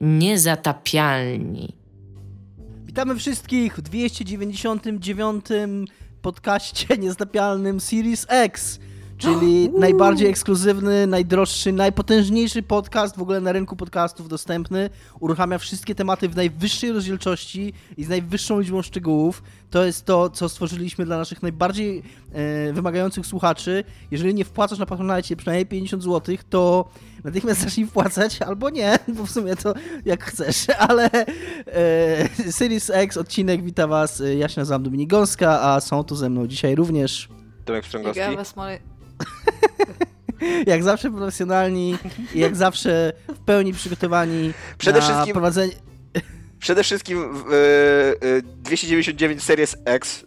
Niezatapialni. Witamy wszystkich w 299 podcaście niezatapialnym Series X, czyli najbardziej ekskluzywny, najdroższy, najpotężniejszy podcast w ogóle na rynku podcastów dostępny. Uruchamia wszystkie tematy w najwyższej rozdzielczości i z najwyższą liczbą szczegółów. To jest to, co stworzyliśmy dla naszych najbardziej e, wymagających słuchaczy. Jeżeli nie wpłacasz na Patronite przynajmniej 50 zł, to natychmiast zacznij wpłacać, albo nie, bo w sumie to jak chcesz, ale e, Series X odcinek wita was, e, ja się nazywam Dominik Gąska, a są tu ze mną dzisiaj również Tomek Pstrągowski. jak zawsze profesjonalni i jak zawsze w pełni przygotowani Przede wszystkim- prowadzenie... Przede wszystkim e, 299 Series X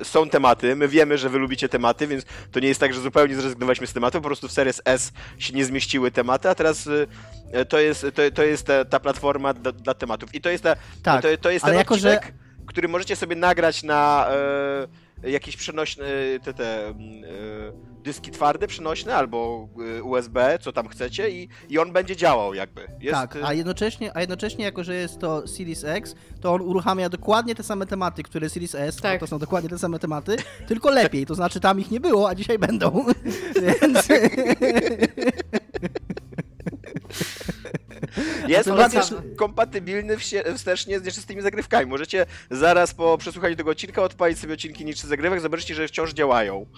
e, są tematy. My wiemy, że wy lubicie tematy, więc to nie jest tak, że zupełnie zrezygnowaliśmy z tematu. Po prostu w Series S się nie zmieściły tematy, a teraz e, to jest, to, to jest ta, ta platforma dla, dla tematów. I to jest, ta, Tak, to, to jest ten jako, że- odcinek, który możecie sobie nagrać na e, jakieś przenośne te, te mm, dyski twarde, przenośne albo e, USB, co tam chcecie i, i on będzie działał jakby. Jest, Tak, e, a jednocześnie, a jednocześnie jako, że jest to Series X, to on uruchamia dokładnie te same tematy, które Series S, Tak. to są dokładnie te same tematy, tylko lepiej, to znaczy tam ich nie było, a dzisiaj będą, więc... Jest on również kompatybilny wstecznie z nieczystymi zagrywkami. Możecie zaraz po przesłuchaniu tego odcinka odpalić sobie odcinki nieczystych zagrywek, zobaczycie, że wciąż działają.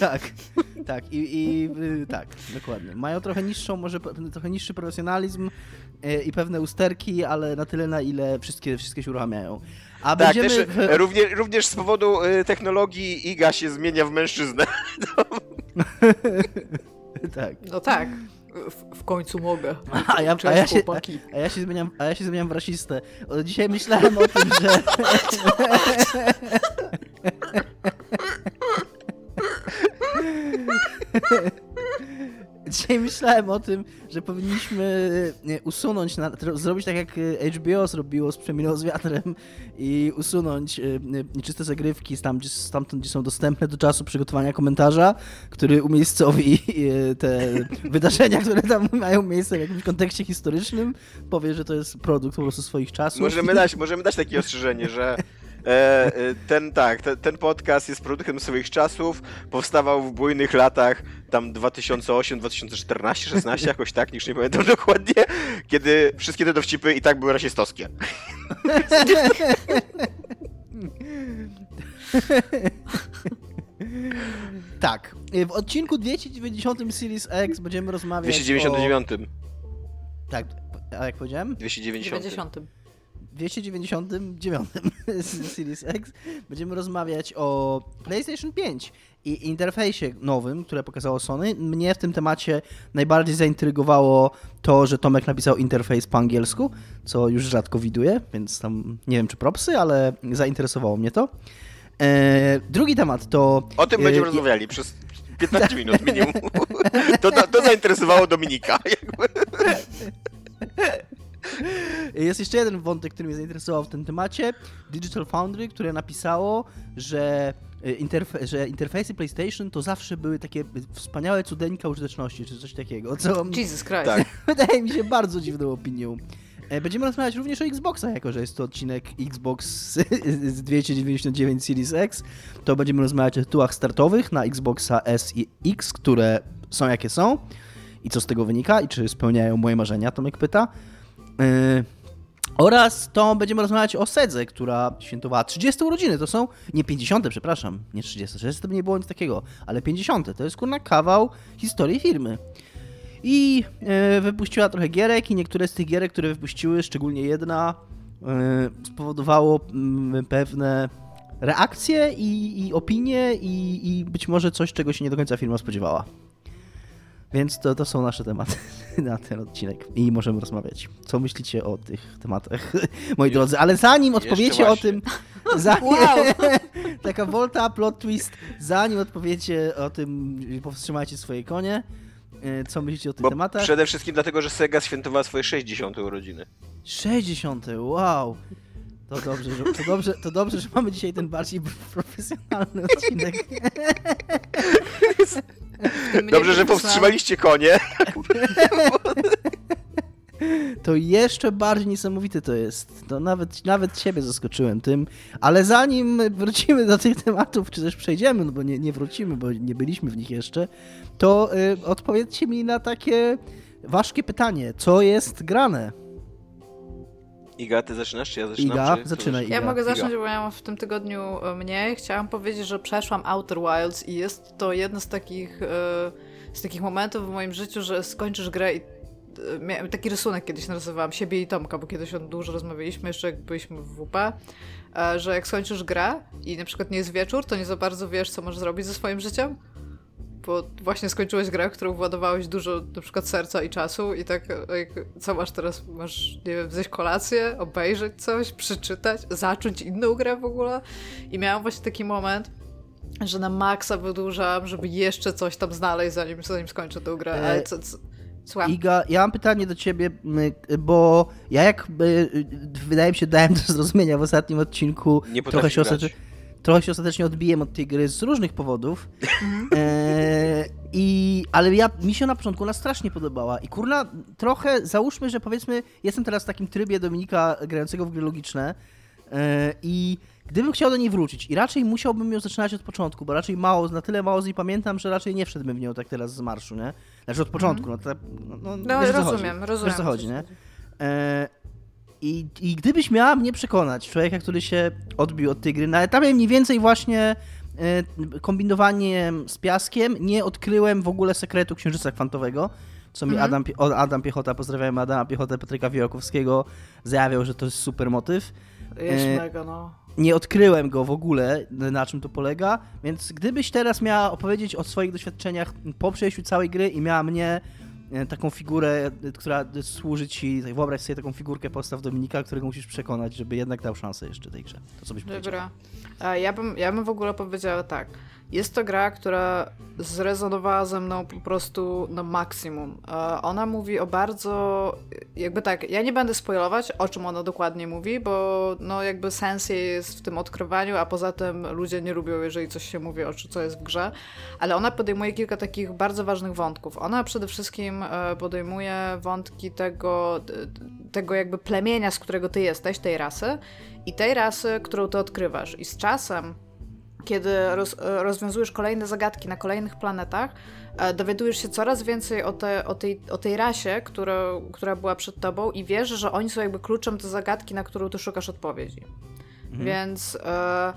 Tak, tak, i, i y, tak, dokładnie. Mają trochę niższą, może trochę niższy profesjonalizm y, i pewne usterki, ale na tyle, na ile wszystkie, wszystkie się uruchamiają. A Tak, będziemy... też e, również, również z powodu technologii Iga się zmienia w mężczyznę. tak. No tak, w, w końcu mogę. A ja, a, ja się, chłopaki. a, ja się zmieniam, a ja się zmieniam w rasistę. Dzisiaj myślałem o tym, że... Dzisiaj myślałem o tym, że powinniśmy nie, usunąć, na, zrobić tak jak e, HBO zrobiło z Przeminą z wiatrem i usunąć e, e, nieczyste zagrywki tam, gdzie, stamtąd, gdzie są dostępne do czasu przygotowania komentarza, który umiejscowi e, te wydarzenia, które tam mają miejsce w jakimś kontekście historycznym, powie, że to jest produkt po prostu swoich czasów. Możemy dać, możemy dać takie ostrzeżenie, że e, e, ten tak, te, ten podcast jest produktem swoich czasów, powstawał w bujnych latach, tam 2008, 2014, 16, jakoś tak, już nie pamiętam dokładnie, kiedy wszystkie te dowcipy i tak były rasistowskie. Tak. E, W odcinku 290 Series X będziemy rozmawiać 299. o... Tak, a jak powiedziałem? 290. 90. 299 z Series X będziemy rozmawiać o PlayStation 5 i interfejsie nowym, które pokazało Sony. Mnie w tym temacie najbardziej zaintrygowało to, że Tomek napisał interfejs po angielsku, co już rzadko widuję, więc tam nie wiem czy propsy, ale zainteresowało mnie to. E, drugi temat to... O tym e, będziemy i- rozmawiali przez 15 minut minimum. To, to, to zainteresowało Dominika. Jakby. Jest jeszcze jeden wątek, który mnie zainteresował w tym temacie. Digital Foundry, które napisało, że, e, interfe- że interfejsy PlayStation to zawsze były takie wspaniałe cudeńka użyteczności, czy coś takiego, co Jesus Christ. Tak. wydaje mi się bardzo dziwną opinią. E, Będziemy rozmawiać również o Xboxach, jako że jest to odcinek Xbox z 299 Series X. To będziemy rozmawiać o tytułach startowych na Xboxa S i X, które są jakie są i co z tego wynika i czy spełniają moje marzenia, Tomek pyta. Yy, oraz to będziemy rozmawiać o Sedze, która świętowała 30 urodziny. To są nie 50, przepraszam, nie 30, 30 to by nie było nic takiego, ale 50. To jest kurna kawał historii firmy. I e, wypuściła trochę gierek i niektóre z tych gierek, które wypuściły, szczególnie jedna, e, spowodowało mm, pewne reakcje i, i opinie i, i być może coś, czego się nie do końca firma spodziewała. Więc to, to są nasze tematy na ten odcinek i możemy rozmawiać. Co myślicie o tych tematach, moi drodzy? Ale zanim odpowiecie o tym, zanim, Wow. taka volta, plot twist, zanim odpowiecie o tym, powstrzymajcie swoje konie, e, co myślicie o tych Bo tematach? przede wszystkim dlatego, że Sega świętowała swoje 60 urodziny. 60, wow! To dobrze, że, to, dobrze, to dobrze, że mamy dzisiaj ten bardziej profesjonalny odcinek. Dobrze, że powstrzymaliście konie. to jeszcze bardziej niesamowite to jest. To nawet, nawet ciebie zaskoczyłem tym, ale zanim wrócimy do tych tematów, czy też przejdziemy, no bo nie, nie wrócimy, bo nie byliśmy w nich jeszcze, to y, odpowiedzcie mi na takie ważkie pytanie. Co jest grane? Iga, ty zaczynasz, czy ja zaczynam? Iga, czy... zaczynaj, Ja Iga. mogę Iga. zacząć, bo ja mam w tym tygodniu e, mniej. Chciałam powiedzieć, że przeszłam Outer Wilds i jest to jeden z takich, e, z takich momentów w moim życiu, że skończysz grę i e, miałem taki rysunek kiedyś narysowałam siebie i Tomka, bo kiedyś o tym dużo rozmawialiśmy, jeszcze jak byliśmy w WP, że jak skończysz grę i na przykład nie jest wieczór, to nie za bardzo wiesz, co możesz zrobić ze swoim życiem. Bo właśnie skończyłeś grę, w którą władowałeś dużo na przykład serca i czasu i tak jak, co masz teraz? Masz, nie wiem, zjeść kolację, obejrzeć coś, przeczytać, zacząć inną grę w ogóle? I miałam właśnie taki moment, że na maksa wydłużam, żeby jeszcze coś tam znaleźć, zanim, zanim skończę tę grę. Ale E, co, co, słucham. Iga, ja mam pytanie do ciebie, bo ja jak y, wydaje mi się dałem do zrozumienia w ostatnim odcinku, Nie trochę się, grać. Trochę się ostatecznie odbiłem od tej gry z różnych powodów. E, i, ale ja, mi się na początku ona strasznie podobała i kurna, trochę załóżmy, że powiedzmy, jestem teraz w takim trybie Dominika grającego w gry logiczne e, i gdybym chciał do niej wrócić i raczej musiałbym ją zaczynać od początku, bo raczej mało, na tyle mało z niej pamiętam, że raczej nie wszedłbym w nią tak teraz z marszu, nie? Znaczy od początku, no, to, no, no, No, rozumiem, chodzi. rozumiem. Wiesz, o co chodzi, nie? E, i, I gdybyś miała mnie przekonać, człowieka, który się odbił od tej gry, na etapie mniej więcej właśnie e, kombinowaniem z piaskiem, nie odkryłem w ogóle sekretu księżyca kwantowego, co mi Mhm. Adam, Adam Piechota, pozdrawiam Adama Piechotę, Patryka Wijakowskiego, zajawiał, że to jest super motyw. Jest E, mega, no. Nie odkryłem go w ogóle, na czym to polega, więc gdybyś teraz miała opowiedzieć o swoich doświadczeniach po przejściu całej gry i miała mnie taką figurę, e, która służy ci, tak wyobraź sobie taką figurkę postaw Dominika, którego musisz przekonać, żeby jednak dał szansę jeszcze tej grze. To co byś? Dobra. A ja bym, ja bym w ogóle powiedziała tak. Jest to gra, która zrezonowała ze mną po prostu na maksimum. E, Ona mówi o bardzo. Jakby tak, ja nie będę spoilować, o czym ona dokładnie mówi, bo no jakby sens jej jest w tym odkrywaniu, a poza tym ludzie nie lubią, jeżeli coś się mówi o czym, co jest w grze. Ale ona podejmuje kilka takich bardzo ważnych wątków. Ona przede wszystkim e, podejmuje wątki tego, tego jakby plemienia, z którego ty jesteś, tej rasy i tej rasy, którą ty odkrywasz. I z czasem kiedy roz, rozwiązujesz kolejne zagadki na kolejnych planetach, e, dowiadujesz się coraz więcej o, te, o, tej, o tej rasie, która, która była przed tobą i wiesz, że oni są jakby kluczem do zagadki, na którą ty szukasz odpowiedzi. Więc e,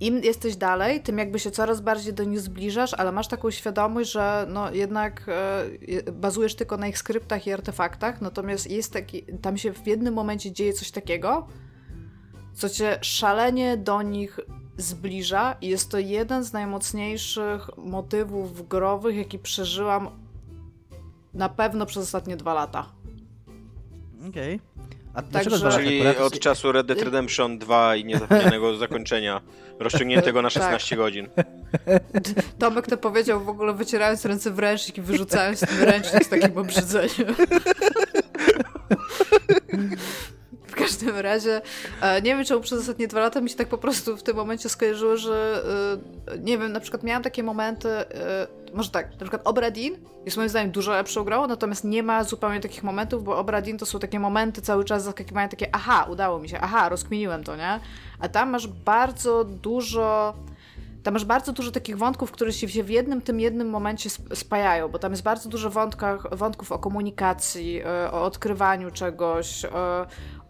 im jesteś dalej, tym jakby się coraz bardziej do nich zbliżasz, ale masz taką świadomość, że no jednak e, je- bazujesz tylko na ich skryptach i artefaktach, natomiast jest taki, tam się w jednym momencie dzieje coś takiego, co cię szalenie do nich zbliża i jest to jeden z najmocniejszych motywów growych, jaki przeżyłam na pewno przez ostatnie dwa lata. Okej. A dlaczego Także- dwa Czyli od czasu Red Dead Redemption 2 i niezapomnianego zakończenia, rozciągniętego na Tak. 16 godzin. Tomek to powiedział w ogóle wycierając ręce w ręcznik i wyrzucając ten ręcznik z takim obrzydzeniem. Każdym razie, e, nie wiem czemu przez ostatnie dwa lata mi się tak po prostu w tym momencie skojarzyło, że e, nie wiem, na przykład miałam takie momenty, e, może tak, na przykład Obradin jest moim zdaniem dużo lepszą grą, natomiast nie ma zupełnie takich momentów, bo Obradin to są takie momenty cały czas zaskakiwania, takie aha, udało mi się, aha, rozkminiłem to, nie? A tam masz bardzo dużo tam masz bardzo dużo takich wątków, które się w jednym tym jednym momencie sp- spajają, bo tam jest bardzo dużo wątków o komunikacji, o odkrywaniu czegoś,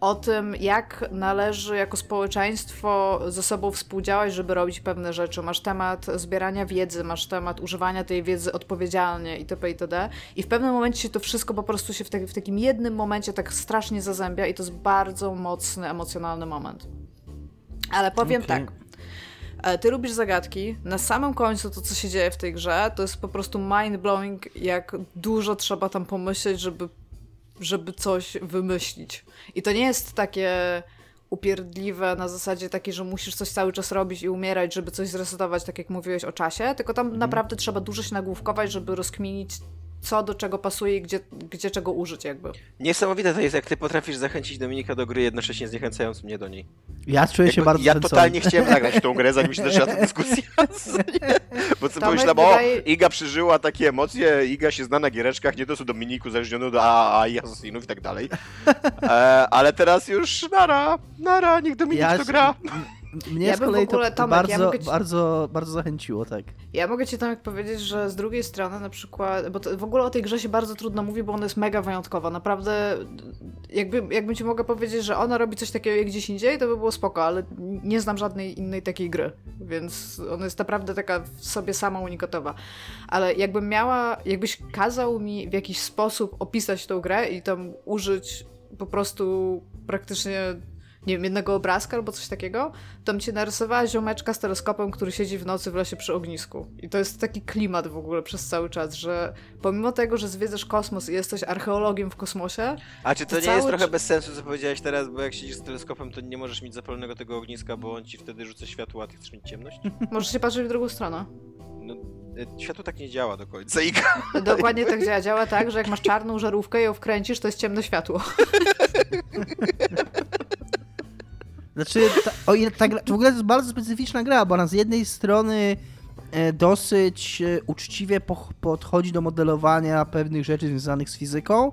o tym, jak należy jako społeczeństwo ze sobą współdziałać, żeby robić pewne rzeczy. Masz temat zbierania wiedzy, masz temat używania tej wiedzy odpowiedzialnie itp. itd. I w pewnym momencie się to wszystko po prostu się w, tak- w takim jednym momencie tak strasznie zazębia i to jest bardzo mocny, emocjonalny moment. Ale powiem Okej. tak. E, Ty lubisz zagadki. Na samym końcu to, co się dzieje w tej grze, to jest po prostu mind-blowing, jak dużo trzeba tam pomyśleć, żeby, żeby coś wymyślić. I to nie jest takie upierdliwe na zasadzie takiej, że musisz coś cały czas robić i umierać, żeby coś zresetować, tak jak mówiłeś o czasie, tylko tam naprawdę trzeba dużo się nagłówkować, żeby rozkminić co do czego pasuje i gdzie, gdzie czego użyć jakby. Niesamowite to jest, jak ty potrafisz zachęcić Dominika do gry, jednocześnie zniechęcając mnie do niej. Ja czuję się Jakby bardzo ja totalnie chciałem zagrać w tą grę, zanim się zaczęła ta dyskusja. Bo co pomyślałem, o, wydaje- Iga przeżyła takie emocje, Iga się zna na giereczkach, nie to co Dominiku zależniono do AA i Asasinów i tak dalej. E, ale teraz już nara, nara, niech Dominik Ja to się- gra. Mnie Ja z kolei ogóle, to Tomek, ja bardzo, mogę ci- bardzo, bardzo zachęciło, tak. Ja mogę ci Tomek powiedzieć, że z drugiej strony na przykład, bo to, w ogóle o tej grze się bardzo trudno mówi, bo ona jest mega wyjątkowa. Naprawdę, jakby, jakbym ci mogła powiedzieć, że ona robi coś takiego jak gdzieś indziej, to by było spoko, ale nie znam żadnej innej takiej gry, więc ona jest naprawdę taka w sobie sama unikatowa. Ale jakbym miała, jakbyś kazał mi w jakiś sposób opisać tą grę i tam użyć po prostu praktycznie nie wiem, jednego obrazka albo coś takiego, to bym ci narysowała ziomeczka z teleskopem, który siedzi w nocy w lesie przy ognisku. I to jest taki klimat w ogóle przez cały czas, że pomimo tego, że zwiedzasz kosmos i jesteś archeologiem w kosmosie, A czy to To nie jest trochę bez sensu, co powiedziałeś teraz, bo jak siedzisz z teleskopem, to nie możesz mieć zapalonego tego ogniska, bo on ci wtedy rzuca światło, a ty chcesz mieć ciemność? możesz się patrzeć w drugą stronę. No, e, światło tak nie działa do końca. Iga. Dokładnie tak działa. Działa tak, że jak masz czarną żarówkę i ją wkręcisz, to jest ciemne światło. Znaczy, ta, o ta gra, w ogóle to jest bardzo specyficzna gra, bo ona z jednej strony e, dosyć e, uczciwie podchodzi do modelowania pewnych rzeczy związanych z fizyką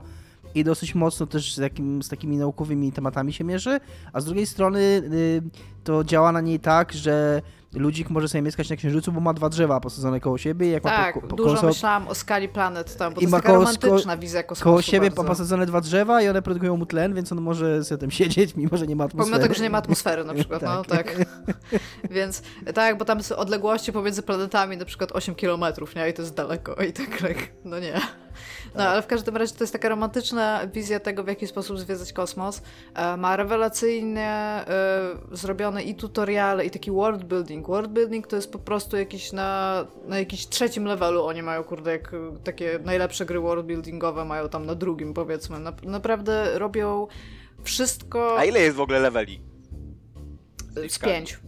i dosyć mocno też z, z takimi naukowymi tematami się mierzy, a z drugiej strony y, to działa na niej tak, że ludzik może sobie mieszkać na księżycu, bo ma dwa drzewa posadzone koło siebie. Jak ma Tak, po, po, dużo myślałam o skali planet tam, bo I to ma jest taka romantyczna wizja kosmosu koło siebie bardzo. posadzone dwa drzewa i one produkują mu tlen, więc on może sobie tam siedzieć, mimo że nie ma atmosfery. Pomimo tego, że nie ma atmosfery na przykład, no tak. Więc tak, bo tam są odległości pomiędzy planetami na przykład 8 km, nie? I to jest daleko i tak, tak, no nie. No, ale w każdym razie to jest taka romantyczna wizja tego, w jaki sposób zwiedzać kosmos. E, Ma rewelacyjnie e, zrobione i tutoriale, i taki world building. World building to jest po prostu jakiś na, na jakiś trzecim levelu. Oni mają, kurde, jak e, takie najlepsze gry world buildingowe mają tam na drugim, powiedzmy. Na, naprawdę robią wszystko A ile jest w ogóle leveli? z liczbami? pięć.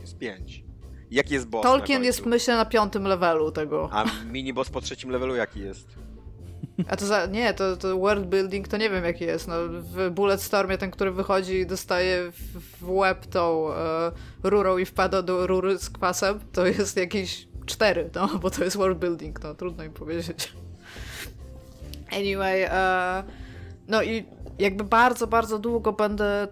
Jest pięć. Jaki jest boss Tolkien jest, myślę, na piątym levelu tego. A mini boss po trzecim levelu jaki jest? A to za, nie, to, to world building to nie wiem jaki jest. No, w Bulletstormie ten, który wychodzi i dostaje w, łeb tą e, rurą i wpada do rury z kwasem, to jest jakieś cztery, no, bo to jest world building, no, trudno mi powiedzieć. Anyway, e, no i jakby bardzo, bardzo długo będę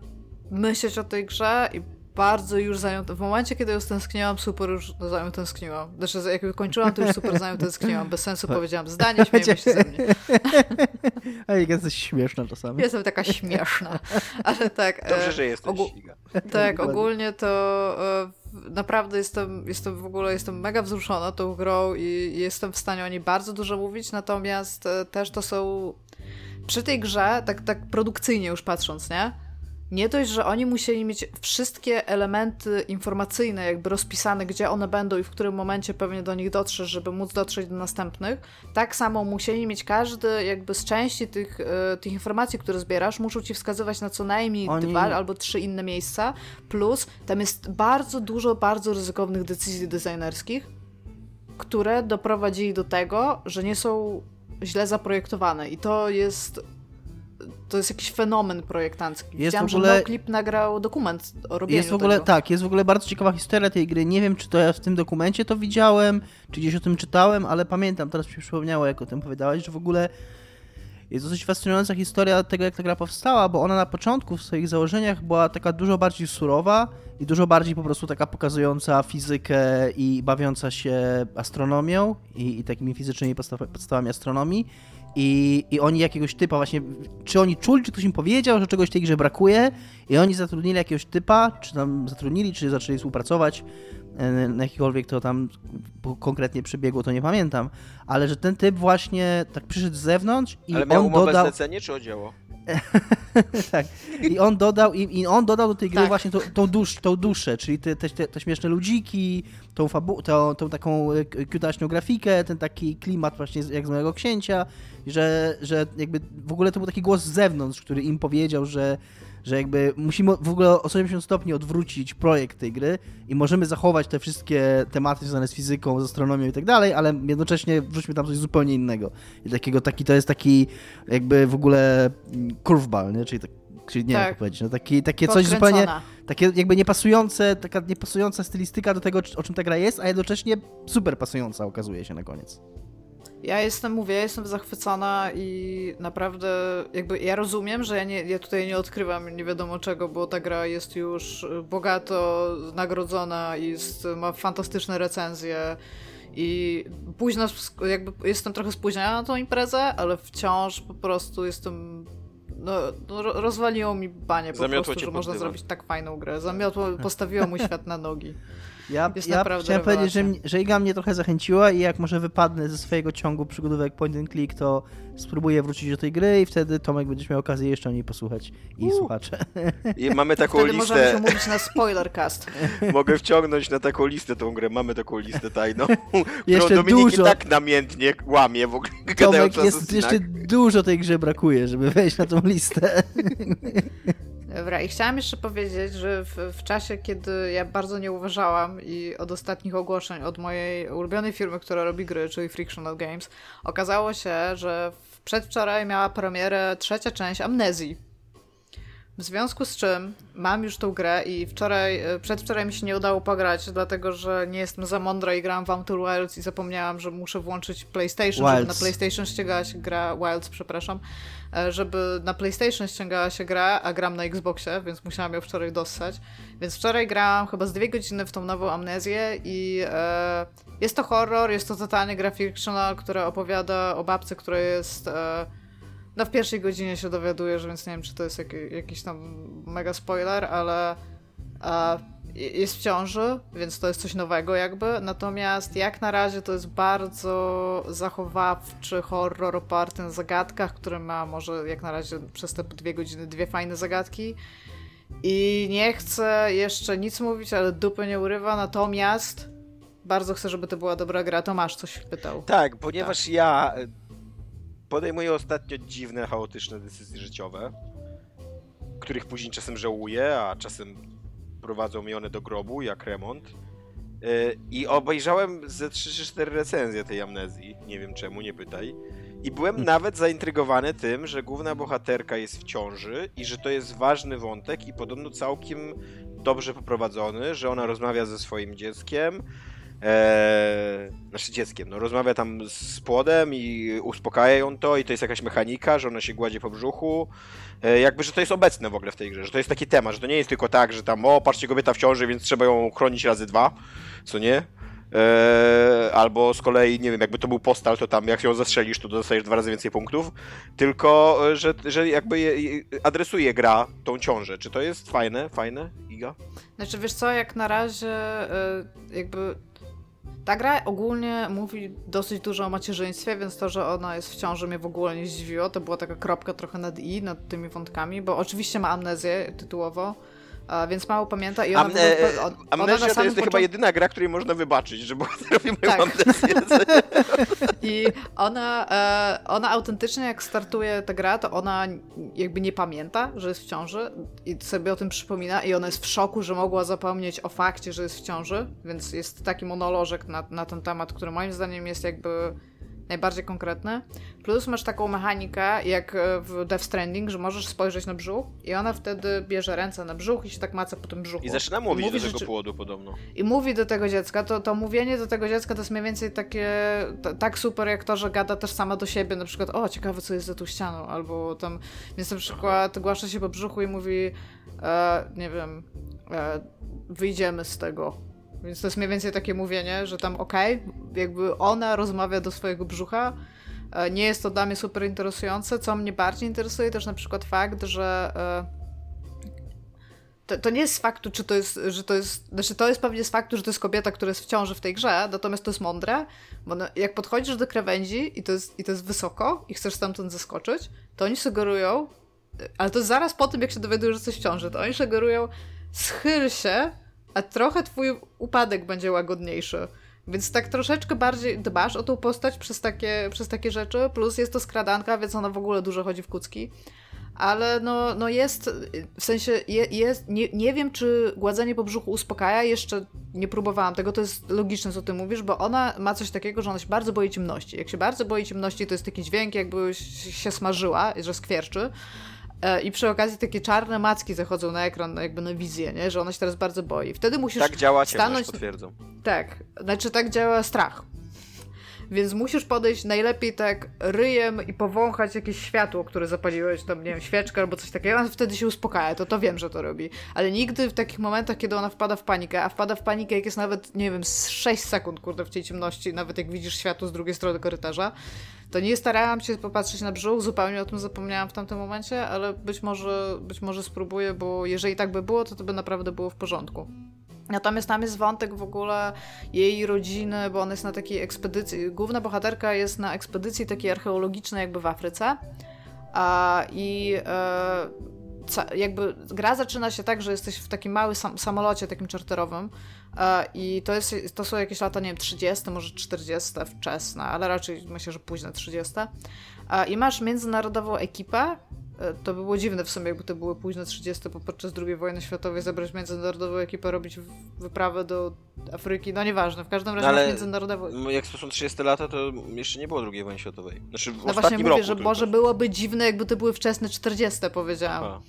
myśleć o tej grze i bardzo już za nią, w momencie, kiedy ją stęskniłam, super już za nią tęskniłam. Znaczy, jak kończyłam, to już super za nią tęskniłam. Bez sensu powiedziałam zdanie, śmiejmy się ze mnie. Ej, jesteś śmieszna czasami. Jestem taka śmieszna. Ale tak. Dobrze, e, że jesteś, ogó- tak, ogólnie to e, naprawdę jestem, jestem w ogóle jestem mega wzruszona tą grą i jestem w stanie o niej bardzo dużo mówić, natomiast e, też to są przy tej grze, tak, tak produkcyjnie już patrząc, nie? Nie dość, że oni musieli mieć wszystkie elementy informacyjne jakby rozpisane, gdzie one będą i w którym momencie pewnie do nich dotrzesz, żeby móc dotrzeć do następnych, tak samo musieli mieć każdy jakby z części tych, e, tych informacji, które zbierasz, muszą ci wskazywać na co najmniej Oni- dwa albo trzy inne miejsca, plus tam jest bardzo dużo bardzo ryzykownych decyzji designerskich, które doprowadzili do tego, że nie są źle zaprojektowane. I to jest to jest jakiś fenomen projektancki. Jest Widziałam, w ogóle- że NoClip nagrał dokument o robieniu Jest w ogóle, tego. tak, jest w ogóle bardzo ciekawa historia tej gry. Nie wiem, czy to ja w tym dokumencie to widziałem, czy gdzieś o tym czytałem, ale pamiętam, teraz mi się przypomniało, jak o tym powiedziałeś, że w ogóle jest dosyć fascynująca historia tego, jak ta gra powstała, bo ona na początku w swoich założeniach była taka dużo bardziej surowa i dużo bardziej po prostu taka pokazująca fizykę i bawiąca się astronomią i, i takimi fizycznymi podstaw, podstawami astronomii. I, I oni jakiegoś typa właśnie, czy oni czuli, czy ktoś im powiedział, że czegoś w tej grze brakuje? I oni zatrudnili jakiegoś typa, czy tam zatrudnili, czy zaczęli współpracować, e, na jakikolwiek to tam konkretnie przebiegło, to nie pamiętam, ale że ten typ właśnie tak przyszedł z zewnątrz i Ale miał on umowę dodał... zlecenie czy o dzieło? tak. I on dodał, i, i on dodał do tej gry Tak. właśnie tą, tą, dusz, tą duszę, czyli te, te, te, te śmieszne ludziki, tą, fabu- tą, tą taką e, kiutaśną grafikę, ten taki klimat właśnie jak z Małego Księcia, że, że jakby w ogóle to był taki głos z zewnątrz, który im powiedział, że że jakby musimy w ogóle o 180 stopni odwrócić projekt tej gry i możemy zachować te wszystkie tematy związane z fizyką, z astronomią i tak dalej, ale jednocześnie wrzućmy tam coś zupełnie innego. I takiego, taki, to jest taki jakby w ogóle curveball, nie? Czyli tak czyli nie tak. wiem jak powiedzieć, no taki, takie coś zupełnie, takie jakby niepasujące, taka niepasująca stylistyka do tego, o czym ta gra jest, a jednocześnie super pasująca okazuje się na koniec. Ja jestem, mówię, ja jestem zachwycona i naprawdę jakby ja rozumiem, że ja, nie, ja tutaj nie odkrywam nie wiadomo czego, bo ta gra jest już bogato nagrodzona i jest, ma fantastyczne recenzje i późno, jakby jestem trochę spóźniona na tą imprezę, ale wciąż po prostu jestem no, no rozwaliło mi banie po Zamiotło prostu, że można zrobić tak fajną grę. Zamiotło, postawiło mój świat na nogi. Ja, jest ja chciałem powiedzieć, że, że Iga mnie trochę zachęciła i jak może wypadnę ze swojego ciągu przygodówek point and click, to spróbuję wrócić do tej gry i wtedy Tomek będziesz miał okazję jeszcze o niej posłuchać i słuchacze. I mamy taką wtedy listę. możemy się mówić na spoilercast. Mogę wciągnąć na taką listę tą grę, mamy taką listę tajną, jeszcze którą Dominik dużo. tak namiętnie łamie w ogóle. Tomek, jest, jeszcze dużo tej grze brakuje, żeby wejść na tą listę. Dobra, i chciałam jeszcze powiedzieć, że w, w, czasie, kiedy ja bardzo nie uważałam i od ostatnich ogłoszeń od mojej ulubionej firmy, która robi gry, czyli Frictional Games, okazało się, że przedwczoraj miała premierę trzecia część Amnezji. W związku z czym mam już tą grę i wczoraj, e, przedwczoraj mi się nie udało pograć, dlatego że nie jestem za mądra i grałam w Outer Wilds i zapomniałam, że muszę włączyć PlayStation, Wilds. żeby na PlayStation ściągała się gra, Wilds, przepraszam, e, żeby na PlayStation ściągała się gra, a gram na Xboxie, więc musiałam ją wczoraj dostać. Więc wczoraj grałam chyba z dwie godziny w tą nową Amnezję i e, jest to horror, jest to totalnie gra fictional, która opowiada o babce, która jest... E, no w pierwszej godzinie się dowiaduję, że więc nie wiem, czy to jest jak, jakiś tam mega spoiler, ale a, jest w ciąży, więc to jest coś nowego jakby. Natomiast jak na razie to jest bardzo zachowawczy horror oparty na zagadkach, który ma może jak na razie przez te dwie godziny dwie fajne zagadki. I nie chcę jeszcze nic mówić, ale dupy nie urywa, natomiast bardzo chcę, żeby to była dobra gra. Tomasz coś pytał. Tak, ponieważ tak. ja podejmuję ostatnio dziwne, chaotyczne decyzje życiowe, których później czasem żałuję, a czasem prowadzą mnie one do grobu, jak remont. Y, I obejrzałem ze 3 4 recenzje tej amnezji. Nie wiem czemu, nie pytaj. I byłem hmm. nawet zaintrygowany tym, że główna bohaterka jest w ciąży i że to jest ważny wątek i podobno całkiem dobrze poprowadzony, że ona rozmawia ze swoim dzieckiem, e, znaczy dzieckiem, no rozmawia tam z płodem i uspokaja ją to i to jest jakaś mechanika, że ona się gładzi po brzuchu, e, jakby, że to jest obecne w ogóle w tej grze, że to jest taki temat, że to nie jest tylko tak, że tam, o, patrzcie, kobieta w ciąży, więc trzeba ją chronić razy dwa, co nie? Eee, albo z kolei, nie wiem, jakby to był postal, to tam jak ją zastrzelisz, to dostajesz dwa razy więcej punktów. Tylko, że, że jakby je, adresuje gra tą ciążę. Czy to jest fajne? Fajne, Iga? Znaczy, wiesz co, jak na razie y, jakby ta gra ogólnie mówi dosyć dużo o macierzyństwie, więc to, że ona jest w ciąży mnie w ogóle nie zdziwiło. To była taka kropka trochę nad i, nad tymi wątkami, bo oczywiście ma amnezję tytułowo, więc mało pamięta i ona... Amne on, Amnesia to jest chyba jedyna gra, której można wybaczyć, że bohaterowie mają tak. amnezję. I ona, e, ona autentycznie jak startuje ta gra, to ona jakby nie pamięta, że jest w ciąży i sobie o tym przypomina i ona jest w szoku, że mogła zapomnieć o fakcie, że jest w ciąży, więc jest taki monolożek na, na ten temat, który moim zdaniem jest jakby najbardziej konkretne. Plus masz taką mechanikę jak e, w Death Stranding, że możesz spojrzeć na brzuch i ona wtedy bierze ręce na brzuch i się tak maca po tym brzuchu. I zaczyna mówić I mówi, do tego że... płodu podobno. I mówi do tego dziecka. To, to mówienie do tego dziecka to jest mniej więcej takie tak super jak to, że gada też sama do siebie. Na przykład, o ciekawe co jest za tą ścianą. Albo tam, więc na przykład głasza się po brzuchu i mówi e, nie wiem, e, wyjdziemy z tego więc to jest mniej więcej takie mówienie, że tam okej, okay, jakby ona rozmawia do swojego brzucha. E, nie jest to dla mnie super interesujące. Co mnie bardziej interesuje, też na przykład fakt, że e, to, to, nie jest z faktu, czy to jest, że to jest, znaczy to jest pewnie z faktu, że to jest kobieta, która jest w ciąży w tej grze, natomiast to jest mądre, bo no, jak podchodzisz do krawędzi i to, jest, i to jest wysoko i chcesz stamtąd zeskoczyć, to oni sugerują, ale to jest zaraz po tym, jak się dowiadują, że jesteś w ciąży, to oni sugerują, schyl się a trochę twój upadek będzie łagodniejszy. Więc tak troszeczkę bardziej dbasz o tą postać przez takie, przez takie rzeczy, plus jest to skradanka, więc ona w ogóle dużo chodzi w kucki. ale no, no jest, w sensie je, jest, nie, nie wiem, czy gładzenie po brzuchu uspokaja, jeszcze nie próbowałam tego, to jest logiczne, co ty mówisz, bo ona ma coś takiego, że ona się bardzo boi ciemności. Jak się bardzo boi ciemności, to jest taki dźwięk, jakby się smażyła, że skwierczy. E, I przy okazji takie czarne macki zachodzą na ekran, jakby na wizję, nie? że ona się teraz bardzo boi. Wtedy musisz. Tak działa stanąć... ciemność, potwierdzą. Tak, znaczy tak działa strach. Więc musisz podejść najlepiej tak ryjem i powąchać jakieś światło, które zapaliłeś, tam nie wiem, świeczkę albo coś takiego, a wtedy się uspokaja, to to wiem, że to robi. Ale nigdy w takich momentach, kiedy ona wpada w panikę, a wpada w panikę jak jest nawet, nie wiem, z 6 sekund, kurde, w tej ciemności, nawet jak widzisz światło z drugiej strony korytarza, to nie starałam się popatrzeć na brzuch, zupełnie o tym zapomniałam w tamtym momencie, ale być może, być może spróbuję, bo jeżeli tak by było, to to by naprawdę było w porządku. Natomiast tam jest wątek w ogóle jej rodziny, bo ona jest na takiej ekspedycji. Główna bohaterka jest na ekspedycji takiej archeologicznej, jakby w Afryce. A, I e, jakby gra zaczyna się tak, że jesteś w takim małym sam samolocie, takim czarterowym. E, I to, jest, to są jakieś lata, nie wiem, 30, może 40 wczesne, ale raczej myślę, że późne 30. E, I masz międzynarodową ekipę, to by było dziwne w sumie, jakby to były późne 30, bo podczas II wojny światowej zabrać międzynarodową ekipę, robić wyprawę do Afryki. No nieważne, w każdym razie no, międzynarodową. Jak są 30 lata, to jeszcze nie było II wojny światowej. Znaczy w no właśnie mówię, że może byłoby dziwne, jakby to były wczesne 40, powiedziałam. Aha.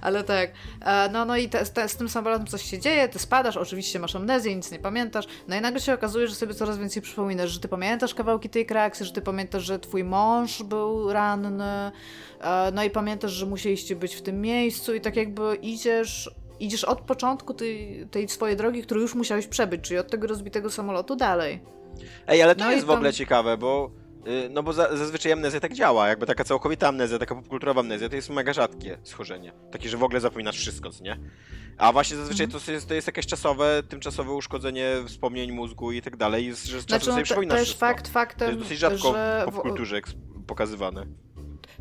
Ale tak. E, no, no i te, te, z tym samolotem coś się dzieje, ty spadasz, oczywiście masz amnezję, nic nie pamiętasz. No i nagle się okazuje, że sobie coraz więcej przypominasz, że ty pamiętasz kawałki tej kraksy, że ty pamiętasz, że twój mąż był ranny, e, no i pamiętasz, że musieliście być w tym miejscu i tak jakby idziesz idziesz od początku tej, tej swojej drogi, którą już musiałeś przebyć, czyli od tego rozbitego samolotu dalej. Ej, ale to no jest w ogóle ciekawe, bo no bo za, zazwyczaj amnezja tak działa, jakby taka całkowita amnezja, taka popkulturowa amnezja, to jest mega rzadkie schorzenie. Takie, że w ogóle zapominasz wszystko, co nie? A właśnie zazwyczaj mhm. to, jest, to jest jakieś czasowe, tymczasowe uszkodzenie wspomnień mózgu i tak dalej, że z czasem znaczy, sobie no, przypominasz też wszystko. fakt faktem, To jest dosyć rzadko że... w popkulturze pokazywane.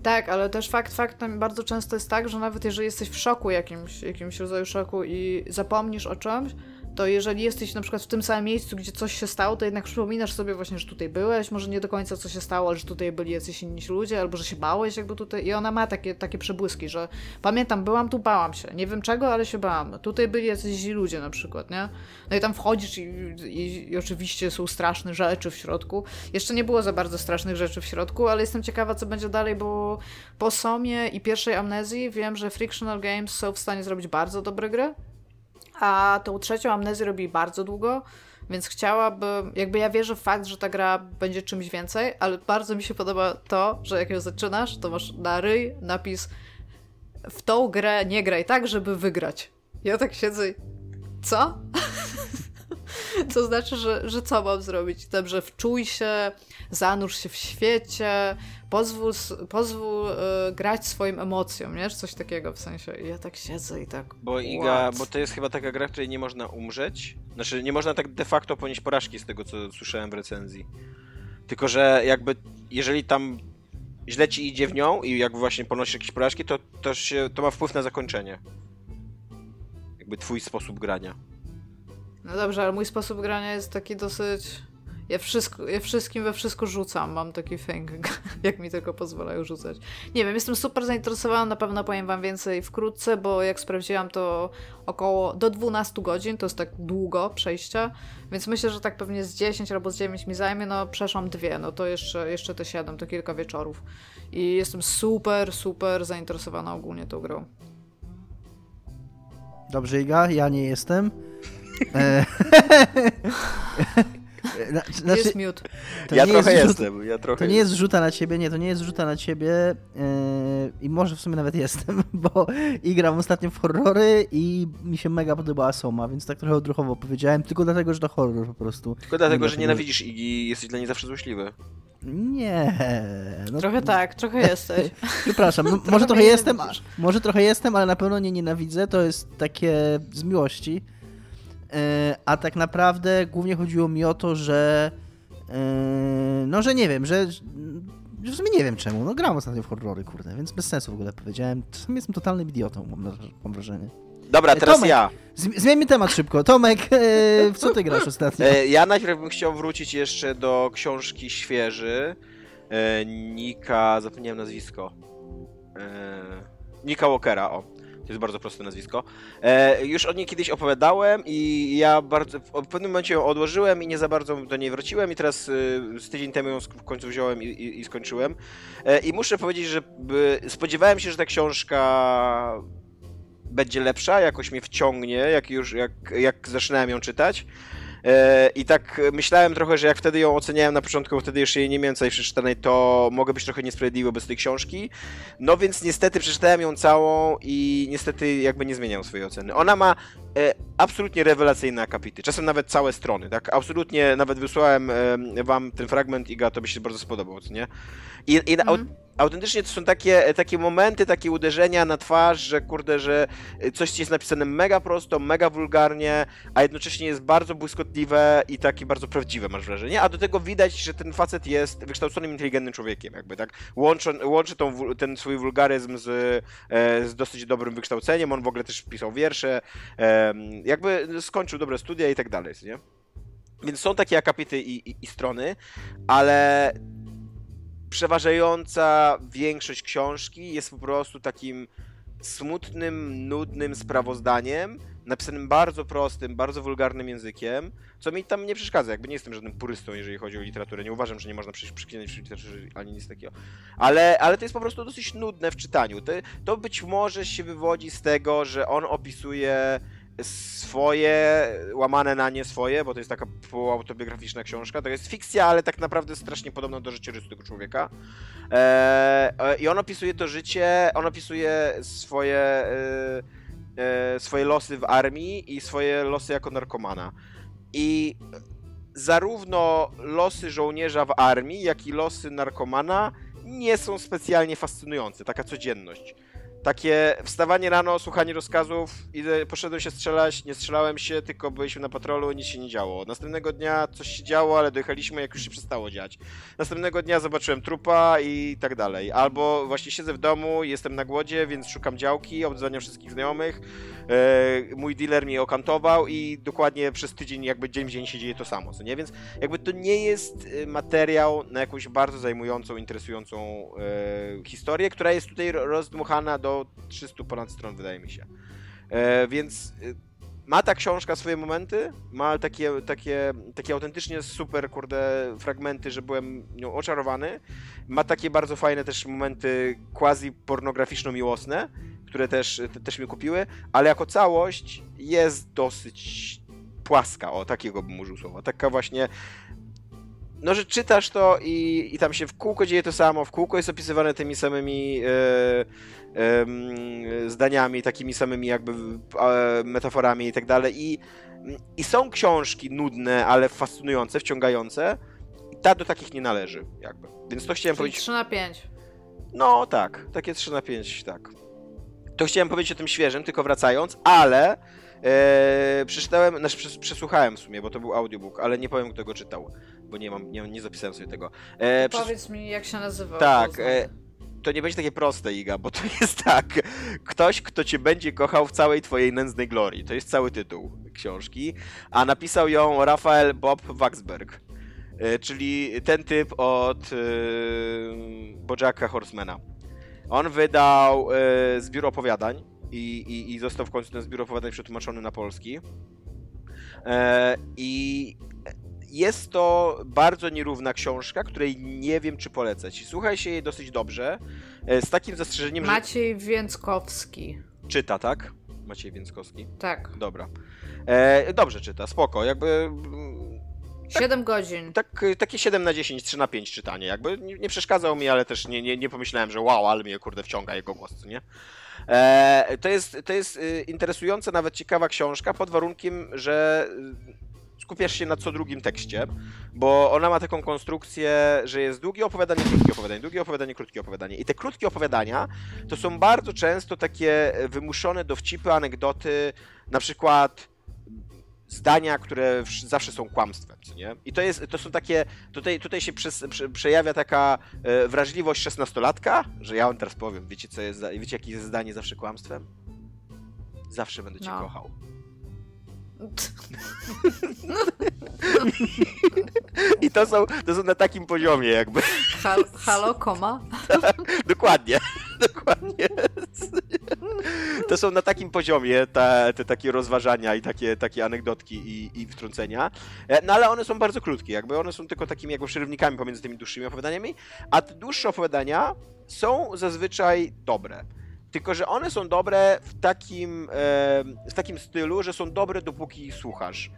Tak, ale też fakt faktem bardzo często jest tak, że nawet jeżeli jesteś w szoku jakimś, jakimś rodzaju szoku i zapomnisz o czymś, to jeżeli jesteś na przykład w tym samym miejscu, gdzie coś się stało, to jednak przypominasz sobie właśnie, że tutaj byłeś, może nie do końca co się stało, ale że tutaj byli jacyś inni ludzie, albo że się bałeś jakby tutaj i ona ma takie, takie przebłyski, że pamiętam, byłam tu, bałam się, nie wiem czego, ale się bałam. Tutaj byli jacyś źli ludzie na przykład, nie? No i tam wchodzisz i, i, i oczywiście są straszne rzeczy w środku. Jeszcze nie było za bardzo strasznych rzeczy w środku, ale jestem ciekawa, co będzie dalej, bo po Somie i pierwszej amnezji wiem, że Frictional Games są w stanie zrobić bardzo dobre gry a tą trzecią amnezję robi bardzo długo, więc chciałabym, jakby ja wierzę w fakt, że ta gra będzie czymś więcej, ale bardzo mi się podoba to, że jak ją zaczynasz, to masz na ryj napis w tą grę nie graj tak, żeby wygrać. Ja tak siedzę i co? Co znaczy, że, że co mam zrobić? Dobrze, wczuj się, zanurz się w świecie, pozwól, pozwól y, grać swoim emocjom, nie? Czy coś takiego w sensie. I ja tak siedzę i tak. Bo Iga, bo to jest chyba taka gra, w której nie można umrzeć. Znaczy, nie można tak de facto ponieść porażki z tego, co słyszałem w recenzji. Tylko, że jakby, jeżeli tam źle ci idzie w nią i jakby właśnie ponosisz jakieś porażki, to, to, się, to ma wpływ na zakończenie. Jakby twój sposób grania. No dobrze, ale mój sposób grania jest taki dosyć ja, wszystko, ja wszystkim we wszystko rzucam, mam taki thing, jak mi tylko pozwalają rzucać. Nie wiem, jestem super zainteresowana, na pewno powiem wam więcej wkrótce, bo jak sprawdziłam to około do 12 godzin, to jest tak długo przejścia, więc myślę, że tak pewnie z 10 albo z 9 mi zajmie, no przeszłam dwie, no to jeszcze, jeszcze te 7, to kilka wieczorów. I jestem super, super zainteresowana ogólnie tą grą. Dobrze, Iga, ja nie jestem. E, znaczy, jest miód. Ja trochę jest jestem, ja trochę To nie jest rzuta na ciebie, nie, to nie jest rzuta na ciebie yy, i może w sumie nawet jestem, bo i gram ostatnio w horrory i mi się mega podobała Soma, więc tak trochę odruchowo powiedziałem, tylko dlatego, że to horror po prostu. Tylko dlatego, nie że nienawidzisz i jesteś dla niej zawsze złośliwy. Nie. No, trochę tak, trochę jesteś. Przepraszam, no, może trochę jestem, może trochę jestem, ale na pewno nie nienawidzę, to jest takie z miłości. E, a tak naprawdę głównie chodziło mi o to, że e, no, że nie wiem, że w sumie nie wiem czemu. No gram ostatnio w horrory, kurde, więc bez sensu w ogóle powiedziałem. Czasami jestem totalnym idiotą, mam, mam wrażenie. Dobra, e, teraz Tomek, ja. Zmieńmy temat szybko. Tomek, w co ty grasz ostatnio? Ja najpierw bym chciał wrócić jeszcze do książki Świeży. Nika, zapomniałem nazwisko. Nika Walkera, o. To jest bardzo proste nazwisko. E, już o niej kiedyś opowiadałem i ja bardzo, w pewnym momencie ją odłożyłem i nie za bardzo do niej wróciłem i teraz y, z tydzień temu ją w końcu wziąłem i, i, i skończyłem. E, I muszę powiedzieć, że spodziewałem się, że ta książka będzie lepsza, jakoś mnie wciągnie, jak już, jak, jak zaczynałem ją czytać. E, I tak myślałem trochę, że jak wtedy ją oceniałem na początku, wtedy jeszcze jej nie miałem całej przeczytanej, to mogę być trochę niesprawiedliwy bez tej książki. No więc niestety przeczytałem ją całą i niestety jakby nie zmieniam swojej oceny. Ona ma absolutnie rewelacyjne akapity, czasem nawet całe strony, tak? Absolutnie, nawet wysłałem e, wam ten fragment Iga, to by się bardzo spodobał, co nie? I, i Mhm. autentycznie to są takie, takie momenty, takie uderzenia na twarz, że kurde, że coś jest napisane mega prosto, mega wulgarnie, a jednocześnie jest bardzo błyskotliwe i takie bardzo prawdziwe, masz wrażenie. A do tego widać, że ten facet jest wykształconym, inteligentnym człowiekiem, jakby tak. Łączy, łączy tą, ten swój wulgaryzm z, e, z dosyć dobrym wykształceniem. On w ogóle też pisał wiersze, em, jakby skończył dobre studia i tak dalej, nie? Więc są takie akapity i, i, i strony, ale przeważająca większość książki jest po prostu takim smutnym, nudnym sprawozdaniem, napisanym bardzo prostym, bardzo wulgarnym językiem, co mi tam nie przeszkadza. Jakby nie jestem żadnym purystą, jeżeli chodzi o literaturę. Nie uważam, że nie można w literaturze ani nic takiego. Ale, ale to jest po prostu dosyć nudne w czytaniu. To, to być może się wywodzi z tego, że on opisuje swoje, łamane na nie swoje, bo to jest taka półautobiograficzna książka. To jest fikcja, ale tak naprawdę strasznie podobna do życiorysu tego człowieka. E, e, I on opisuje to życie, on opisuje swoje, e, e, swoje losy w armii i swoje losy jako narkomana. I zarówno losy żołnierza w armii, jak i losy narkomana nie są specjalnie fascynujące, taka codzienność. Takie wstawanie rano, słuchanie rozkazów, idę, poszedłem się strzelać, nie strzelałem się, tylko byliśmy na patrolu, nic się nie działo. Następnego dnia coś się działo, ale dojechaliśmy, jak już się przestało dziać. Następnego dnia zobaczyłem trupa i tak dalej. Albo właśnie siedzę w domu, jestem na głodzie, więc szukam działki, obdzwaniam wszystkich znajomych. E, mój dealer mnie okantował i dokładnie przez tydzień, jakby dzień w dzień się dzieje to samo, co nie? Więc jakby to nie jest e, materiał na jakąś bardzo zajmującą, interesującą e, historię, która jest tutaj ro- rozdmuchana do 300 ponad stron, wydaje mi się. E, więc e, ma ta książka swoje momenty, ma takie, takie, takie autentycznie super, kurde, fragmenty, że byłem nią oczarowany. Ma takie bardzo fajne też momenty quasi pornograficzno-miłosne, które też, te, też mnie kupiły, ale jako całość jest dosyć płaska, o takiego bym użył słowa. Taka właśnie no, że czytasz to i, i tam się w kółko dzieje to samo, w kółko jest opisywane tymi samymi em, zdaniami, takimi samymi jakby metaforami i tak dalej. I, I są książki nudne, ale fascynujące, wciągające. I ta do takich nie należy, jakby. Więc to chciałem Czyli powiedzieć. 3 na 5. No tak, takie 3 na 5, tak. To chciałem powiedzieć o tym świeżym, tylko wracając, ale e, przeczytałem, znaczy przes- przesłuchałem w sumie, bo to był audiobook, ale nie powiem kto go czytał, bo nie mam, nie, nie zapisałem sobie tego. E, przes- Powiedz mi, jak się nazywa. tak, e, to nie będzie takie proste, Iga, bo to jest tak. Ktoś, kto cię będzie kochał w całej twojej nędznej glorii. To jest cały tytuł książki. A napisał ją Rafael Bob Waxberg. e, Czyli ten typ od e, Bojacka Horsemana. On wydał e, zbiór opowiadań i, i, i został w końcu ten zbiór opowiadań przetłumaczony na polski. I jest to bardzo nierówna książka, której nie wiem, czy polecać. Słuchaj się jej dosyć dobrze, e, z takim zastrzeżeniem, Maciej Więckowski. że czyta, tak? Maciej Więckowski. Tak. Dobra. E, dobrze czyta, spoko. Jakby mm, 7 godzin. tak, takie 7 na 10, 3 na 5 czytanie. Jakby nie, nie przeszkadzał mi, ale też nie, nie, nie pomyślałem, że wow, ale mnie kurde wciąga jego głos, nie? E, to jest, to jest y, interesująca, nawet ciekawa książka, pod warunkiem, że skupiasz się na co drugim tekście, bo ona ma taką konstrukcję, że jest długie opowiadanie, krótkie opowiadanie, długie opowiadanie, krótkie opowiadanie. I te krótkie opowiadania to są bardzo często takie wymuszone dowcipy, anegdoty, na przykład zdania, które wsz- zawsze są kłamstwem, nie? I to jest, to są takie, tutaj, tutaj się przez, prze, przejawia taka e, wrażliwość szesnastolatka, że ja wam teraz powiem, wiecie co jest, wiecie jakie jest zdanie zawsze kłamstwem? Zawsze będę cię No. kochał. I to są, to są na takim poziomie jakby. Hal, halo, koma? Dokładnie. Dokładnie. To są na takim poziomie te, te takie rozważania i takie, takie anegdotki i, i wtrącenia. E, No ale one są bardzo krótkie, jakby one są tylko takimi jakby przerywnikami pomiędzy tymi dłuższymi opowiadaniami, a te dłuższe opowiadania są zazwyczaj dobre. Tylko, że one są dobre w takim, w takim stylu, że są dobre dopóki ich słuchasz.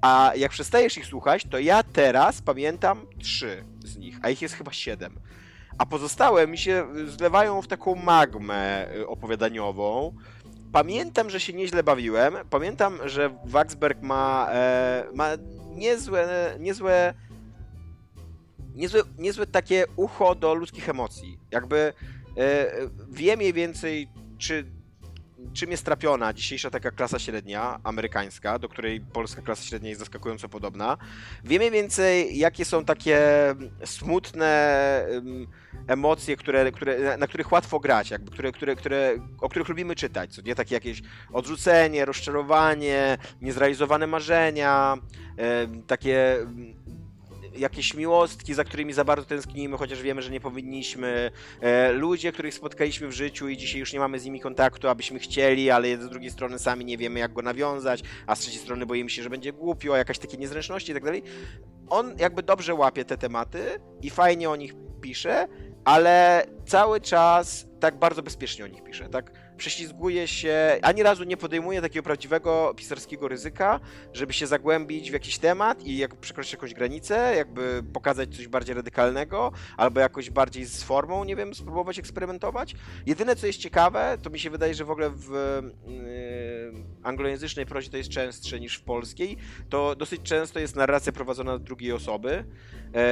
A jak przestajesz ich słuchać, to ja teraz pamiętam trzy z nich, a ich jest chyba siedem. A pozostałe mi się zlewają w taką magmę y, opowiadaniową. Pamiętam, że się nieźle bawiłem. Pamiętam, że Waxberg ma, e, ma niezłe, niezłe, niezłe, niezłe takie ucho do ludzkich emocji. Jakby wie mniej więcej, czy czym jest trapiona dzisiejsza taka klasa średnia amerykańska, do której polska klasa średnia jest zaskakująco podobna. Wie mniej więcej, jakie są takie smutne emocje, które, które, na których łatwo grać, jakby, które, które, które, o których lubimy czytać, co nie? Takie jakieś odrzucenie, rozczarowanie, niezrealizowane marzenia, takie jakieś miłostki, za którymi za bardzo tęsknimy, chociaż wiemy, że nie powinniśmy. E, ludzie, których spotkaliśmy w życiu i dzisiaj już nie mamy z nimi kontaktu, abyśmy chcieli, ale z drugiej strony sami nie wiemy, jak go nawiązać, a z trzeciej strony boimy się, że będzie głupio, jakaś takie niezręczności i tak dalej. On jakby dobrze łapie te tematy i fajnie o nich pisze, ale cały czas tak bardzo bezpiecznie o nich pisze, tak prześlizguje się, ani razu nie podejmuje takiego prawdziwego pisarskiego ryzyka, żeby się zagłębić w jakiś temat i jak przekroczyć jakąś granicę, jakby pokazać coś bardziej radykalnego, albo jakoś bardziej z formą, nie wiem, spróbować eksperymentować. Jedyne, co jest ciekawe, to mi się wydaje, że w ogóle w yy, anglojęzycznej prozie to jest częstsze niż w polskiej, to dosyć często jest narracja prowadzona z drugiej osoby,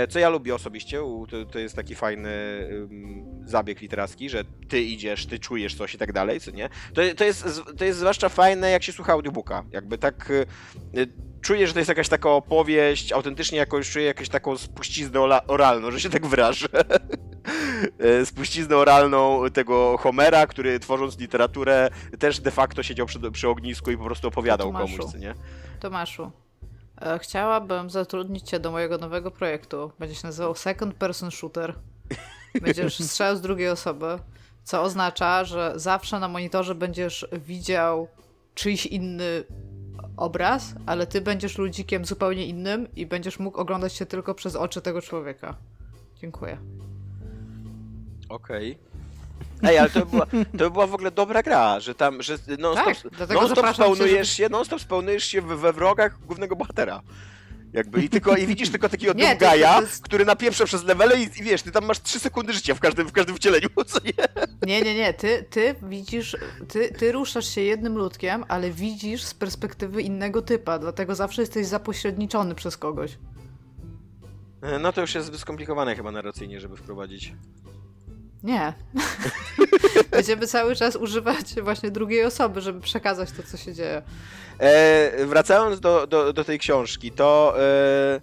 co ja lubię osobiście, to, to jest taki fajny zabieg literacki, że ty idziesz, ty czujesz coś i tak dalej, co nie? To, to, jest, to jest zwłaszcza fajne, jak się słucha audiobooka, jakby tak y, y, czujesz, że to jest jakaś taka opowieść, autentycznie jakoś czuję jakąś taką spuściznę oralną, że się tak wyrażę. E, Spuściznę oralną tego Homera, który tworząc literaturę też de facto siedział przy, przy ognisku i po prostu opowiadał Tomaszu. komuś, co nie? Tomaszu, e, chciałabym zatrudnić cię do mojego nowego projektu. Będzie się nazywał Second Person Shooter. Będziesz strzelał z drugiej osoby, co oznacza, że zawsze na monitorze będziesz widział czyjś inny obraz, ale ty będziesz ludzikiem zupełnie innym i będziesz mógł oglądać się tylko przez oczy tego człowieka. Dziękuję. Okej. Ej, ale to by, była, to by była w ogóle dobra gra, że tam, że non-stop, Tak, zapraszam cię, spełnujesz się, non-stop spełnujesz się we, wrogach głównego bohatera. Jakby i tylko i widzisz tylko takiego Nie, to jest- który napieprza przez levele i, i wiesz, ty tam masz 3 sekundy życia w każdym, w każdym wcieleniu, co nie? Nie, nie, nie. Ty, ty widzisz, ty, ty ruszasz się jednym ludkiem, ale widzisz z perspektywy innego typa, dlatego zawsze jesteś zapośredniczony przez kogoś. E, No to już jest zbyt skomplikowane chyba narracyjnie, żeby wprowadzić. Nie. Będziemy cały czas używać właśnie drugiej osoby, żeby przekazać to, co się dzieje. E, wracając do, do, do tej książki, to e,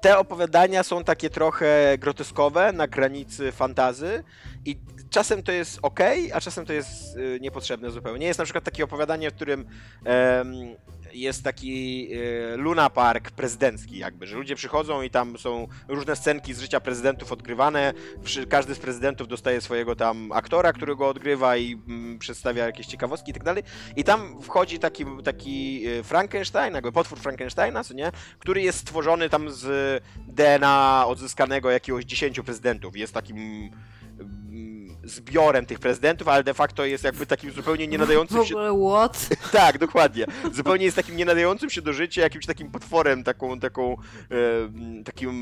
te opowiadania są takie trochę groteskowe, na granicy fantazy i czasem to jest ok, a czasem to jest e, niepotrzebne zupełnie. Jest na przykład takie opowiadanie, w którym jest taki e, Luna Park prezydencki jakby, że ludzie przychodzą i tam są różne scenki z życia prezydentów odgrywane, każdy z prezydentów dostaje swojego tam aktora, który go odgrywa i mm, przedstawia jakieś ciekawostki i tak dalej. I tam wchodzi taki, taki e, Frankenstein, jakby potwór Frankensteina, co nie? Który jest stworzony tam z DNA odzyskanego jakiegoś 10 prezydentów. Jest takim zbiorem tych prezydentów, ale de facto jest jakby takim zupełnie nie W nadającym się... ogóle what? Tak, dokładnie. Zupełnie jest takim nie nadającym się do życia, jakimś takim potworem, taką, taką, e, takim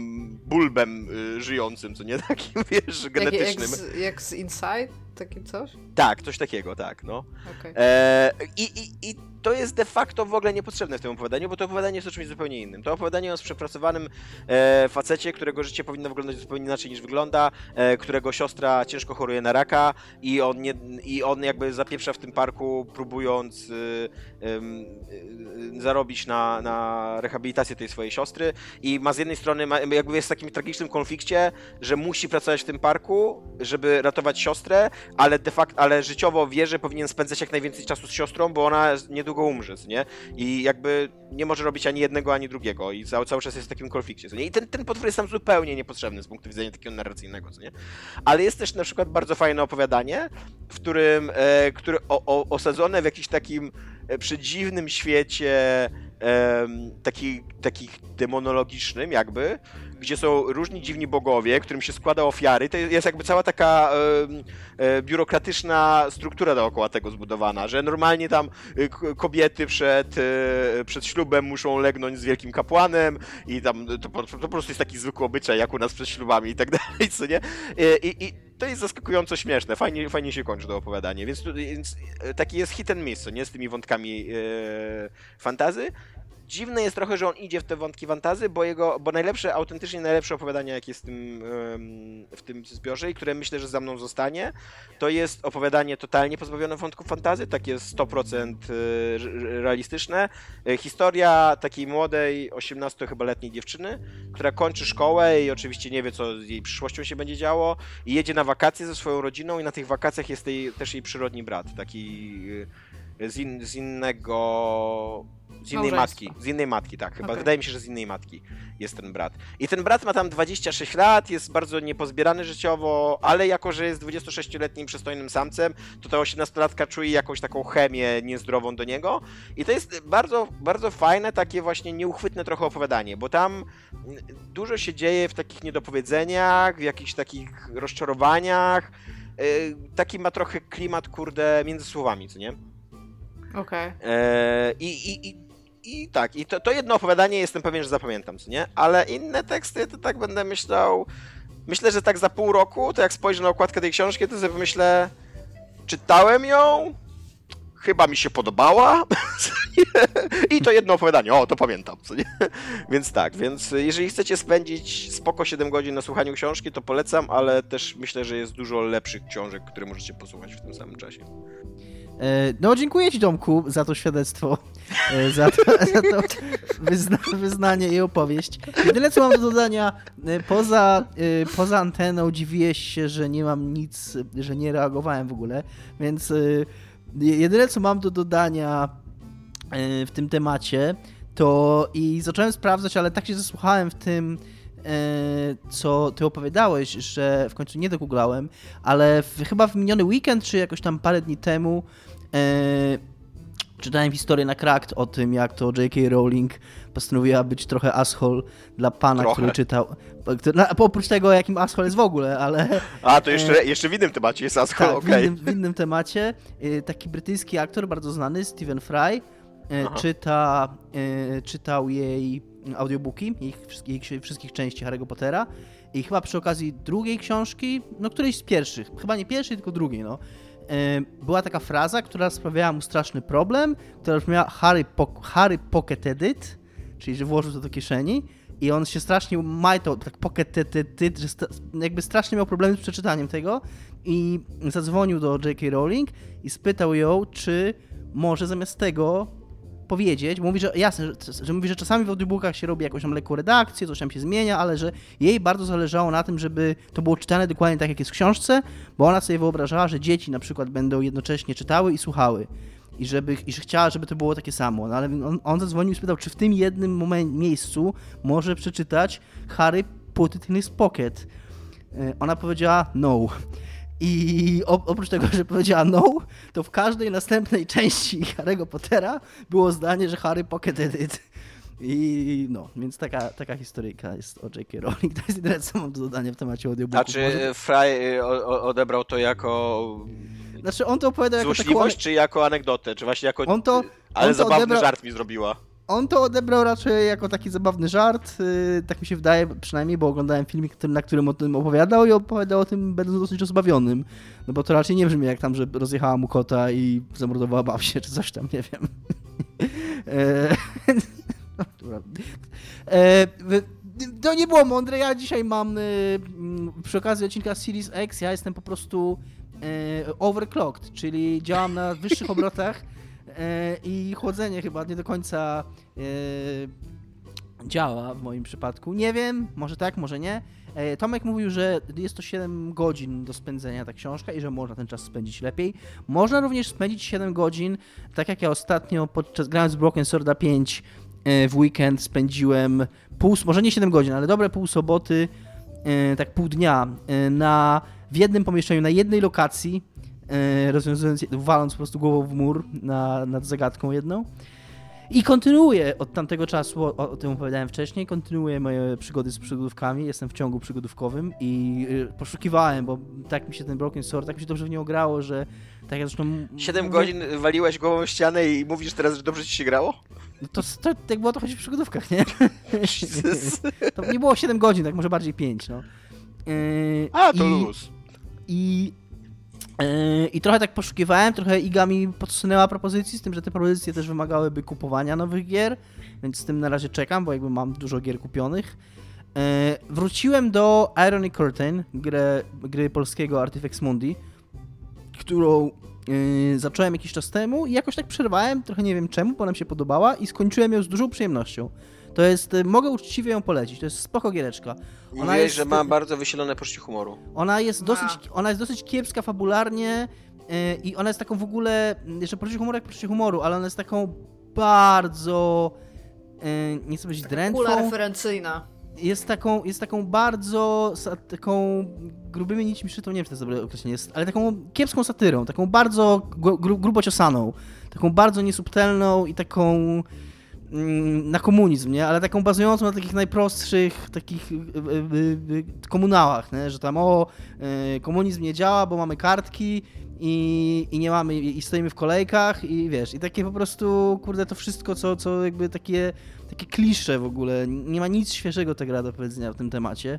bulbem e, żyjącym, co nie? Takim, wiesz, Jak, jak, genetycznym. z, jak z Inside? Takim coś? Tak, coś takiego, tak, no. Okej. E, i, i, I to jest de facto w ogóle niepotrzebne w tym opowiadaniu, bo to opowiadanie jest o czymś zupełnie innym. To opowiadanie o przepracowanym e, facecie, którego życie powinno wyglądać zupełnie inaczej niż wygląda, e, którego siostra ciężko choruje na raka i on, nie, i on jakby zapieprza w tym parku, próbując em, e, zarobić na, na rehabilitację tej swojej siostry i ma z jednej strony, ma, jakby jest w takim tragicznym konflikcie, że musi pracować w tym parku, żeby ratować siostrę, ale de facto, ale życiowo wie, że powinien spędzać jak najwięcej czasu z siostrą, bo ona niedługo umrze, nie? I jakby nie może robić ani jednego, ani drugiego i cały, cały czas jest w takim konflikcie, nie? I ten, ten potwór jest tam zupełnie niepotrzebny z punktu widzenia takiego narracyjnego, nie? Ale jest też na przykład bardzo fajne opowiadanie, w którym, e, o, o, osadzone w jakimś takim e, przedziwnym świecie e, taki, takich demonologicznym jakby, gdzie są różni dziwni bogowie, którym się składa ofiary. To jest jakby cała taka e, e, biurokratyczna struktura dookoła tego zbudowana, że normalnie tam k- kobiety przed, e, przed ślubem muszą legnąć z wielkim kapłanem i tam to, po- to po prostu jest taki zwykły obyczaj, jak u nas przed ślubami i tak dalej, co nie? I, i to jest zaskakująco śmieszne, fajnie, fajnie się kończy to opowiadanie, więc, więc taki jest hit and miss, co nie? Z tymi wątkami fantazy. Dziwne jest trochę, że on idzie w te wątki fantazy, bo jego, bo najlepsze, autentycznie najlepsze opowiadanie, jakie jest w tym, w tym zbiorze i które myślę, że za mną zostanie, to jest opowiadanie totalnie pozbawione wątków fantazy, takie 100% e, realistyczne. E, Historia takiej młodej, 18 chyba letniej dziewczyny, która kończy szkołę i oczywiście nie wie, co z jej przyszłością się będzie działo i jedzie na wakacje ze swoją rodziną i na tych wakacjach jest jej, też jej przyrodni brat, taki e, z, in, z innego... Z innej matki, z innej matki, tak, chyba. Okej. Wydaje mi się, że z innej matki jest ten brat. I ten brat ma tam 26 lat, jest bardzo niepozbierany życiowo, ale jako, że jest 26-letnim przystojnym samcem, to ta 18-latka czuje jakąś taką chemię niezdrową do niego. I to jest bardzo, bardzo fajne, takie właśnie nieuchwytne trochę opowiadanie, bo tam dużo się dzieje w takich niedopowiedzeniach, w jakichś takich rozczarowaniach. Yy, Taki ma trochę klimat, kurde, między słowami, co nie? Okej. Eee, I, i, i, I tak, i to, to jedno opowiadanie jestem pewien, że zapamiętam, co nie? Ale inne teksty to tak będę myślał. Myślę, że tak za pół roku, to jak spojrzę na okładkę tej książki, to sobie myślę, czytałem ją, chyba mi się podobała. I to jedno opowiadanie, o, to pamiętam, co nie? Więc tak, więc jeżeli chcecie spędzić spoko 7 godzin na słuchaniu książki, to polecam, ale też myślę, że jest dużo lepszych książek, które możecie posłuchać w tym samym czasie. E, No, dziękuję Ci, Domku, za to świadectwo, e, za to, za to wyzna, wyznanie i opowieść. Jedyne, co mam do dodania, e, poza, poza anteną dziwiłeś się, że nie mam nic, że nie reagowałem w ogóle, więc jedyne, co mam do dodania w tym temacie, to i zacząłem sprawdzać, ale tak się zasłuchałem w tym, co ty opowiadałeś, że w końcu nie dogooglałem, ale w, chyba w miniony weekend, czy jakoś tam parę dni temu czytałem historię na Cracked o tym, jak to J.K. Rowling postanowiła być trochę asshole dla pana, Trochę. który czytał. No, oprócz tego, jakim asshole jest w ogóle, ale A, to jeszcze, jeszcze w innym temacie jest Asshole, tak, w, okej. innym, w innym temacie. Y, Taki brytyjski aktor, bardzo znany, Stephen Fry, Aha. czyta, czytał jej audiobooki, jej wszystkich, wszystkich części Harry'ego Pottera. I chyba przy okazji drugiej książki, no którejś z pierwszych, chyba nie pierwszej, tylko drugiej, no. Y, Była taka fraza, która sprawiała mu straszny problem, która brzmiała Harry, po, Harry Pocketed it, czyli że włożył to do kieszeni i on się strasznie majtał, tak pocketed że jakby strasznie miał problemy z przeczytaniem tego i zadzwonił do J.K. Rowling i spytał ją, czy może zamiast tego powiedzieć, bo mówi, że jasne, że, że mówi, że czasami w audiobookach się robi jakąś tam lekką redakcję, coś tam się zmienia, ale że jej bardzo zależało na tym, żeby to było czytane dokładnie tak, jak jest w książce, bo ona sobie wyobrażała, że dzieci na przykład będą jednocześnie czytały i słuchały. I, żeby, I że chciała, żeby to było takie samo. No ale on, on zadzwonił i spytał, czy w tym jednym miejscu może przeczytać Harry put it in his pocket. Y, Ona powiedziała no. I oprócz tego, że powiedziała no, to w każdej następnej części Harry'ego Pottera było zdanie, że Harry pocketed it. I no, więc taka, taka historyjka jest o J.K. Rowling. To jest jedyne, co mam do dodania w temacie audiobooków. A czy Może- Fry y, odebrał to jako Znaczy on to opowiada jako taką... czy jako anegdotę, czy właśnie jako... On to- Ale on to zabawny odebrał- żart mi zrobiła. On to odebrał raczej jako taki zabawny żart, yy, tak mi się wydaje przynajmniej, bo oglądałem filmik, na którym o tym opowiadał i opowiadał o tym będąc dosyć rozbawionym. No bo to raczej nie brzmi jak tam, że rozjechała mu kota i zamordowała babcię, czy coś tam, nie wiem. E. E, To nie było mądre, ja dzisiaj mam y, mm, przy okazji odcinka Series X, ja jestem po prostu e, overclocked, czyli działam na wyższych obrotach i chłodzenie chyba nie do końca e, działa w moim przypadku. Nie wiem, może tak, może nie, E, Tomek mówił, że jest to 7 godzin do spędzenia ta książka i że można ten czas spędzić lepiej. Można również spędzić 7 godzin, tak jak ja ostatnio podczas grając Broken Sworda 5 e, w weekend spędziłem pół, może nie 7 godzin, ale dobre pół soboty, e, tak pół dnia e, na, w jednym pomieszczeniu, na jednej lokacji, e, rozwiązując, waląc po prostu głową w mur na, nad zagadką jedną. I kontynuuję od tamtego czasu, o, o tym opowiadałem wcześniej, kontynuuję moje przygody z przygodówkami, jestem w ciągu przygodówkowym i y, poszukiwałem, bo tak mi się ten Broken Sword, tak mi się dobrze w niego grało, że tak jak zresztą... m- 7 mówię- godzin waliłeś głową w ścianę i mówisz teraz, że dobrze ci się grało? No to, to tak było to chodzi w przygodówkach, nie? To nie było 7 godzin, tak może bardziej 5, no. Yy, A, to i, luz. I, I trochę tak poszukiwałem, trochę Iga mi podsunęła propozycji, z tym, że te propozycje też wymagałyby kupowania nowych gier, więc z tym na razie czekam, bo jakby mam dużo gier kupionych. Yy, wróciłem do Irony Curtain, grę, gry polskiego Artifex Mundi, którą yy, zacząłem jakiś czas temu i jakoś tak przerwałem, trochę nie wiem czemu, bo nam się podobała i skończyłem ją z dużą przyjemnością. To jest, y, mogę uczciwie ją polecić, to jest spoko giereczka. Ona Mówiłeś, jest- że ma bardzo wysilone poczucie humoru. Ona jest dosyć, ona jest dosyć kiepska fabularnie yy, i ona jest taką w ogóle, jeszcze poczucie humoru jak poczucie humoru, ale ona jest taką bardzo, yy, nie chcę powiedzieć Kula drętwą, referencyjna. jest taką, jest taką bardzo, taką grubymi nićmi szytą, nie wiem czy to jest dobre określenie, jest, ale taką kiepską satyrą, taką bardzo gru, gru, grubo ciosaną, taką bardzo niesubtelną i taką na komunizm, nie? Ale taką bazującą na takich najprostszych takich y, y, y, komunałach, nie? Że tam o, komunizm nie działa, bo mamy kartki i, i nie mamy, i stoimy w kolejkach i wiesz, i takie po prostu, kurde, to wszystko, co, co jakby takie, takie klisze w ogóle, nie ma nic świeżego ta gra do powiedzenia w tym temacie.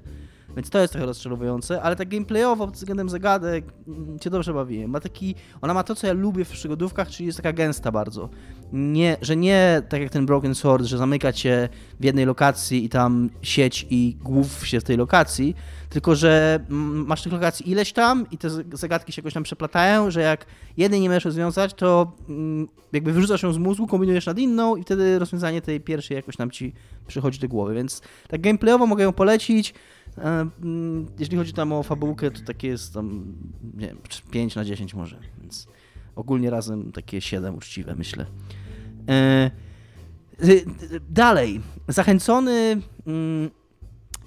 Więc to jest trochę rozczarowujące, ale tak gameplayowo pod względem zagadek mm, cię dobrze bawiłem. Ma taki, ona ma to, co ja lubię w przygodówkach, czyli jest taka gęsta bardzo. Nie, że nie tak jak ten Broken Sword, że zamyka cię w jednej lokacji i tam sieć i głów się w tej lokacji, tylko że mm, masz tych lokacji ileś tam i te zagadki się jakoś tam przeplatają, że jak jednej nie możesz rozwiązać, to mm, jakby wyrzucasz ją z mózgu, kombinujesz nad inną i wtedy rozwiązanie tej pierwszej jakoś tam ci przychodzi do głowy, więc tak gameplayowo mogę ją polecić. E, mm, Jeśli chodzi tam o fabułkę, to takie jest tam, nie wiem, 5 na 10 może, więc ogólnie razem takie 7 uczciwe, myślę. E, y, Dalej, zachęcony mm,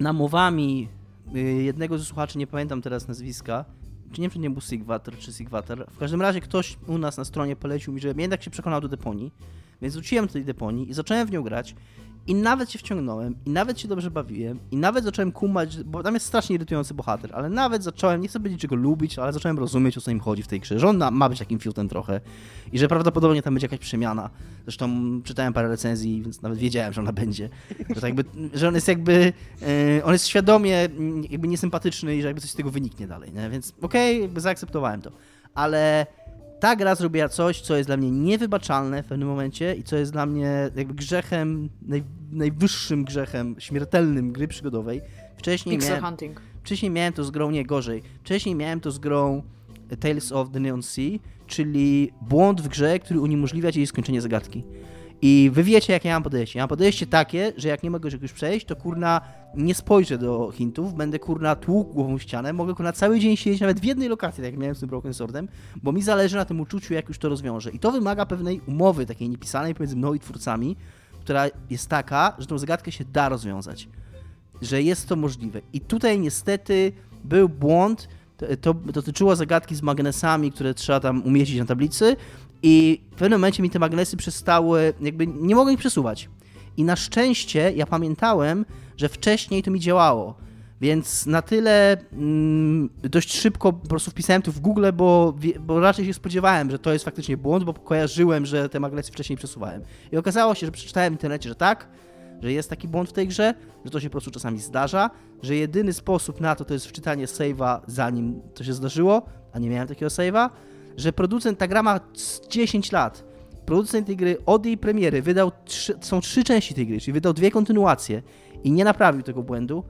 namowami y, jednego ze słuchaczy, nie pamiętam teraz nazwiska, czy nie wiem, czy nie był Sigwater, czy Sigwater. W każdym razie ktoś u nas na stronie polecił mi, że jednak się przekonał do deponii, więc wróciłem do tej deponii i zacząłem w nią grać i nawet się wciągnąłem, i nawet się dobrze bawiłem, i nawet zacząłem kumać, bo tam jest strasznie irytujący bohater, ale nawet zacząłem, nie chcę powiedzieć, czego lubić, ale zacząłem rozumieć, o co im chodzi w tej grze, że on ma być takim fiutem trochę i że prawdopodobnie tam będzie jakaś przemiana. Zresztą czytałem parę recenzji, więc nawet wiedziałem, że ona będzie. Że, tak jakby, że on jest jakby, e, on jest świadomie mm, jakby niesympatyczny i że jakby coś z tego wyniknie dalej, nie? więc okej, jakby zaakceptowałem to. Ale ta gra zrobiła coś, co jest dla mnie niewybaczalne w pewnym momencie i co jest dla mnie jakby grzechem, naj, najwyższym grzechem, śmiertelnym gry przygodowej. Wcześniej Pixel miałem, Hunting. wcześniej miałem to z grą, nie gorzej, wcześniej miałem to z grą Tales of the Neon Sea, czyli błąd w grze, który uniemożliwia ci jej skończenie zagadki. I wy wiecie, jakie ja mam podejście. Ja mam podejście takie, że jak nie mogę czegoś przejść, to kurna nie spojrzę do hintów, będę kurna tłukł głową ścianę, mogę kurna cały dzień siedzieć nawet w jednej lokacji, tak jak miałem z tym Broken Swordem, bo mi zależy na tym uczuciu, jak już to rozwiążę. I to wymaga pewnej umowy, takiej niepisanej pomiędzy mną i twórcami, która jest taka, że tą zagadkę się da rozwiązać. Że jest to możliwe. I tutaj niestety był błąd, to, to dotyczyło zagadki z magnesami, które trzeba tam umieścić na tablicy i w pewnym momencie mi te magnesy przestały, jakby nie mogłem ich przesuwać. I na szczęście ja pamiętałem, że wcześniej to mi działało. Więc na tyle mm, dość szybko po prostu wpisałem to w Google, bo, bo raczej się spodziewałem, że to jest faktycznie błąd, bo kojarzyłem, że te magnesy wcześniej przesuwałem. I okazało się, że przeczytałem w internecie, że tak, że jest taki błąd w tej grze, że to się po prostu czasami zdarza, że jedyny sposób na to to jest wczytanie save'a zanim to się zdarzyło, a nie miałem takiego save'a, że producent, ta gra ma z 10 lat, producent tej gry od jej premiery wydał, trzy, są trzy części tej gry, czyli wydał dwie kontynuacje i nie naprawił tego błędu.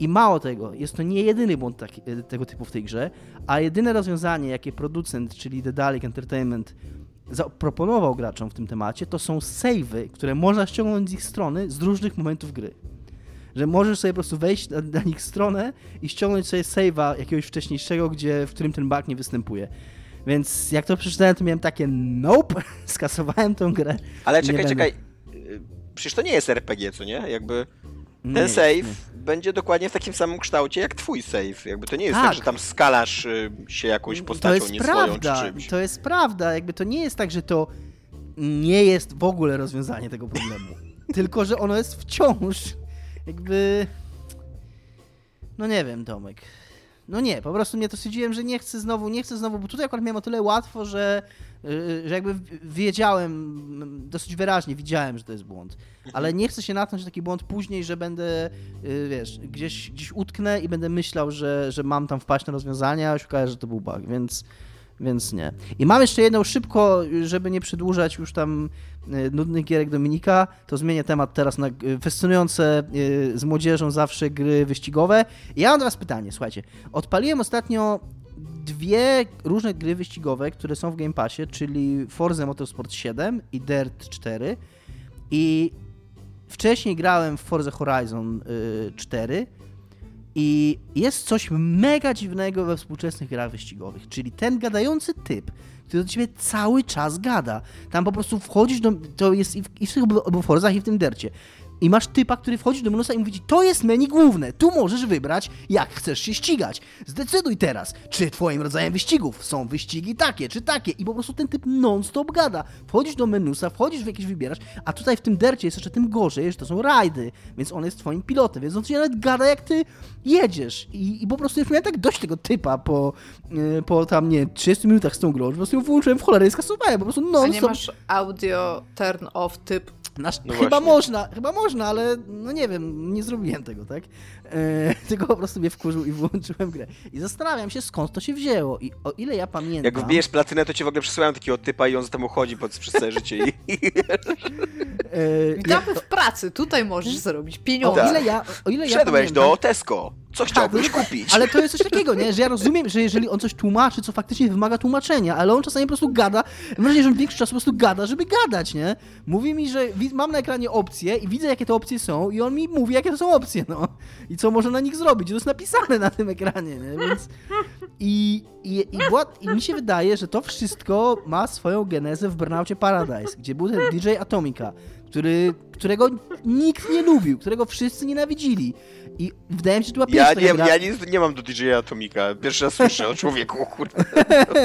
I mało tego, jest to nie jedyny błąd taki, e, tego typu w tej grze, a jedyne rozwiązanie, jakie producent, czyli The Dalek Entertainment, zaproponował graczom w tym temacie, to są savey, które można ściągnąć z ich strony z różnych momentów gry. że możesz sobie po prostu wejść na, na nich stronę i ściągnąć sobie save'a jakiegoś wcześniejszego, gdzie, w którym ten bug nie występuje. Więc jak to przeczytałem, to miałem takie nope, skasowałem tą grę. Ale Nie czekaj, czekaj. Y, Przecież to nie jest RPG, co nie? Jakby Nie ten jest, save nie. będzie dokładnie w takim samym kształcie jak twój save. Jakby to nie jest tak, Tak. że tam skalasz y, się jakąś To postacią jest nie prawda, swoją czy czymś. to jest prawda. Jakby to nie jest tak, że to nie jest w ogóle rozwiązanie tego problemu. Tylko, że ono jest wciąż jakby... No nie wiem, Tomek. No nie, po prostu mnie to stwierdziłem, że nie chcę znowu, nie chcę znowu, bo tutaj akurat miałem o tyle łatwo, że, yy, że jakby wiedziałem, dosyć wyraźnie widziałem, że to jest błąd. Ale nie chcę się natknąć na taki błąd później, że będę, yy, wiesz, gdzieś, gdzieś utknę i będę myślał, że, że mam tam wpaść na rozwiązania, a się okaże, że to był bug, więc, więc nie. I mam jeszcze jedną szybko, żeby nie przedłużać już tam yy, nudnych gierek Dominika, to zmienię temat teraz na yy, fascynujące yy, z młodzieżą zawsze gry wyścigowe. I ja mam do was pytanie, słuchajcie. Odpaliłem ostatnio dwie różne gry wyścigowe, które są w Game Passie, czyli Forza Motorsport 7 i Dirt 4. I wcześniej grałem w Forza Horizon y, 4 i jest coś mega dziwnego we współczesnych grach wyścigowych, czyli ten gadający typ, który do ciebie cały czas gada. Tam po prostu wchodzisz do... To jest i w, i w tych i w tym Dercie. I masz typa, który wchodzi do menusa i mówi ci, to jest menu główne, tu możesz wybrać, jak chcesz się ścigać. Zdecyduj teraz, czy twoim rodzajem wyścigów są wyścigi takie, czy takie. I po prostu ten typ non-stop gada. Wchodzisz do menusa, wchodzisz w jakieś wybierasz, a tutaj w tym dercie jest jeszcze tym gorzej, że to są rajdy, więc on jest twoim pilotem, więc on ci nawet gada, jak ty jedziesz. I, i po prostu już miałem tak dość tego typa po, yy, po tam, nie 30 minutach z tą grą, że po prostu ją wyłączyłem w cholerę i skasowałem, po prostu A nie non-stop. masz audio turn off typ. Nasz, No chyba można, chyba można, ale no nie wiem, nie zrobiłem tego, tak? E, tylko po prostu mnie wkurzył i wyłączyłem grę. I zastanawiam się, skąd to się wzięło. I o ile ja pamiętam... Jak wbijesz platynę, to ci w ogóle przesyłają takiego typa i on za tobą chodzi pod, przez całe życie. I, ja, Witamy w pracy, tutaj możesz zarobić o pieniądze. tak. ile ja, o ile ja Wszedłeś pamiętam, do Tesco. Co chciałbyś no tak, kupić? Ale to jest coś takiego, nie? Że ja rozumiem, że jeżeli on coś tłumaczy, co faktycznie wymaga tłumaczenia, ale on czasami po prostu gada, mam wrażenie, że on większość czasu po prostu gada, żeby gadać, nie? Mówi mi, że mam na ekranie opcje i widzę, jakie te opcje są i on mi mówi, jakie to są opcje, no. I co może na nich zrobić. To jest napisane na tym ekranie, nie? Więc... I, i, i, była, I mi się wydaje, że to wszystko ma swoją genezę w Burnoutie Paradise, gdzie był ten DJ Atomica, który, którego nikt nie lubił, którego wszyscy nienawidzili. I wydaje mi się, że to była pierwsza Ja nie, gra, ja nic nie mam do DJ Atomika. Pierwszy raz słyszę o człowieku, kurde.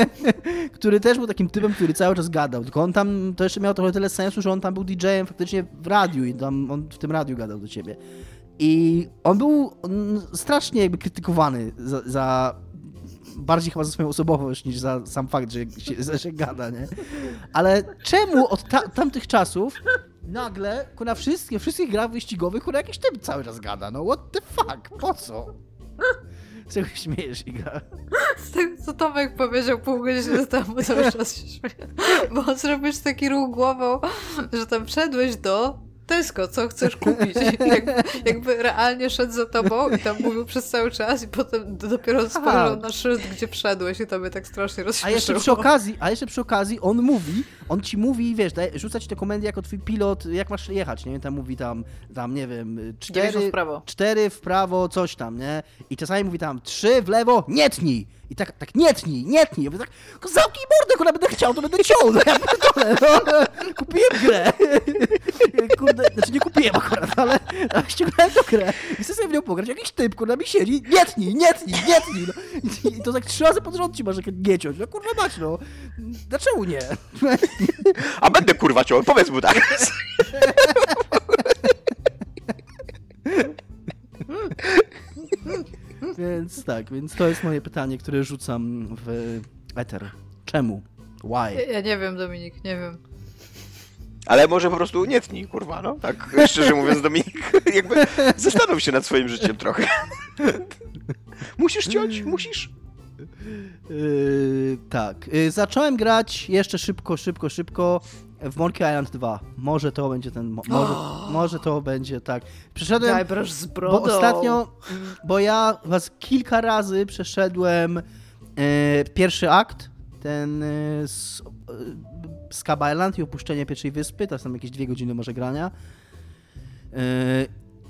który też był takim typem, który cały czas gadał. Tylko on tam to jeszcze miał trochę tyle sensu, że on tam był DJ-em faktycznie w radiu i tam on w tym radiu gadał do ciebie. I on był strasznie jakby krytykowany za, za bardziej chyba za swoją osobowość niż za sam fakt, że się, że gada, nie? Ale czemu od ta, tamtych czasów nagle na wszystkie, wszystkich grach wyścigowych kurwa jakiś typ cały czas gada? No what the fuck? Po co? Z czego śmiejesz, Iga? Z tego, co Tomek powiedział pół godziny temu, cały czas się śmieję. Bo zrobisz taki ruch głową, że tam wszedłeś do Tesco, co chcesz kupić? Jakby, jakby realnie szedł za tobą i tam mówił przez cały czas i potem dopiero spojrzał na szyld, gdzie wszedłeś i to mnie tak strasznie A rozśmieszyło. jeszcze przy okazji, a jeszcze przy okazji on mówi, on ci mówi, wiesz, daje, rzuca ci te komendy jako twój pilot, jak masz jechać, nie? Tam mówi tam, tam nie wiem, 90 cztery w prawo. cztery w prawo, coś tam, nie? I czasami mówi tam trzy w lewo, nie tnij! I tak, tak nie tnij, nie tnij! Ja mówię tak, zamknij mordę, kurwa, będę chciał, to będę ciął, no ja pierdolę, no. Kupiłem grę. Kurde, znaczy nie kupiłem akurat, ale, ale ściągnąłem tę grę i chcę sobie w nią pograć. Jakiś typ, kurwa, mi siedzi, nie tnij, nie tnij, nie tnij, no. I, I to tak trzy razy pod rząd ci masz jak nie ciąć. No kurwa mać, no. Dlaczego nie? A będę kurwa ciął, powiedz mu tak. Więc tak, więc to jest moje pytanie, które rzucam w eter. Czemu? Ja, Why? ja nie wiem, Dominik, nie wiem. Ale może po prostu nie tnij, kurwa, no. Tak szczerze mówiąc, Dominik, jakby zastanów się nad swoim życiem trochę. Musisz ciąć, musisz. Yy, tak. Yy, zacząłem grać jeszcze szybko, szybko, szybko w Monkey Island 2. Może to będzie ten. Mo może, może to będzie tak. Przeszedłem. Daj brosz z brodą. Bo ostatnio, bo ja was kilka razy przeszedłem e, pierwszy akt, ten e, z, e, Island i opuszczenie pierwszej wyspy, to są jakieś dwie godziny może grania. E,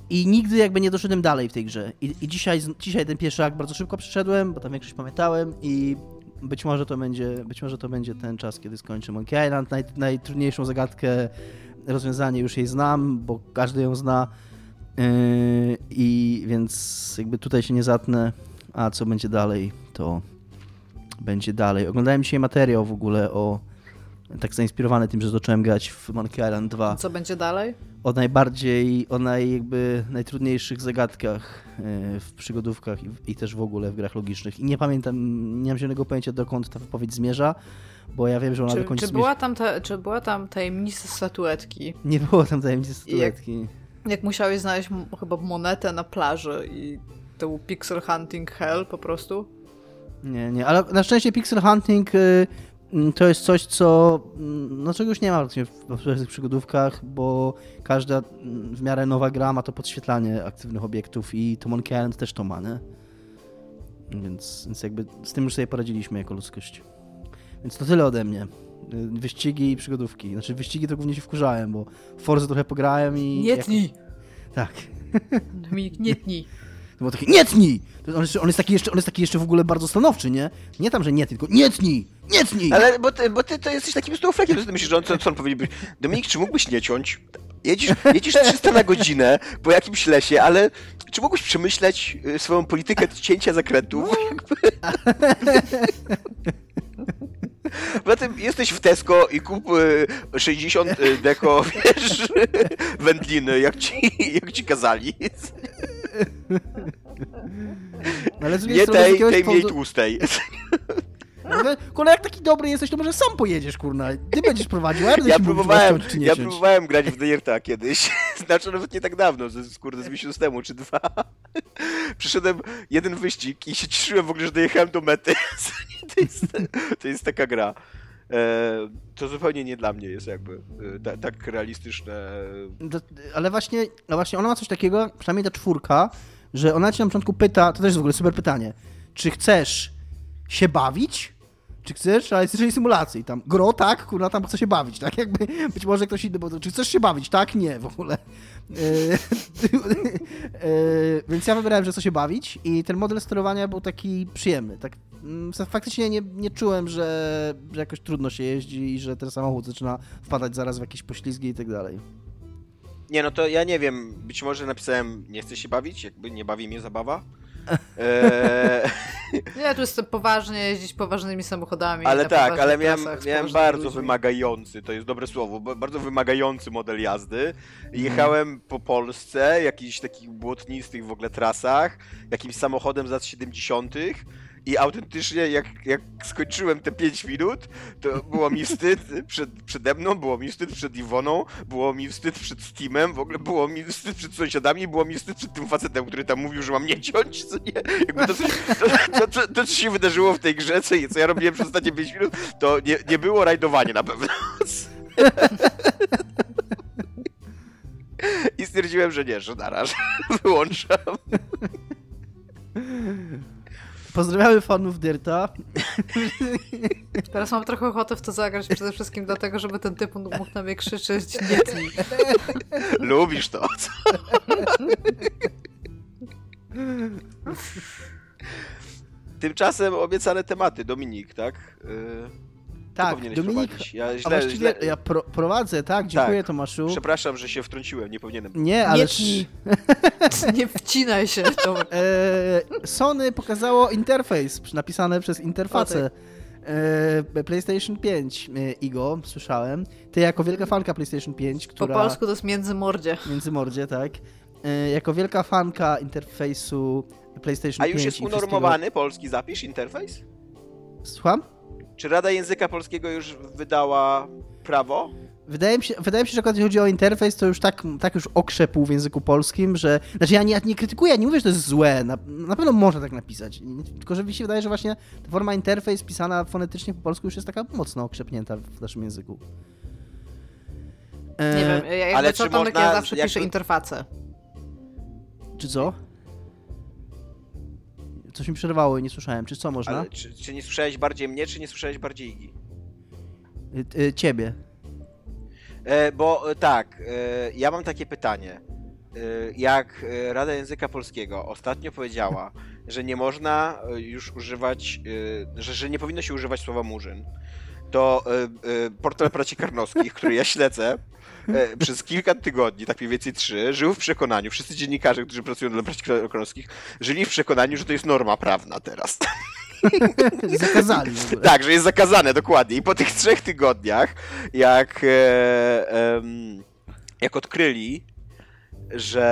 I nigdy jakby nie doszedłem dalej w tej grze. I, i dzisiaj, dzisiaj ten pierwszy akt bardzo szybko przeszedłem, bo tam większość pamiętałem i być może to będzie, być może to będzie ten czas, kiedy skończę Monkey Island. Naj, najtrudniejszą zagadkę, rozwiązanie już jej znam, bo każdy ją zna. Yy, I więc jakby tutaj się nie zatnę, a co będzie dalej, to będzie dalej. Oglądałem dzisiaj materiał w ogóle o tak zainspirowany tym, że zacząłem grać w Monkey Island 2. Co będzie dalej? O najbardziej, o naj, jakby najtrudniejszych zagadkach yy, w przygodówkach i, i, też w ogóle w grach logicznych. I nie pamiętam, nie mam zielonego pojęcia dokąd ta wypowiedź zmierza, bo ja wiem, że ona czy, do końca czy była tam ta, Czy była tam tajemnica statuetki? Nie było tam tajemnicy statuetki. Jak, jak musiałeś znaleźć chyba monetę na plaży i to był pixel hunting hell po prostu? Nie, nie, ale na szczęście pixel hunting y, to jest coś, co mm, no czego już nie ma w tych przygodówkach, bo każda mm, w miarę nowa gra ma to podświetlanie aktywnych obiektów i to Monkey Island też to ma, nie? Więc, więc jakby z tym już sobie poradziliśmy jako ludzkość. Więc to tyle ode mnie. Y, wyścigi i przygodówki. Znaczy wyścigi to głównie się wkurzałem, bo w Forza trochę pograłem i... Nie tnij! Jak... Tak. Dominik, nie tnij. To było takie, nie tnij! On jest, on, jest taki jeszcze, on jest taki jeszcze w ogóle bardzo stanowczy, nie? Nie tam, że nie, tylko nie tnij! Nie tnij! Ale, bo ty, bo ty to jesteś takim stoflekiem, ty myślisz, że on, co, co on powiedziałby? Dominik, czy mógłbyś nie ciąć? Jedziesz, jedziesz 300 na godzinę po jakimś lesie, ale czy mógłbyś przemyśleć y, swoją politykę cięcia zakrętów? No. Poza tym jesteś w Tesco i kup 60 y, deko, wiesz, wędliny, jak ci, jak ci kazali. No, ale nie tej, tej mniej tłustej. Kurna, jak taki dobry jesteś, to może sam pojedziesz, kurna. Ty będziesz prowadził, a ja, ja próbowałem, Ja próbowałem grać w Dirta kiedyś. Znaczy nawet nie tak dawno, z, kurde, z miesiąc temu, czy dwa. Przyszedłem jeden wyścig i się cieszyłem w ogóle, że dojechałem do mety. to, jest, to jest taka gra. E, to zupełnie nie dla mnie jest jakby e, tak realistyczne. ale właśnie, no właśnie ona ma coś takiego, przynajmniej ta czwórka, że ona cię na początku pyta, to też jest w ogóle super pytanie, czy chcesz się bawić, czy chcesz realistycznej symulacji? Tam gro, tak, kurwa, tam chce się bawić, tak? Jakby być może ktoś inny, bo czy chcesz się bawić? Tak, nie, w ogóle. E, e, więc ja wybrałem, że chcę się bawić i ten model sterowania był taki przyjemny. Tak, faktycznie nie, nie czułem, że, że jakoś trudno się jeździ i że ten samochód zaczyna wpadać zaraz w jakieś poślizgi i tak dalej. Nie, no to ja nie wiem, być może napisałem nie chcę się bawić, jakby nie bawi mnie zabawa. Eee... Nie, tu jest poważnie jeździć poważnymi samochodami. Ale tak, ale miałem, miałem bardzo ludźmi. wymagający, to jest dobre słowo, bardzo wymagający model jazdy. Mhm. Jechałem po Polsce, jakichś takich błotnistych w ogóle trasach, jakimś samochodem z lat 70 i autentycznie, jak, jak skończyłem te 5 minut, to było mi wstyd przed, przede mną, było mi wstyd przed Iwoną, było mi wstyd przed Steamem, w ogóle było mi wstyd przed sąsiadami, było mi wstyd przed tym facetem, który tam mówił, że mam nie ciąć, co nie? Jakby to, to, to, to, co się wydarzyło w tej grze, co, co ja robiłem przez ostatnie 5 minut, to nie, nie było rajdowanie na pewno. I stwierdziłem, że nie, że naraż. Wyłączam. Pozdrawiamy fanów Dirta. Teraz mam trochę ochotę w to zagrać przede wszystkim dlatego, żeby ten typ mógł na mnie krzyczeć nie. Lubisz to, co? Tymczasem obiecane tematy, Dominik, tak? Yy... Tak, Dominik, ja, źle, a źle... ja pro, prowadzę, tak, dziękuję tak. Tomaszu. Przepraszam, że się wtrąciłem, nie powinienem. Nie, ale... Nie, nie wcinaj się. E, Sony pokazało interfejs napisane przez interfacę. E, PlayStation 5, e, Igo, słyszałem. Ty jako wielka fanka PlayStation 5, która... Po polsku to jest Międzymordzie. Międzymordzie, tak. Jako wielka fanka interfejsu PlayStation 5... A już jest unormowany polski zapisz, interfejs? Słucham? Czy Rada Języka Polskiego już wydała prawo? Wydaje mi, się, wydaje mi się, że jeśli chodzi o interfejs, to już tak, tak już okrzepł w języku polskim, że... Znaczy ja nie, nie krytykuję, ja nie mówię, że to jest złe, na, na pewno można tak napisać, tylko że mi się wydaje, że właśnie ta forma interfejs pisana fonetycznie po polsku już jest taka mocno okrzepnięta w naszym języku. E... Nie wiem, jakby ale co, Tomek, można, ja zawsze jakby... piszę interfacę. Czy co? Coś mi przerwało i nie słyszałem. Czy co można? Ale, czy, czy, nie słyszałeś bardziej mnie, czy nie słyszałeś bardziej Igi? Y, y, ciebie. E, bo e, tak, e, ja mam takie pytanie. y, jak y, Rada Języka Polskiego ostatnio powiedziała, że nie można y, już używać, że, że nie powinno się używać słowa murzyn, to y, y, portal braci Karnowskich, który ja śledzę, y, przez kilka tygodni, tak mniej więcej trzy, żył w przekonaniu, wszyscy dziennikarze, którzy pracują dla braci Karnowskich, żyli w przekonaniu, że to jest norma prawna teraz. Zakazali ogóle. Tak, że jest zakazane, dokładnie. I po tych trzech tygodniach, jak, e, em, jak odkryli, że,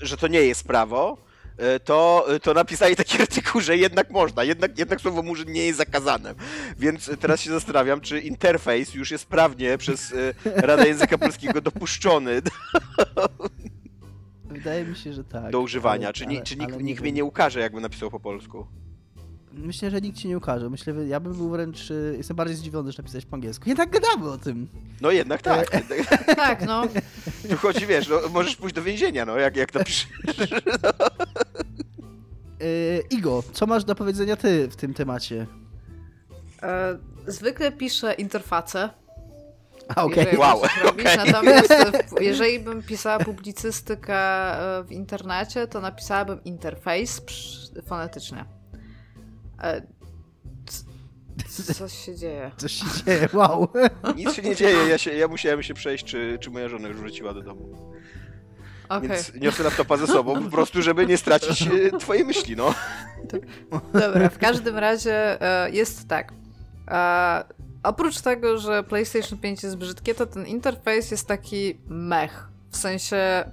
e, że to nie jest prawo, e, to, to napisali taki artykuł, że jednak można, jednak, jednak słowo murzyn nie jest zakazane. Więc teraz się zastanawiam, czy interfejs już jest prawnie przez e, Radę Języka Polskiego dopuszczony do, Wydaje mi się, że tak. do używania. ale- Czy, ale- czy nikt, nikt mnie nie ukaże, jakby napisał po polsku? Myślę, że nikt ci nie ukaże. Myślę, że ja bym był wręcz... y, Jestem bardziej zdziwiony, że napisałeś po angielsku. Jednak gadamy o tym. No jednak tak. Tak, no. Tu chodzi, wiesz, no, możesz pójść do więzienia, no, jak, jak napiszesz. Yy, Igo, co masz do powiedzenia ty w tym temacie? E, zwykle piszę interfacę. A, okej. jeżeli Wow, okej. Natomiast e, jeżeli bym pisała publicystykę e, w internecie, to napisałabym interfejs fonetycznie. E, Co się dzieje? Coś się dzieje, wow. Nic się nie dzieje, ja, się, ja musiałem się przejść, czy, czy moja żona już wróciła do domu. Okej, Więc niosę laptopa ze sobą, po prostu, żeby nie stracić e, twojej myśli, no. dobra. W każdym razie e, jest tak. Oprócz tego, że PlayStation 5 jest brzydkie, to ten interfejs jest taki mech. W sensie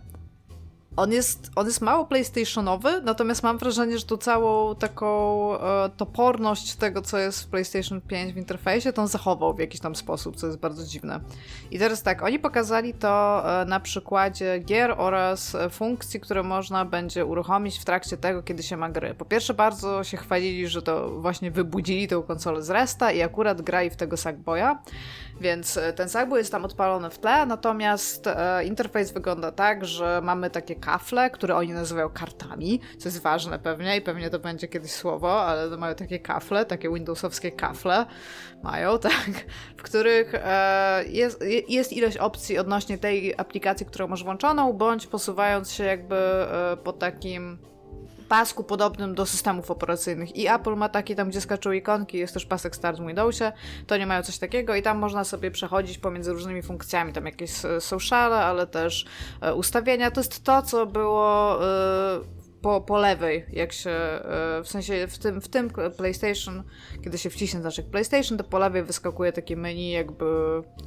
on jest, on jest mało PlayStationowy, natomiast mam wrażenie, że tu całą taką e, toporność tego, co jest w PlayStation 5 w interfejsie, to on zachował w jakiś tam sposób, co jest bardzo dziwne. I teraz tak, oni pokazali to e, na przykładzie gier oraz e, funkcji, które można będzie uruchomić w trakcie tego, kiedy się ma gry. Po pierwsze, bardzo się chwalili, że to właśnie wybudzili tę konsolę z resta i akurat grali w tego Sackboya, więc e, ten Sackboy jest tam odpalony w tle, natomiast e, interfejs wygląda tak, że mamy takie kafle, które oni nazywają kartami, co jest ważne pewnie i pewnie to będzie kiedyś słowo, ale mają takie kafle, takie windowsowskie kafle mają, tak, w których e, jest, je- jest ilość opcji odnośnie tej aplikacji, którą masz włączoną, bądź posuwając się jakby e, po takim pasku podobnym do systemów operacyjnych. I Apple ma taki tam, gdzie skaczą ikonki, jest też pasek Start w Windowsie, to nie mają coś takiego i tam można sobie przechodzić pomiędzy różnymi funkcjami, tam jakieś e, sociale, ale też e, ustawienia. To jest to, co było e, po, po lewej, jak się, e, w sensie w tym, w tym PlayStation, kiedy się wciśnie znaczek PlayStation, to po lewej wyskakuje takie menu jakby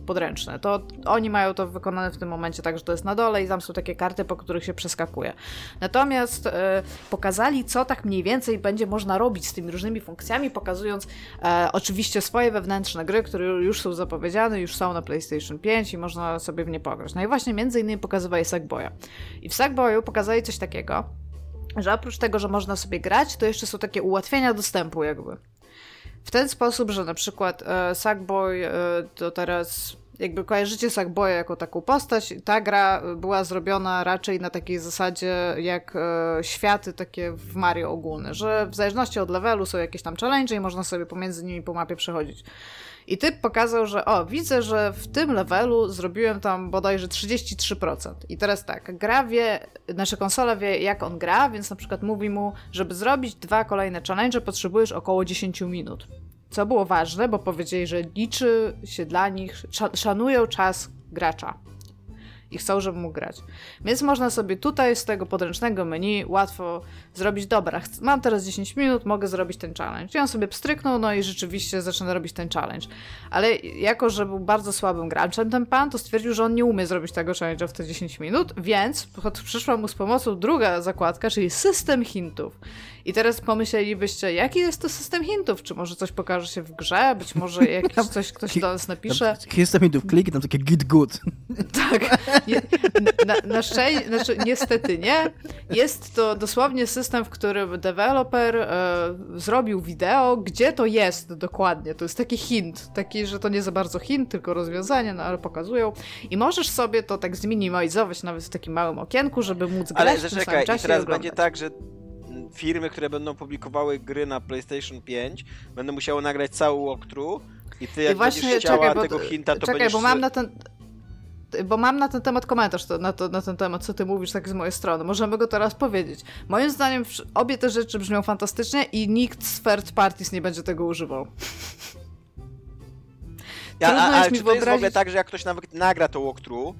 podręczne. To oni mają to wykonane w tym momencie tak, że to jest na dole i tam są takie karty, po których się przeskakuje. Natomiast e, pokazali, co tak mniej więcej będzie można robić z tymi różnymi funkcjami, pokazując e, oczywiście swoje wewnętrzne gry, które już są zapowiedziane, już są na PlayStation 5 i można sobie w nie pograć. No i właśnie między innymi pokazywali Sackboya. I w Sackboyu pokazali coś takiego, że oprócz tego, że można sobie grać, to jeszcze są takie ułatwienia dostępu jakby. W ten sposób, że na przykład e, Sackboy e, to teraz jakby kojarzycie Sackboya jako taką postać, ta gra była zrobiona raczej na takiej zasadzie jak e, światy takie w Mario ogólne, że w zależności od levelu są jakieś tam challenge i można sobie pomiędzy nimi po mapie przechodzić. I typ pokazał, że o, widzę, że w tym levelu zrobiłem tam bodajże 33%. I teraz tak, gra wie, nasza konsola wie jak on gra, więc na przykład mówi mu, żeby zrobić dwa kolejne challenge potrzebujesz około 10 minut. Co było ważne, bo powiedzieli, że liczy się dla nich, sza- szanują czas gracza i chcą, żeby mógł grać. Więc można sobie tutaj z tego podręcznego menu łatwo zrobić, dobra, mam teraz 10 minut, mogę zrobić ten challenge. I on sobie pstryknął, no i rzeczywiście zaczyna robić ten challenge. Ale jako, że był bardzo słabym graczem ten pan, to stwierdził, że on nie umie zrobić tego challenge'a w te 10 minut, więc przyszła mu z pomocą druga zakładka, czyli system hintów. I teraz pomyślelibyście, jaki jest to system hintów? Czy może coś pokaże się w grze? Być może jakieś coś ktoś do nas napisze? Jest tam tu klik i tam takie git good. Tak. Na, na szczęście, znaczy niestety nie. Jest to dosłownie system, w którym deweloper e, zrobił wideo, gdzie to jest dokładnie. To jest taki hint, taki, że to nie za bardzo hint, tylko rozwiązanie, no ale pokazują. I możesz sobie to tak zminimalizować nawet w takim małym okienku, żeby móc grać Ale w tym zaczekaj, samym i teraz i będzie tak, że firmy, które będą publikowały gry na PlayStation 5, będą musiały nagrać cały walkthrough i ty jak I właśnie, będziesz chciała czekaj, bo, tego hinta, to czekaj, będziesz... bo mam na ten... bo mam na ten temat komentarz to, na, to, na ten temat, co ty mówisz, tak z mojej strony. Możemy go teraz powiedzieć. Moim zdaniem obie te rzeczy brzmią fantastycznie i nikt z third parties nie będzie tego używał. Ja, a, ale czy to jest w ogóle tak, że jak ktoś nawet nagra to walkthrough,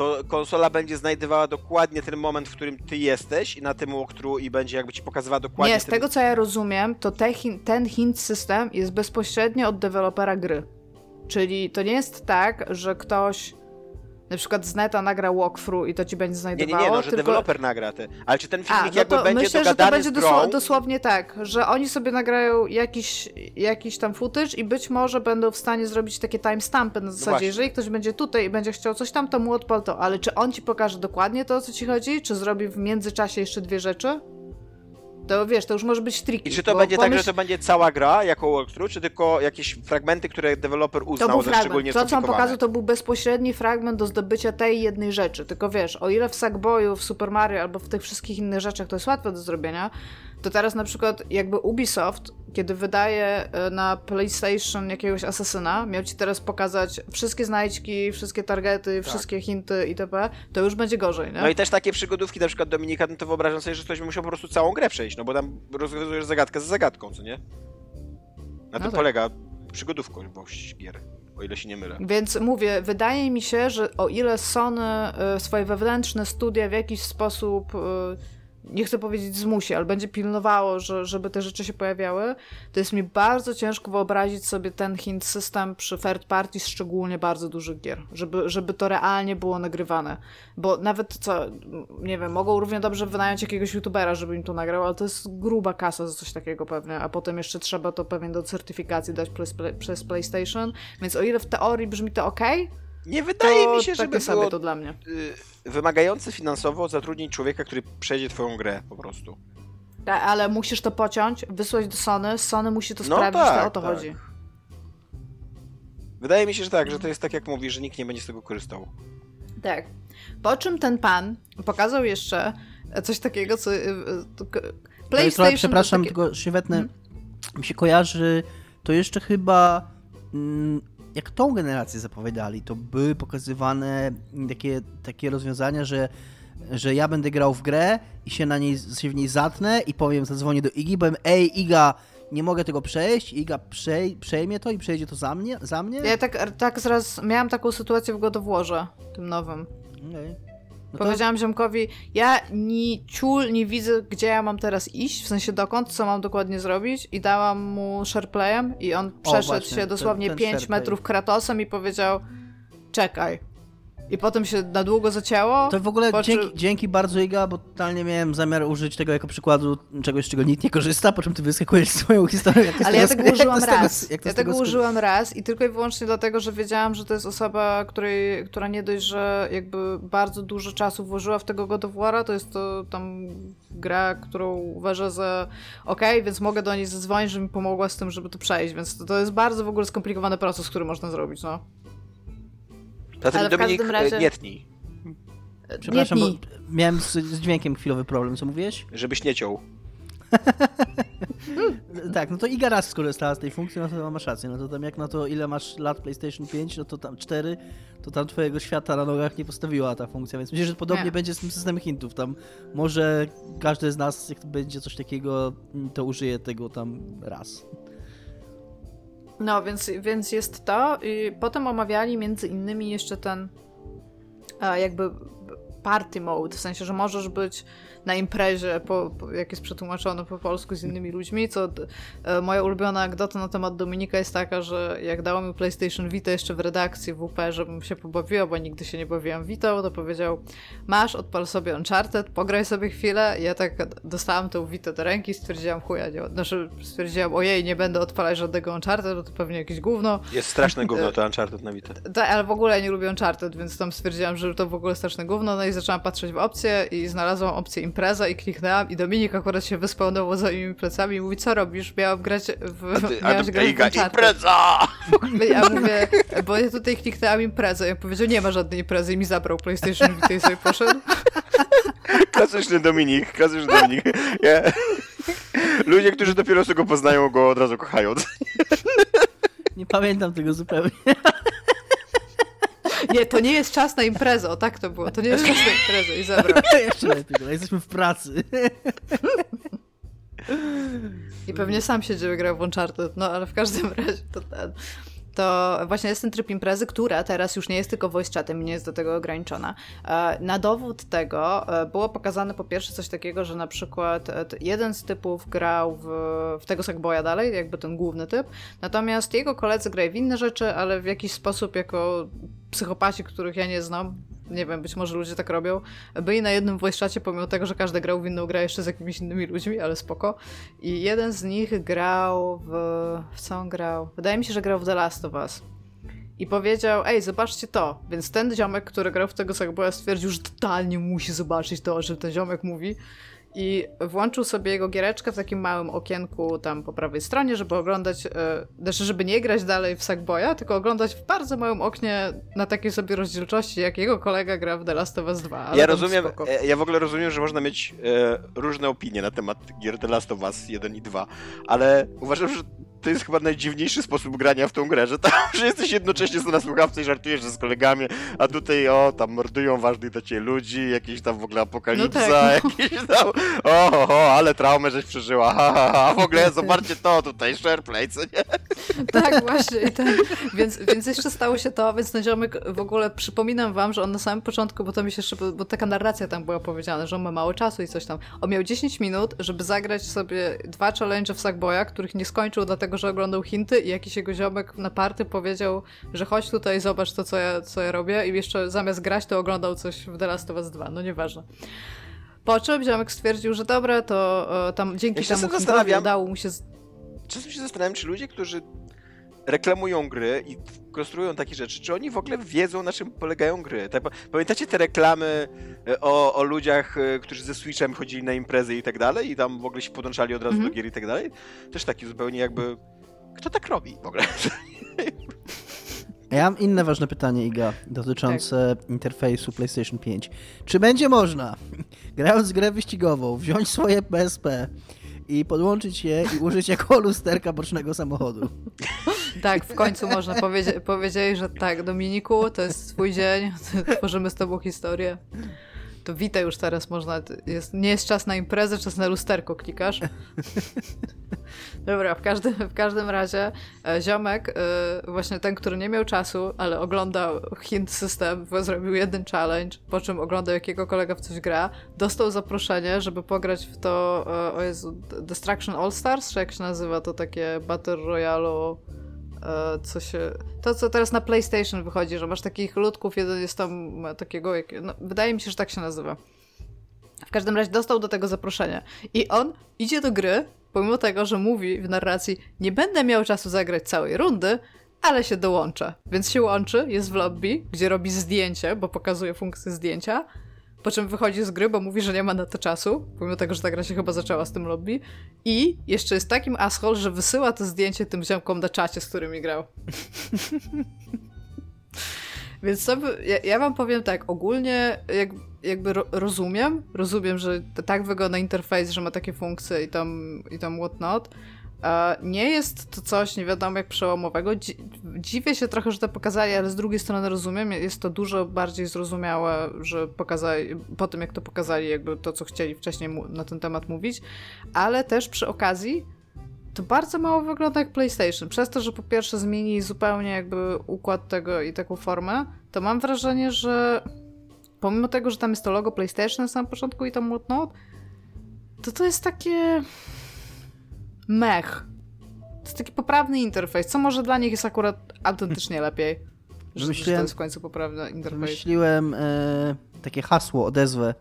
to konsola będzie znajdowała dokładnie ten moment, w którym ty jesteś i na tym walkthrough i będzie jakby ci pokazywała dokładnie... Nie, z ten... tego co ja rozumiem, to te, ten hint system jest bezpośrednio od dewelopera gry. Czyli to nie jest tak, że ktoś na przykład z neta nagra walkthrough i to ci będzie znajdowało. Nie, nie, nie no, że tylko... deweloper nagra te. Ale czy ten filmik A, no jakby to będzie myślę, że to będzie dosł dosłownie tak, że oni sobie nagrają jakiś, jakiś tam footage i być może będą w stanie zrobić takie timestampy na zasadzie, no jeżeli ktoś będzie tutaj i będzie chciał coś tam, to mu odpal to. Ale czy on ci pokaże dokładnie to, o co ci chodzi? Czy zrobi w międzyczasie jeszcze dwie rzeczy? To wiesz, to już może być tricky. I czy to będzie pomyśl... tak, że to będzie cała gra jako walkthrough, czy tylko jakieś fragmenty, które deweloper uznał to był za fragment. szczególnie To, co on pokazał, to był bezpośredni fragment do zdobycia tej jednej rzeczy. Tylko wiesz, o ile w Sackboyu, w Super Mario albo w tych wszystkich innych rzeczach to jest łatwe do zrobienia, to teraz na przykład jakby Ubisoft, kiedy wydaje e, na PlayStation jakiegoś asasyna, miał ci teraz pokazać wszystkie znajdźki, wszystkie targety, tak. wszystkie hinty itp., to już będzie gorzej, nie? No i też takie przygodówki, na przykład Dominika, no to wyobrażam sobie, że ktoś by musiał po prostu całą grę przejść, no bo tam rozwiązujesz zagadkę za zagadką, co nie? Na no tym tak. polega przygodówkowość gier o ile się nie mylę. Więc mówię, wydaje mi się, że o ile Sony y, swoje wewnętrzne studia w jakiś sposób y, nie chcę powiedzieć zmusi, ale będzie pilnowało, że, żeby te rzeczy się pojawiały, to jest mi bardzo ciężko wyobrazić sobie ten hint system przy third party, szczególnie bardzo dużych gier, żeby, żeby to realnie było nagrywane. Bo nawet co, nie wiem, mogą równie dobrze wynająć jakiegoś youtubera, żeby im to nagrał, ale to jest gruba kasa za coś takiego pewnie, a potem jeszcze trzeba to pewnie do certyfikacji dać przez, przez PlayStation, więc o ile w teorii brzmi to ok, nie wydaje to mi się, żeby sobie było... to dla mnie. Y, wymagający finansowo zatrudnić człowieka, który przejdzie twoją grę po prostu. Tak, ale musisz to pociąć, wysłać do Sony, Sony musi to no sprawdzić, tak, to o to tak. chodzi. Wydaje mi się, że tak, że to jest tak jak mówisz, że nikt nie będzie z tego korzystał. Tak. Po czym ten pan pokazał jeszcze coś takiego, co... Y, y, PlayStation... przepraszam, takie... tylko. Hmm? Mi się kojarzy, to jeszcze chyba... Jak tą generację zapowiadali, to były pokazywane takie, takie rozwiązania, że, że ja będę grał w grę i się na niej się w niej zatnę i powiem, zadzwonię do Igi, powiem, ej Iga, nie mogę tego przejść, Iga przej, przejmie to i przejdzie to za mnie? Za mnie? Ja tak, tak zaraz miałam taką sytuację w Godowłorze, tym nowym. Okay. No to... Powiedziałam ziomkowi, ja ni ciul nie widzę, gdzie ja mam teraz iść, w sensie dokąd, co mam dokładnie zrobić. I dałam mu shareplayem i on przeszedł właśnie, się dosłownie ten, ten 5 metrów Kratosem i powiedział czekaj, i potem się na długo zacięło. To w ogóle dzięki, dzięki, bardzo Iga, bo totalnie miałem zamiar użyć tego jako przykładu czegoś, czego nikt nie korzysta, po czym ty wyskakujesz swoją historię. Jak Ale ja tego użyłam raz. Ja tego użyłam raz i tylko i wyłącznie dlatego, że wiedziałam, że to jest osoba, której, która nie dość, że jakby bardzo dużo czasu włożyła w tego God of War'a, to jest to tam gra, którą uważa za ok, więc mogę do niej zadzwonić, żeby mi pomogła z tym, żeby to przejść, więc to, to jest bardzo w ogóle skomplikowany proces, który można zrobić, no. Zatem Ale Dominik, w razie... nie tnij. Przepraszam, nie bo miałem z, z, dźwiękiem chwilowy problem, co mówiłeś? Żebyś nie ciął. tak, no to Iga raz skorzystała z tej funkcji, no to masz rację. No to tam jak na to, ile masz lat PlayStation 5, no to tam 4, to tam twojego świata na nogach nie postawiła ta funkcja, więc myślę, że podobnie nie. będzie z tym systemem hintów. Tam może każdy z nas, jak będzie coś takiego, to użyje tego tam raz. No, więc, więc jest to. I potem omawiali między innymi jeszcze ten jakby party mode, w sensie, że możesz być na imprezie, po, po, jak jest przetłumaczone po polsku z innymi ludźmi, co e, moja ulubiona anegdota na temat Dominika jest taka, że jak dało mi PlayStation Vita jeszcze w redakcji WP, żebym się pobawiła, bo nigdy się nie bawiłam Vita, to powiedział, masz, odpal sobie Uncharted, pograj sobie chwilę. I ja tak dostałam tą Vita do ręki, stwierdziłam, chuja, nie, znaczy stwierdziłam, ojej, nie będę odpalać żadnego Uncharted, bo to pewnie jakieś gówno. Jest straszne gówno to Uncharted na Vita. Tak, ale w ogóle ja nie lubię Uncharted, więc tam stwierdziłam, że to w ogóle straszne gówno, no i zaczęłam patrzeć w opcje i znalazłam opcję impreza i kliknęłam i Dominik akurat się wyspełniał za moimi plecami i mówi, co robisz? Miałam grać w... A ty, a ty grać w impreza! Ja mówię, bo ja tutaj kliknęłam imprezę. Ja powiedział, nie ma żadnej imprezy i mi zabrał PlayStation Vita i sobie poszedł. Klasyczny Dominik, klasyczny Dominik. Yeah. Ludzie, którzy dopiero sobie go poznają, go od razu kochają. Nie pamiętam tego zupełnie. Nie, to nie jest czas na imprezę, o tak to było. To nie jest czas na imprezę i zabrał. Jeszcze lepiej, no, jesteśmy w pracy. I pewnie sam siedział i grał w Uncharted, no ale w każdym razie to ten to właśnie jest ten tryb imprezy, która teraz już nie jest tylko voice chatem i nie jest do tego ograniczona. E, na dowód tego e, było pokazane po pierwsze coś takiego, że na przykład e, jeden z typów grał w, w tego Sackboya dalej, jakby ten główny typ, natomiast jego koledzy grają w inne rzeczy, ale w jakiś sposób jako psychopaci, których ja nie znam, nie wiem, być może ludzie tak robią, byli na jednym voice pomimo tego, że każdy grał w inną grę jeszcze z jakimiś innymi ludźmi, ale spoko. I jeden z nich grał w... w co on grał? Wydaje mi się, że grał w The Last of Us. I powiedział, ej, zobaczcie to. Więc ten ziomek, który grał w tego Sackboya stwierdził, że totalnie musi zobaczyć to, o czym ten ziomek mówi i włączył sobie jego giereczkę w takim małym okienku tam po prawej stronie, żeby oglądać, e, znaczy żeby nie grać dalej w Sackboya, tylko oglądać w bardzo małym oknie na takiej sobie rozdzielczości, jak jego kolega gra w The Last of Us 2. Ja rozumiem, spoko. E, ja w ogóle rozumiem, że można mieć e, różne opinie na temat gier The Last of Us 1 i 2, ale uważam, że to jest chyba najdziwniejszy sposób grania w tą grę, że tam, że jesteś jednocześnie na słuchawce i żartujesz z kolegami, a tutaj o, tam mordują ważnych do ciebie ludzi, jakieś tam w ogóle apokalipsa, no tak, no. jakieś tam, o, o, ale traumę żeś przeżyła, ha, ha, ha, w ogóle zobaczcie to tutaj, SharePlay, co nie? Tak, właśnie, ten, więc, więc jeszcze stało się to, więc ten ziomek w ogóle, przypominam wam, że on na samym początku, bo to mi się jeszcze, bo taka narracja tam była powiedziana, że on ma mało czasu i coś tam, on miał 10 minut, żeby zagrać sobie dwa challenge w Sackboya, których nie skończył, dlatego tego, że oglądał Hinty i jakiś jego ziomek na party powiedział, że chodź tutaj, zobacz to, co ja, co ja robię i jeszcze zamiast grać, to oglądał coś w The Last of Us 2, no nieważne. Po czym ziomek stwierdził, że dobra, to e, tam dzięki ja temu Hintowi udało mu się... Z... Czasem się zastanawiam, czy ludzie, którzy reklamują gry i konstruują takie rzeczy, czy oni w ogóle wiedzą, na czym polegają gry. Tak, pamiętacie te reklamy e, o, o ludziach, e, którzy ze Switchem chodzili na imprezy i tak dalej i tam w ogóle się podłączali od razu mm -hmm. do gier i tak dalej? Też taki zupełnie jakby... Kto tak robi w ogóle? Ja mam inne ważne pytanie, Iga, dotyczące tak. interfejsu PlayStation 5. Czy będzie można, grając grę wyścigową, wziąć swoje PSP i podłączyć je i użyć jako lusterka bocznego samochodu. Tak, w końcu można powiedzieć, powiedzieli, że tak, Dominiku, to jest twój dzień, tworzymy z tobą historię. To witaj już teraz można, jest, nie jest czas na imprezę, czas na lusterko klikasz. Dobra, w każdym, w każdym razie e, ziomek, e, właśnie ten, który nie miał czasu, ale oglądał hint system, zrobił jeden challenge, po czym oglądał jakiego kolega w coś gra, dostał zaproszenie, żeby pograć w to, e, o Jezu, Destruction All Stars, czy jak się nazywa to takie Battle Royale co się... To, co teraz na PlayStation wychodzi, że masz takich ludków, jeden jest tam takiego... No, wydaje mi się, że tak się nazywa. W każdym razie dostał do tego zaproszenie. I on idzie do gry, pomimo tego, że mówi w narracji, nie będę miał czasu zagrać całej rundy, ale się dołącza. Więc się łączy, jest w lobby, gdzie robi zdjęcie, bo pokazuje funkcję zdjęcia, po czym wychodzi z gry, bo mówi, że nie ma na to czasu, pomimo tego, że ta gra się chyba zaczęła z tym lobby. I jeszcze jest takim asshole, że wysyła to zdjęcie tym ziomkom na czacie, z którymi grał. Więc to, ja, ja wam powiem tak, ogólnie jak, jakby ro, rozumiem, rozumiem, że tak wygląda interfejs, że ma takie funkcje i tam, i tam whatnot. Nie jest to coś nie wiadomo jak przełomowego. Dziwię się trochę, że to pokazali, ale z drugiej strony rozumiem, jest to dużo bardziej zrozumiałe, że pokazali, po tym jak to pokazali, jakby to, co chcieli wcześniej na ten temat mówić, ale też przy okazji to bardzo mało wygląda jak PlayStation. Przez to, że po pierwsze zmienili zupełnie jakby układ tego i taką formę, to mam wrażenie, że pomimo tego, że tam jest to logo PlayStation na samym początku i tam whatnot, to to jest takie mech. To jest taki poprawny interfejs, co może dla nich jest akurat autentycznie lepiej. Że, że to jest w końcu poprawny interfejs. Myśliłem e, takie hasło, odezwę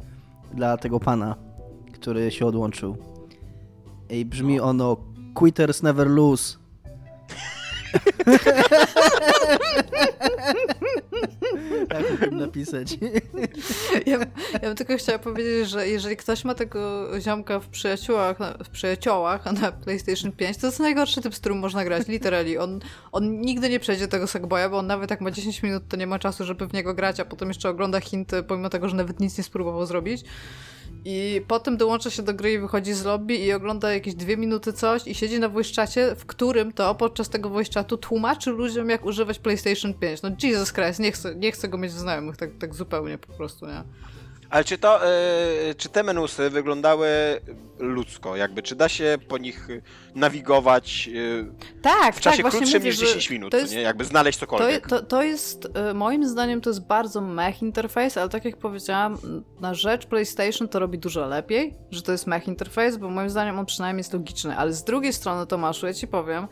dla tego pana, który się odłączył. I brzmi ono Quitters never lose. tak mógłbym napisać. Ja, ja bym tylko chciała powiedzieć, że jeżeli ktoś ma tego ziomka w przyjaciołach, w przyjaciołach na PlayStation 5, to jest najgorszy typ, z którym można grać, literally. On, on nigdy nie przejdzie tego Sackboya, bo on nawet jak ma 10 minut, to nie ma czasu, żeby w niego grać, a potem jeszcze ogląda hinty, pomimo tego, że nawet nic nie spróbował zrobić. I potem dołącza się do gry i wychodzi z lobby i ogląda jakieś dwie minuty coś i siedzi na voice czacie, w którym to podczas tego voice chatu tłumaczy ludziom, jak używać PlayStation 5. No Jesus Christ, nie chcę, nie chcę go mieć znajomych tak, tak zupełnie po prostu, nie? Ale czy to, e, czy te menusy wyglądały ludzko, jakby, czy da się po nich nawigować e, Tak, w czasie tak, krótszym mówię, niż że 10 minut, to to jest- nie? Jakby znaleźć To, cokolwiek. to, to jest, e, moim zdaniem, to jest bardzo mech interface, ale tak jak powiedziałam, na rzecz PlayStation to robi dużo lepiej, że to jest mech interface, bo moim zdaniem on przynajmniej jest logiczny. Ale z drugiej strony, Tomaszu, ja ci powiem,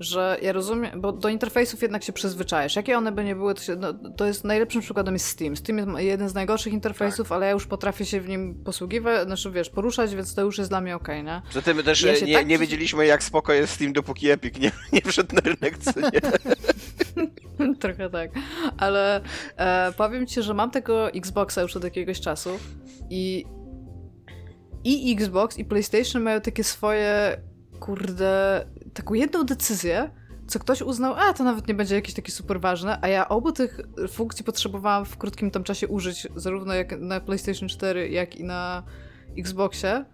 że ja rozumiem, bo do interfejsów jednak się przyzwyczajasz. Jakie one by nie były, to, się, no, to jest najlepszym przykładem jest Steam. Steam jest jeden z najgorszych interfejsów, Tak. ale ja już potrafię się w nim posługiwać, znaczy wiesz, poruszać, więc to już jest dla mnie okej, nie? Poza tym też Ja e, nie, tak nie wiedzieliśmy, jak spoko jest Steam, dopóki Epic nie, nie wszedł na rynek, nie? Trochę tak. Ale e, powiem ci, że mam tego Xboxa już od jakiegoś czasu i i Xbox i PlayStation mają takie swoje, kurde, taką jedną decyzję, co ktoś uznał, a to nawet nie będzie jakieś takie super ważne, a ja obu tych funkcji potrzebowałam w krótkim tam czasie użyć, zarówno jak na PlayStation 4, jak i na Xboxie.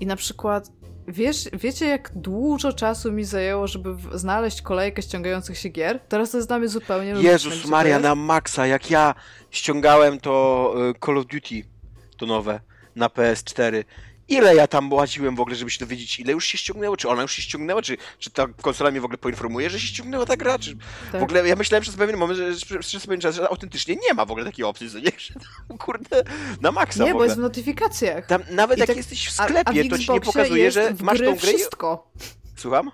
I na przykład, wiesz, wiecie jak dużo czasu mi zajęło, żeby znaleźć kolejkę ściągających się gier? Teraz to jest dla mnie zupełnie Jezus Maria, na maksa, jak ja ściągałem to e, Call of Duty, to nowe, na PS4. Ile ja tam łaziłem w ogóle, żeby się dowiedzieć, ile już się ściągnęło, czy ona już się ściągnęła, czy, czy ta konsola mnie w ogóle poinformuje, że się ściągnęła ta gra, czy... Tak. W ogóle ja myślałem przez pewien moment, że, że przez pewien czas, że autentycznie nie ma w ogóle takiej opcji, co nie? Że tam, kurde, na maksa Nie, bo jest w notyfikacjach. Tam nawet I jak tak- jesteś w A- a sklepie, w to ci nie pokazuje, że masz tą grę wszystko. Słucham?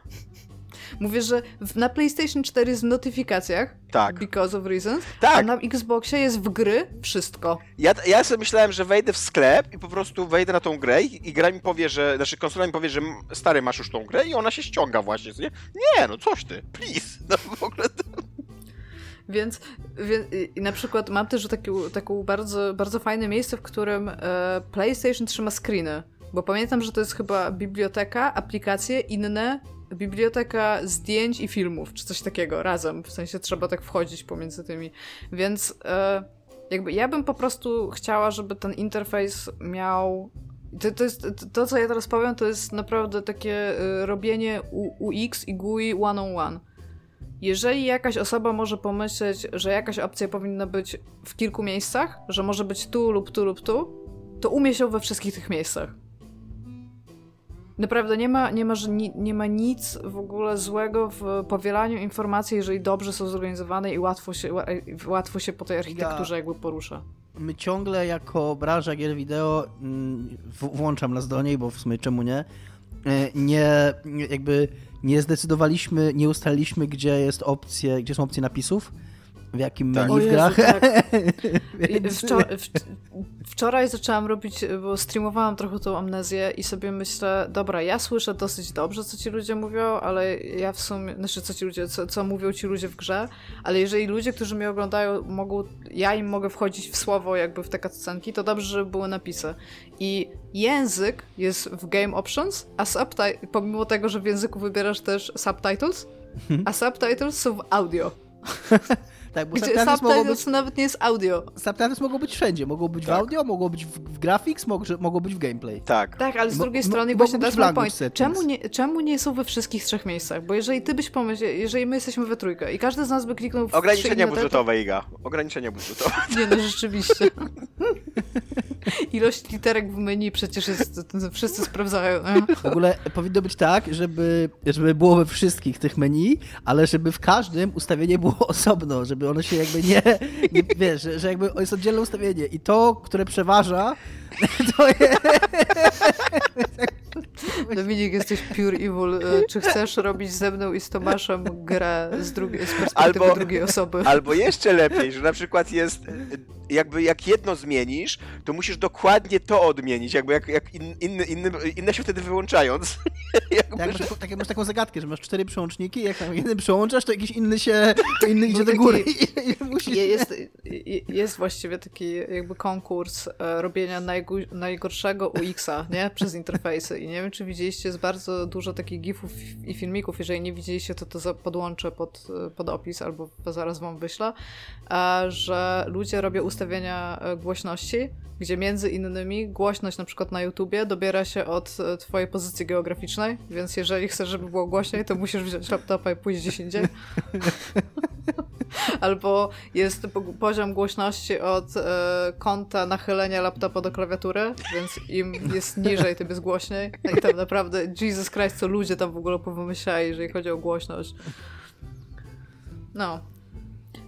Mówię, że w, na PlayStation 4 jest w notyfikacjach, Tak. because of reasons, a Tak. na Xboxie jest w gry wszystko. Ja, ja sobie myślałem, że wejdę w sklep i po prostu wejdę na tą grę i, i gra mi powie, że, znaczy konsola mi powie, że stary, masz już tą grę i ona się ściąga właśnie, nie? Nie, no coś ty, please. No w ogóle to... Więc, wie, i na przykład mam też taki, taką bardzo, bardzo fajne miejsce, w którym e, PlayStation trzyma screeny. Bo pamiętam, że to jest chyba biblioteka, aplikacje inne, biblioteka zdjęć i filmów, czy coś takiego razem. W sensie trzeba tak wchodzić pomiędzy tymi. Więc e, jakby ja bym po prostu chciała, żeby ten interfejs miał. To, to, jest, to, co ja teraz powiem, to jest naprawdę takie e, robienie UX i GUI one on one. Jeżeli jakaś osoba może pomyśleć, że jakaś opcja powinna być w kilku miejscach, że może być tu lub tu lub tu, to umie się we wszystkich tych miejscach. Naprawdę nie ma, nie, ma, nie ma nic w ogóle złego w powielaniu informacji, jeżeli dobrze są zorganizowane i łatwo się, ła- łatwo się po tej architekturze jakby porusza. My ciągle jako branża gier wideo, mm, włączam nas do niej, bo w sumie czemu nie, e, nie, nie- jakby nie zdecydowaliśmy, nie ustaliliśmy, gdzie jest opcje, gdzie są opcje napisów, w jakim Tak. menu w Jezu, grach. tak. Wczor- wczoraj zaczęłam robić, bo streamowałam trochę tą amnezję i sobie myślę, dobra, ja słyszę dosyć dobrze, co ci ludzie mówią, ale ja w sumie, znaczy co ci ludzie, co, co mówią ci ludzie w grze, ale jeżeli ludzie, którzy mnie oglądają, mogą, ja im mogę wchodzić w słowo jakby w te cutscenki, to dobrze, żeby były napisy. I język jest w game options, a subti- pomimo tego, że w języku wybierasz też subtitles, a subtitles są w audio. tak, bo Gdzie subtitles mogą, być, subtitles nawet nie jest audio. subtitles mogą być wszędzie. Mogą być w Tak. audio, mogą być w, w graphics, mogą, mogą być w gameplay. Tak. Tak, ale z Mo- drugiej mo- strony mogą właśnie być w my language point. settings. Czemu nie, czemu nie są we wszystkich trzech miejscach? Bo jeżeli ty byś pomyślał, jeżeli my jesteśmy we trójkę i każdy z nas by kliknął w Ograniczenia budżetowe, Iga. Ograniczenia budżetowe. Nie no, rzeczywiście. Ilość literek w menu przecież jest, wszyscy sprawdzają. W ogóle powinno być tak, żeby, żeby było we wszystkich tych menu, ale żeby w każdym ustawienie było osobno, żeby ono się jakby nie, nie wiesz, że, że jakby jest oddzielne ustawienie i to, które przeważa, to jest... Dominik, jesteś pure evil. E, Czy chcesz robić ze mną i z Tomaszem grę z, drugiej, z perspektywy Albo- drugiej osoby? Albo jeszcze lepiej, że na przykład jest, y, jakby jak jedno zmienisz, to musisz dokładnie to odmienić, jakby jak, jak in, inny, inny, inne się wtedy wyłączając. jakby, Tak, że- masz, tak, masz taką zagadkę, że masz cztery przełączniki jak tam jeden przełączasz, to jakiś inny się, to inny idzie do taki- góry i, i musisz... Je- Jest, jest właściwie taki jakby konkurs e, robienia najgorszego UX-a, nie? Przez interfejsy. I nie wiem, czy widzieliście, jest bardzo dużo takich gifów i filmików. Jeżeli nie widzieliście, to to podłączę pod, pod opis albo zaraz wam wyślę, że ludzie robią ustawienia e, głośności, gdzie między innymi głośność na przykład na YouTubie dobiera się od e, twojej pozycji geograficznej, więc jeżeli chcesz, żeby było głośniej, to musisz wziąć laptopa i pójść gdzieś indziej. Albo jest poziom głośności od e, kąta nachylenia laptopa do klawiatury, więc im jest niżej, tym jest głośniej. I tam naprawdę, Jesus Christ, co ludzie tam w ogóle powymyślali, jeżeli chodzi o głośność. No.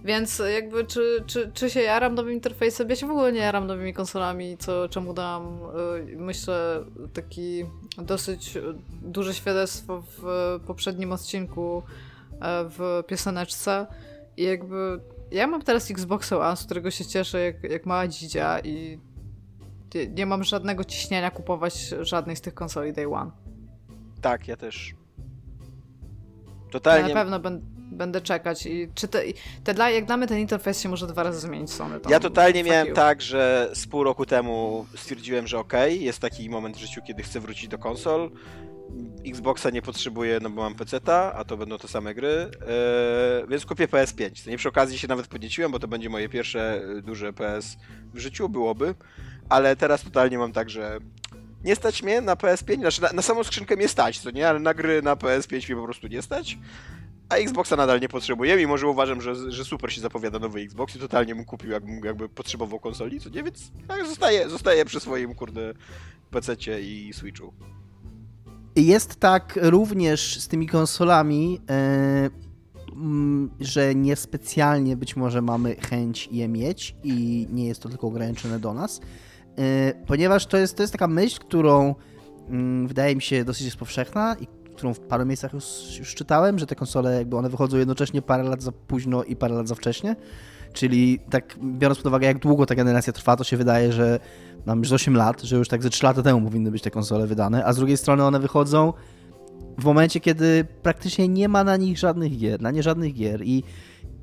Więc jakby, czy, czy, czy się jaram nowym interfejsem? Ja się w ogóle nie jaram nowymi konsolami, co, czemu dam, y, myślę, taki dosyć duże świadectwo w poprzednim odcinku e, w pioseneczce. I jakby ja mam teraz Xbox One, z którego się cieszę jak, jak mała dzidzia i nie mam żadnego ciśnienia kupować żadnej z tych konsoli Day One. Tak, ja też. Totalnie. Ja na pewno będę, będę czekać i czy te, te dla, jak mnie ten interfejs się może dwa razy zmienić Sony. Ja totalnie miałem you. tak, że z pół roku temu stwierdziłem, że okej, okay, jest taki moment w życiu, kiedy chcę wrócić do konsol. Xboxa nie potrzebuję, no bo mam PC-ta, a to będą te same gry, yy, więc kupię PS5. To nie przy okazji się nawet podnieciłem, bo to będzie moje pierwsze e, duże PS w życiu, byłoby, ale teraz totalnie mam tak, że nie stać mnie na PS5, znaczy na, na samą skrzynkę mnie stać, co nie, ale na gry na PS5 mnie po prostu nie stać. A Xboxa nadal nie potrzebuję, mimo że uważam, że, że super się zapowiada nowy Xbox i totalnie mu kupił, jakby, potrzebował konsoli, co nie, więc tak, zostaje, zostaje przy swoim, kurde, PC-cie i Switchu. Jest tak również z tymi konsolami, yy, że niespecjalnie być może mamy chęć je mieć i nie jest to tylko ograniczone do nas, ponieważ to jest, to jest taka myśl, którą yy, wydaje mi się dosyć jest powszechna i którą w paru miejscach już, już czytałem, że te konsole jakby one wychodzą jednocześnie parę lat za późno i parę lat za wcześnie. Czyli tak biorąc pod uwagę, jak długo ta generacja trwa, to się wydaje, że nam już 8 lat, że już tak ze 3 lata temu powinny być te konsole wydane, a z drugiej strony one wychodzą w momencie, kiedy praktycznie nie ma na nich żadnych gier, na nie żadnych gier. I,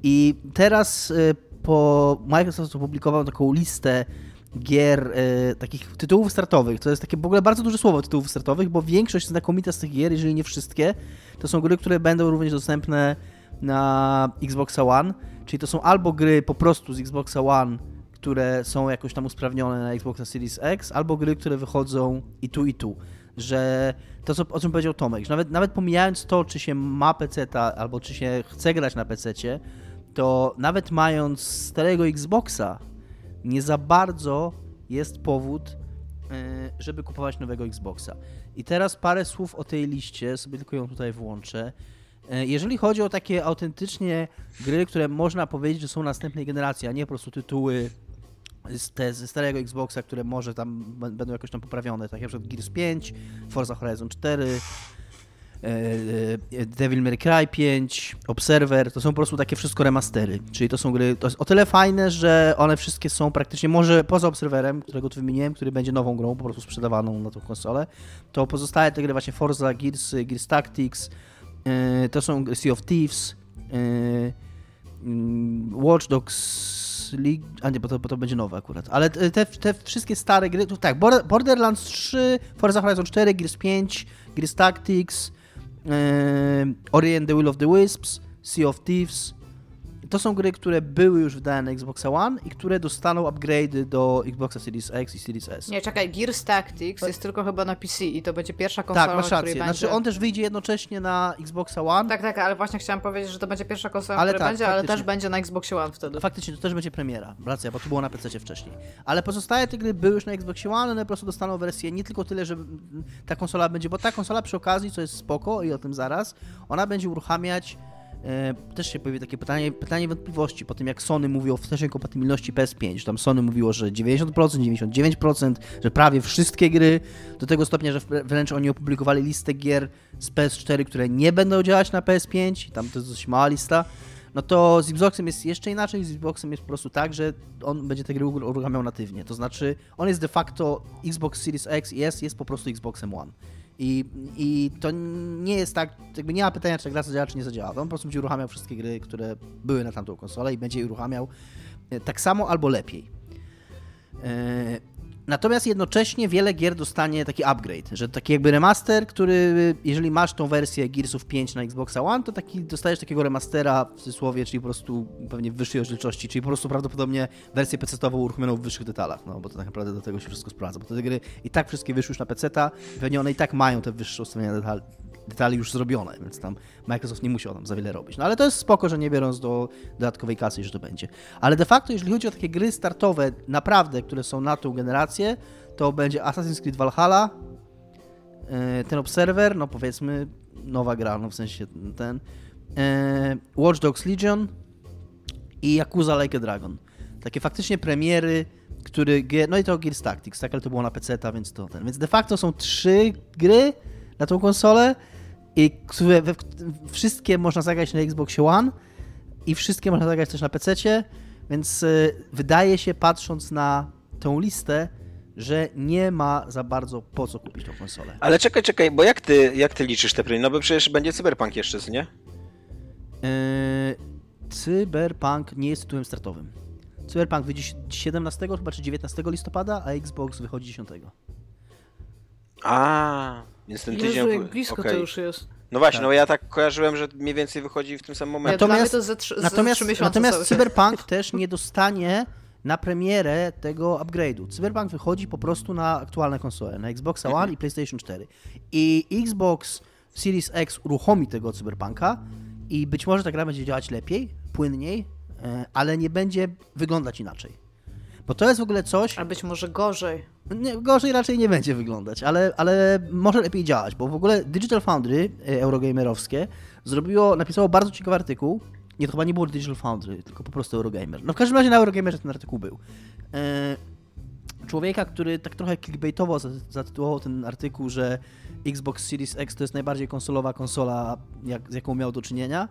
i teraz y, po Microsoft opublikował taką listę gier, y, takich tytułów startowych. To jest takie w ogóle bardzo duże słowo tytułów startowych, bo większość znakomita z tych gier, jeżeli nie wszystkie, to są gry, które będą również dostępne na Xbox One, czyli to są albo gry po prostu z Xbox One, które są jakoś tam usprawnione na Xbox Series X, albo gry, które wychodzą i tu, i tu. Że to, co, o czym powiedział Tomek, że nawet, nawet pomijając to, czy się ma PC albo czy się chce grać na PC, to nawet mając starego Xboxa, nie za bardzo jest powód, e, żeby kupować nowego Xboxa. I teraz parę słów o tej liście, sobie tylko ją tutaj włączę. E, jeżeli chodzi o takie autentycznie gry, które można powiedzieć, że są następnej generacji, a nie po prostu tytuły ze starego Xboxa, które może tam będą jakoś tam poprawione, tak jak na przykład Gears 5, Forza Horizon 4, E, e, Devil May Cry 5, Observer, to są po prostu takie wszystko remastery, czyli to są gry, to jest o tyle fajne, że one wszystkie są praktycznie, może poza Observerem, którego tu wymieniłem, który będzie nową grą, po prostu sprzedawaną na tą konsolę, to pozostałe te gry właśnie Forza, Gears, Gears Tactics, e, to są Sea of Thieves, mm, Watch Dogs League, a nie, bo to, bo to będzie nowe akurat, ale te, te wszystkie stare gry, to tak, Borderlands 3, Forza Horizon 4, Gears 5, Gears Tactics, Uh, Ori and the Will of the Wisps, Sea of Thieves. To są gry, które były już wydane na Xbox One i które dostaną upgrade'y do Xboxa Series X i Series S. Nie, czekaj, Gears Tactics jest tylko chyba na PC i to będzie pierwsza konsola, Tak, masz rację. Znaczy będzie... on też wyjdzie jednocześnie na Xboxa One. Tak, tak, ale właśnie chciałam powiedzieć, że to będzie pierwsza konsola, ale która tak, będzie, faktycznie. ale też będzie na Xboxie One wtedy. Faktycznie, to też będzie premiera. Racja, bo to było na PC wcześniej. Ale pozostałe te gry były już na Xboxie One, one po prostu dostaną wersję nie tylko tyle, że ta konsola będzie, bo ta konsola przy okazji, co jest spoko i o tym zaraz, ona będzie uruchamiać też się pojawi takie pytanie, pytanie wątpliwości po tym, jak Sony mówi o wstecznej kompatybilności PS5. Tam Sony mówiło, że 90%, 99%, że prawie wszystkie gry, do tego stopnia, że wręcz oni opublikowali listę gier z PS4, które nie będą działać na PS5, tam to jest dość mała lista. No to z Xboxem jest jeszcze inaczej, z Xboxem jest po prostu tak, że on będzie te gry uruchamiał natywnie. To znaczy, on jest de facto Xbox Series X i S jest po prostu Xboxem One. I, I to nie jest tak, jakby nie ma pytania, czy gra zadziała, czy nie zadziała. On po prostu będzie uruchamiał wszystkie gry, które były na tamtą konsolę i będzie je uruchamiał e, tak samo albo lepiej. Natomiast jednocześnie wiele gier dostanie taki upgrade, że taki jakby remaster, który jeżeli masz tą wersję Gearsów 5 na Xboxa One, to taki dostajesz takiego remastera w cudzysłowie, czyli po prostu pewnie w wyższej rozdzielczości, czyli po prostu prawdopodobnie wersję PC-ową uruchomioną w wyższych detalach, no bo to tak naprawdę do tego się wszystko sprawdza, bo te gry i tak wszystkie wyszły już na PC-ta, pewnie one i tak mają te wyższe ustawienia detali, detali już zrobione, więc tam Microsoft nie musiał tam za wiele robić. No ale to jest spoko, że nie biorąc do dodatkowej kasy, że to będzie. Ale de facto, jeżeli chodzi o takie gry startowe, naprawdę, które są na tą generację, to będzie Assassin's Creed Valhalla, e, ten Observer, no powiedzmy, nowa gra, no w sensie ten, e, Watch Dogs Legion i Yakuza Like a Dragon. Takie faktycznie premiery, który, no i to Gears Tactics, tak, ale to było na PC, więc to ten. Więc de facto są trzy gry na tą konsolę, i które we, wszystkie można zagrać na Xbox One i wszystkie można zagrać też na PC, więc y, wydaje się, patrząc na tą listę, że nie ma za bardzo po co kupić tą konsolę. Ale czekaj, czekaj, bo jak ty, jak ty liczysz te premie? No bo przecież będzie Cyberpunk jeszcze, nie? Yy, Cyberpunk nie jest tytułem startowym. Cyberpunk wyjdzie 17 chyba czy 19 listopada, a Xbox wychodzi 10. A, więc ten tydzień... Jezu, jak blisko okay. to już jest. No właśnie, tak. no ja tak kojarzyłem, że mniej więcej wychodzi w tym samym momencie. Natomiast, to za trzy, natomiast, za natomiast Cyberpunk też nie dostanie na premierę tego upgrade'u. Cyberpunk wychodzi po prostu na aktualne konsole, na Xbox One i PlayStation 4. I Xbox Series X uruchomi tego Cyberpunka i być może ta gra będzie działać lepiej, płynniej, e, ale nie będzie wyglądać inaczej. Bo to jest w ogóle coś. A być może gorzej. Nie, gorzej raczej nie będzie wyglądać, ale, ale może lepiej działać, bo w ogóle Digital Foundry e, eurogamerowskie zrobiło, napisało bardzo ciekawy artykuł. Nie, to chyba nie było Digital Foundry, tylko po prostu Eurogamer. No w każdym razie na Eurogamerze ten artykuł był. E, człowieka, który tak trochę clickbaitowo zatytułował ten artykuł, że Xbox Series X to jest najbardziej konsolowa konsola, jak, z jaką miał do czynienia.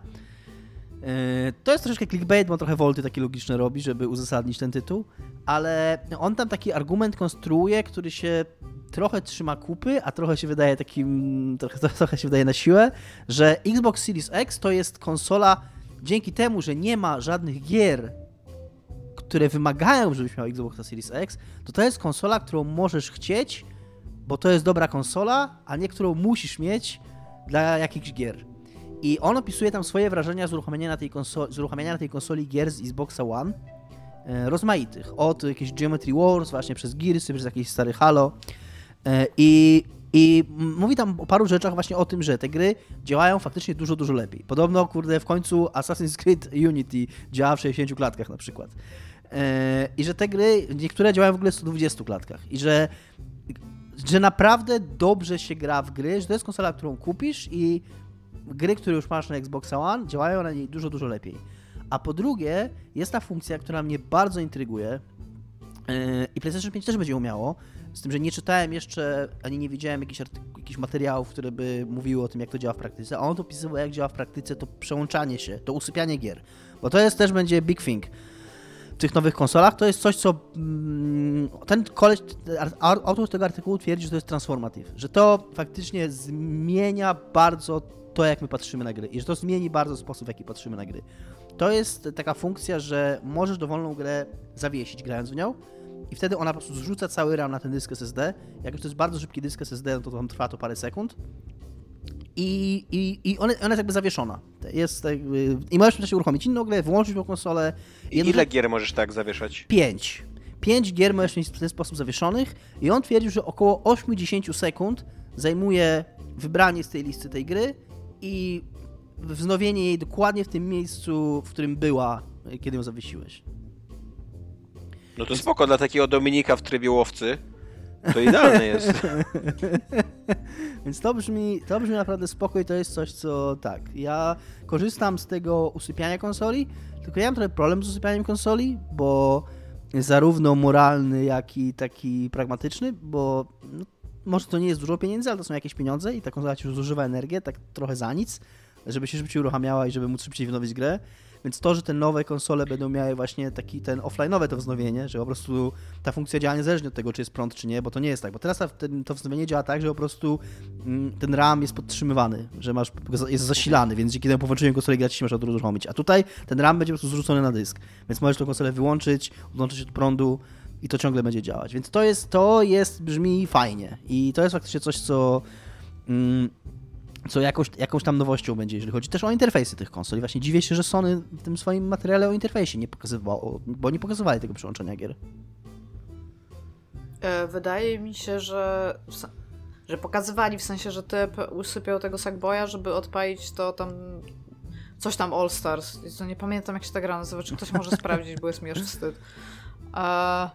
E, to jest troszeczkę clickbait, bo trochę wolty takie logiczne robi, żeby uzasadnić ten tytuł, ale on tam taki argument konstruuje, który się trochę trzyma kupy, a trochę się wydaje takim, trochę, trochę się wydaje na siłę, że Xbox Series X to jest konsola dzięki temu, że nie ma żadnych gier, które wymagają, żebyś miał Xbox Series X, to to jest konsola, którą możesz chcieć, bo to jest dobra konsola, a nie którą musisz mieć dla jakichś gier. I on opisuje tam swoje wrażenia z uruchomienia na tej, konsoli, z uruchamiania na tej konsoli gier z Xboxa One, e, rozmaitych. Od jakiejś Geometry Wars, właśnie przez Gearsy, przez jakieś stary Halo. E, I, I mówi tam o paru rzeczach właśnie o tym, że te gry działają faktycznie dużo, dużo lepiej. Podobno, kurde, w końcu Assassin's Creed Unity działa w 60 klatkach na przykład. E, I że te gry, niektóre działają w ogóle w 120 klatkach. I że że naprawdę dobrze się gra w gry, że to jest konsola, którą kupisz i gry, które już masz na Xbox One, działają na niej dużo, dużo lepiej. A po drugie, jest ta funkcja, która mnie bardzo intryguje yy, i PlayStation 5 też będzie umiało, z tym, że nie czytałem jeszcze, ani nie widziałem jakichś, jakichś materiałów, które by mówiły o tym, jak to działa w praktyce, a on to opisywał, jak działa w praktyce to przełączanie się, to usypianie gier. Bo to jest też będzie big thing w tych nowych konsolach. To jest coś, co mm, ten koleś, autor tego artykułu twierdzi, że to jest transformative, że to faktycznie zmienia bardzo to, jak my patrzymy na gry i że to zmieni bardzo sposób, w jaki patrzymy na gry. To jest taka funkcja, że możesz dowolną grę zawiesić grając w nią i wtedy ona po prostu zrzuca cały RAM na ten dysk SSD. Jak już to jest bardzo szybki dysk SSD, no to tam trwa to parę sekund. I, i, i ona, ona jest jakby zawieszona. Jest jakby, I możesz też uruchomić inną grę, włączyć tą konsolę. I ile gier możesz tak zawieszać? Pięć. Pięć gier możesz mieć w ten sposób zawieszonych i on twierdził, że około 80 sekund zajmuje wybranie z tej listy tej gry i wznowienie jej dokładnie w tym miejscu, w którym była, kiedy ją zawiesiłeś. No to spoko, dla takiego Dominika w trybie łowcy to idealne jest. Więc to brzmi, to brzmi naprawdę spoko i to jest coś, co tak, ja korzystam z tego usypiania konsoli, tylko ja mam trochę problem z usypianiem konsoli, bo zarówno moralny, jak i taki pragmatyczny, bo no, może to nie jest dużo pieniędzy, ale to są jakieś pieniądze i ta konsola ci zużywa energię, tak trochę za nic, żeby się szybciej uruchamiała i żeby móc szybciej wnowić grę. więc to, że te nowe konsole będą miały właśnie taki ten offline'owe to wznowienie, że po prostu ta funkcja działa niezależnie od tego, czy jest prąd, czy nie, bo to nie jest tak, bo teraz to wznowienie działa tak, że po prostu mm, ten RAM jest podtrzymywany, że masz, jest zasilany, więc dzięki temu po włączeniu konsoli grać się masz uruchomić, a tutaj ten RAM będzie po prostu zrzucony na dysk, więc możesz tą konsolę wyłączyć, odłączyć od prądu i to ciągle będzie działać, więc to jest, to jest, brzmi fajnie i to jest faktycznie coś, co mm, co jakoś, jakąś tam nowością będzie, jeżeli chodzi też o interfejsy tych konsol. I właśnie dziwię się, że Sony w tym swoim materiale o interfejsie nie pokazywało, bo nie pokazywali tego przyłączenia gier. E, wydaje mi się, że, że pokazywali w sensie, że typ usypiał tego Sackboya, żeby odpalić to tam coś tam All Stars. To nie pamiętam jak się ta gra nazywa, czy ktoś może sprawdzić, bo jest mi aż wstyd. A...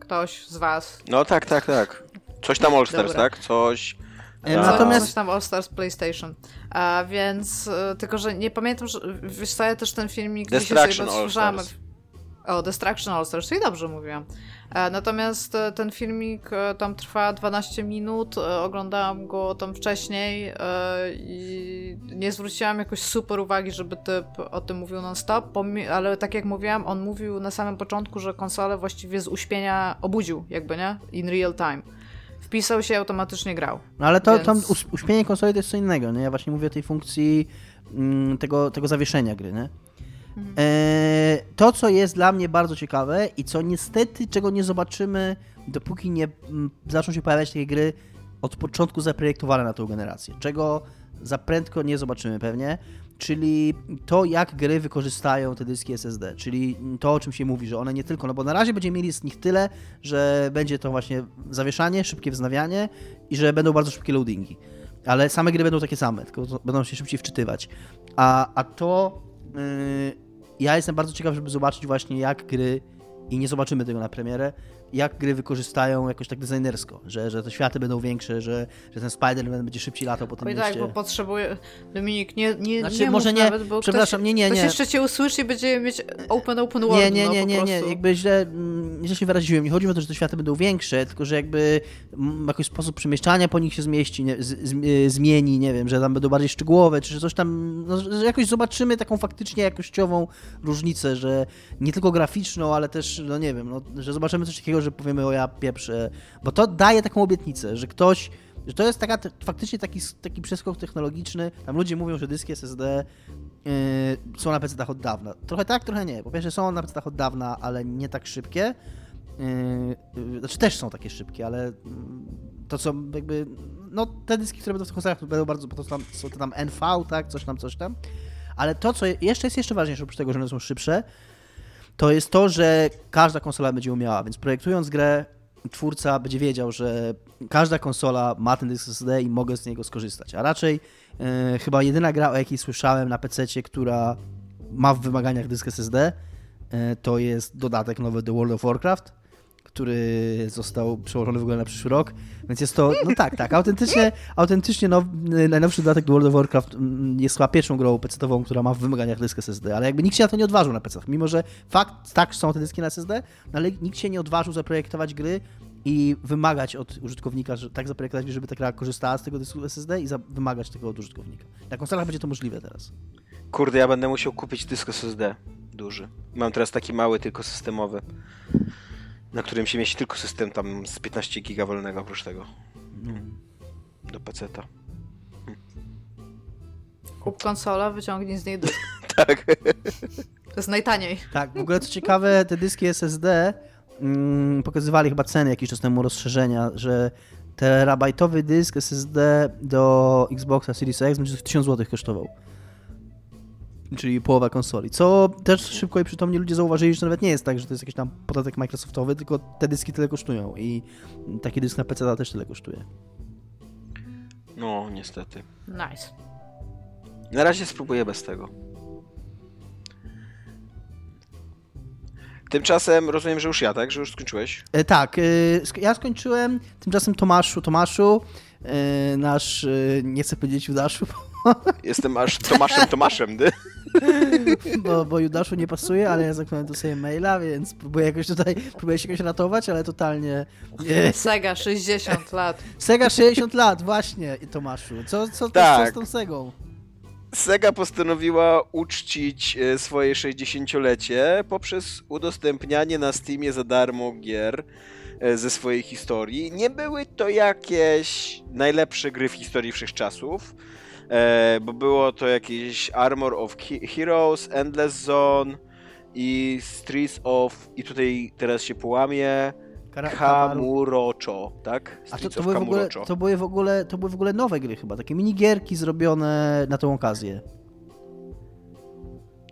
Ktoś z was. No tak, tak, tak. Coś tam All Stars, Dobra. tak? Coś... E, natomiast... Coś tam All Stars PlayStation. A, więc, e, tylko że nie pamiętam, że wiesz co, ja też ten filmik Destruction All Stars. O, Destruction All Stars, czyli dobrze mówiłam. E, natomiast ten filmik tam trwa 12 minut, oglądałam go tam wcześniej i nie zwróciłam jakoś super uwagi, żeby typ o tym mówił non-stop, ale tak jak mówiłam, on mówił na samym początku, że konsolę właściwie z uśpienia obudził, jakby, nie? In real time wpisał się automatycznie grał. No ale to więc... tam uśpienie konsoli to jest co innego, nie? Ja właśnie mówię o tej funkcji mm, tego, tego zawieszenia gry, nie? Mhm. E, to, co jest dla mnie bardzo ciekawe i co niestety, czego nie zobaczymy, dopóki nie mm, zaczną się pojawiać takie gry od początku zaprojektowane na tą generację, czego za prędko nie zobaczymy pewnie, czyli to, jak gry wykorzystają te dyski SSD, czyli to, o czym się mówi, że one nie tylko, no bo na razie będziemy mieli z nich tyle, że będzie to właśnie zawieszanie, szybkie wznawianie i że będą bardzo szybkie loadingi. Ale same gry będą takie same, tylko będą się szybciej wczytywać. A, a to yy, ja jestem bardzo ciekaw, żeby zobaczyć właśnie, jak gry i nie zobaczymy tego na premierę, jak gry wykorzystają jakoś tak designersko, że, że te światy będą większe, że, że ten Spider-Man będzie szybciej latał po tym Oj tak, bo potrzebuje... Dominik, nie, nie, znaczy, nie może nie, nawet, bo przepraszam, ktoś, nie, nie, nie. Ktoś jeszcze cię usłyszy i będzie mieć open, open world. Nie, nie, nie, no, nie, nie, jakby źle, mm, źle się wyraziłem. Nie chodzi o to, że te światy będą większe, tylko że jakby mm, jakiś sposób przemieszczania po nich się zmieści, nie, z, z, e, zmieni, nie wiem, że tam będą bardziej szczegółowe, czy że coś tam, no, że jakoś zobaczymy taką faktycznie jakościową różnicę, że nie tylko graficzną, ale też, no nie wiem, no, że zobaczymy coś takiego, że powiemy o ja pieprze, bo to daje taką obietnicę, że ktoś, że to jest taka, faktycznie taki, taki przeskok technologiczny, tam ludzie mówią, że dyski SSD yy, są na PC-tach od dawna. Trochę tak, trochę nie. Po pierwsze są na PC-tach od dawna, ale nie tak szybkie. Yy, znaczy też są takie szybkie, ale mm, to co jakby, no te dyski, które będą w tych konsolach będą bardzo, to tam, są to tam NV, tak, coś tam, coś tam. Ale to, co jeszcze jest jeszcze ważniejsze, oprócz tego, że one są szybsze, to jest to, że każda konsola będzie umiała, więc projektując grę, twórca będzie wiedział, że każda konsola ma ten dysk SSD i mogę z niego skorzystać. A raczej e, chyba jedyna gra, o jakiej słyszałem na PC, która ma w wymaganiach dysk SSD, e, to jest dodatek nowy do World of Warcraft który został przełożony w ogóle na przyszły rok, więc jest to, no tak, tak, autentycznie, autentycznie now, najnowszy dodatek do World of Warcraft mm, jest chyba pierwszą grą PC-ową, która ma w wymaganiach dysk SSD, ale jakby nikt się na to nie odważył na PC, mimo że fakt, tak, są te dyski na SSD, no ale nikt się nie odważył zaprojektować gry i wymagać od użytkownika, że tak zaprojektować, żeby ta gra korzystała z tego dysku SSD i wymagać tego od użytkownika. Na konsolach będzie to możliwe teraz. Kurde, ja będę musiał kupić dysk SSD duży. Mam teraz taki mały, tylko systemowy na którym się mieści tylko system tam z 15 giga wolnego oprócz tego. Hmm. Do peceta. Hmm. Kup konsola, wyciągnij z niej dysk. tak. To jest najtaniej. Tak, w ogóle co ciekawe, te dyski SSD mm, pokazywali chyba ceny jakiś czas temu rozszerzenia, że terabajtowy dysk SSD do Xboxa Series X będzie 1000 zł kosztował czyli połowa konsoli. Co też szybko i przytomnie ludzie zauważyli, że to nawet nie jest tak, że to jest jakiś tam podatek Microsoftowy, tylko te dyski tyle kosztują i taki dysk na PC też tyle kosztuje. No, niestety. Nice. Na razie spróbuję bez tego. Tymczasem rozumiem, że już ja, tak? Że już skończyłeś? E, tak, e, ja skończyłem. Tymczasem Tomaszu, Tomaszu, e, nasz, e, nie chcę powiedzieć Judaszu. Jestem aż Tomaszem Tomaszem, ty? Bo, bo Judaszu nie pasuje, ale ja zakładam do sobie maila, więc próbuję jakoś tutaj, próbuję się jakoś ratować, ale totalnie... Nie. Sega 60 lat. Sega 60 lat, właśnie, Tomaszu. Co, co, tak. co z tą Segą? Sega postanowiła uczcić e, swoje 60-lecie poprzez udostępnianie na Steamie za darmo gier e, ze swojej historii. Nie były to jakieś najlepsze gry w historii wszechczasów, e, bo było to jakieś Armor of Heroes, Endless Zone i Streets of... i tutaj teraz się połamie... Kamurocho, tak? A to, to, były w ogóle, to, były w ogóle, to były w ogóle nowe gry chyba, takie minigierki zrobione na tą okazję.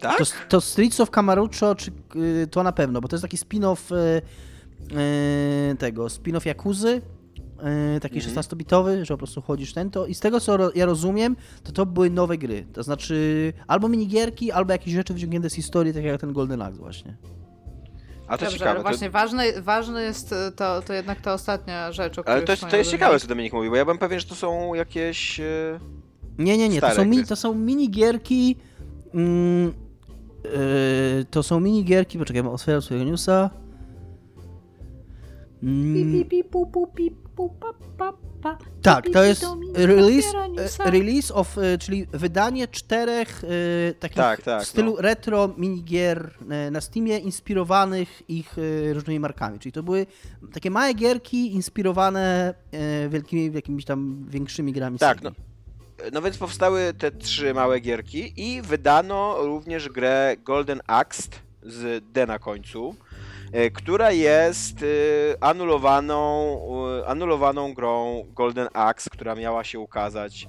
Tak? To, to Streets of Camarucho, czy, y, to na pewno, bo to jest taki spin-off y, y, tego, spin-off Jakuzy, taki mhm. 16-bitowy, że po prostu chodzisz ten, to i z tego co ja rozumiem, to to były nowe gry, to znaczy albo minigierki, albo jakieś rzeczy wyciągnięte z historii, tak jak ten Golden Axe właśnie. A to Dobrze, ciekawe. Ale właśnie to... ważne, ważne jest to, to jednak ta ostatnia rzecz, o której Ale to, to jest ciekawe, co Dominik mówi, bo ja bym pewien, że to są jakieś. E, nie, nie, nie. To są, mini, to są minigierki. Mm, yy, to są minigierki. Poczekaj, otwieram swojego newsa. Mm. Tak, to jest release, e, release of, e, czyli wydanie czterech e, takich tak, tak, w stylu no. retro minigier na Steamie inspirowanych ich różnymi markami. Czyli to były takie małe gierki inspirowane wielkimi, jakimiś tam większymi grami Tak, no. No więc powstały te trzy małe gierki i wydano również grę Golden Axe z D na końcu. E, która jest e, anulowaną, e, anulowaną grą Golden Axe, która miała się ukazać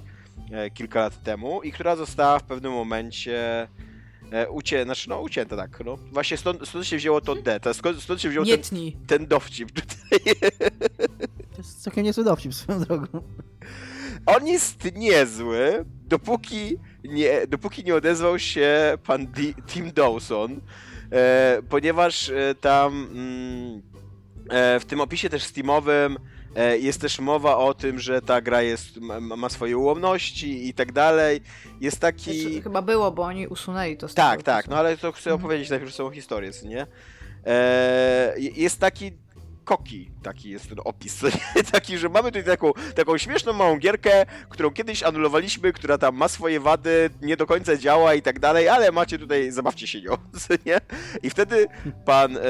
kilka lat temu i która została w pewnym momencie ucię, znaczy no ucięta, tak. No. Właśnie stąd, stąd się wzięło to D, to skąd, stąd się wziął ten, ten dowcip tutaj. To jest całkiem niezły dowcip swoją drogą. On jest niezły, dopóki nie, dopóki nie odezwał się pan D Tim Dawson, ponieważ e, tam mm, e, w tym opisie też Steamowym jest też mowa o tym, że ta gra jest, ma swoje ułomności i tak dalej. Jest taki... Znaczy, chyba było, bo oni usunęli to z Tak, tak, no ale to chcę mhm. opowiedzieć najpierw samą historię, nie? Jest taki koki, taki jest ten opis, taki, że mamy tutaj taką, taką śmieszną małą gierkę, którą kiedyś anulowaliśmy, która tam ma swoje wady, nie do końca działa i tak dalej, ale macie tutaj, zabawcie się nią, nie? I wtedy pan e,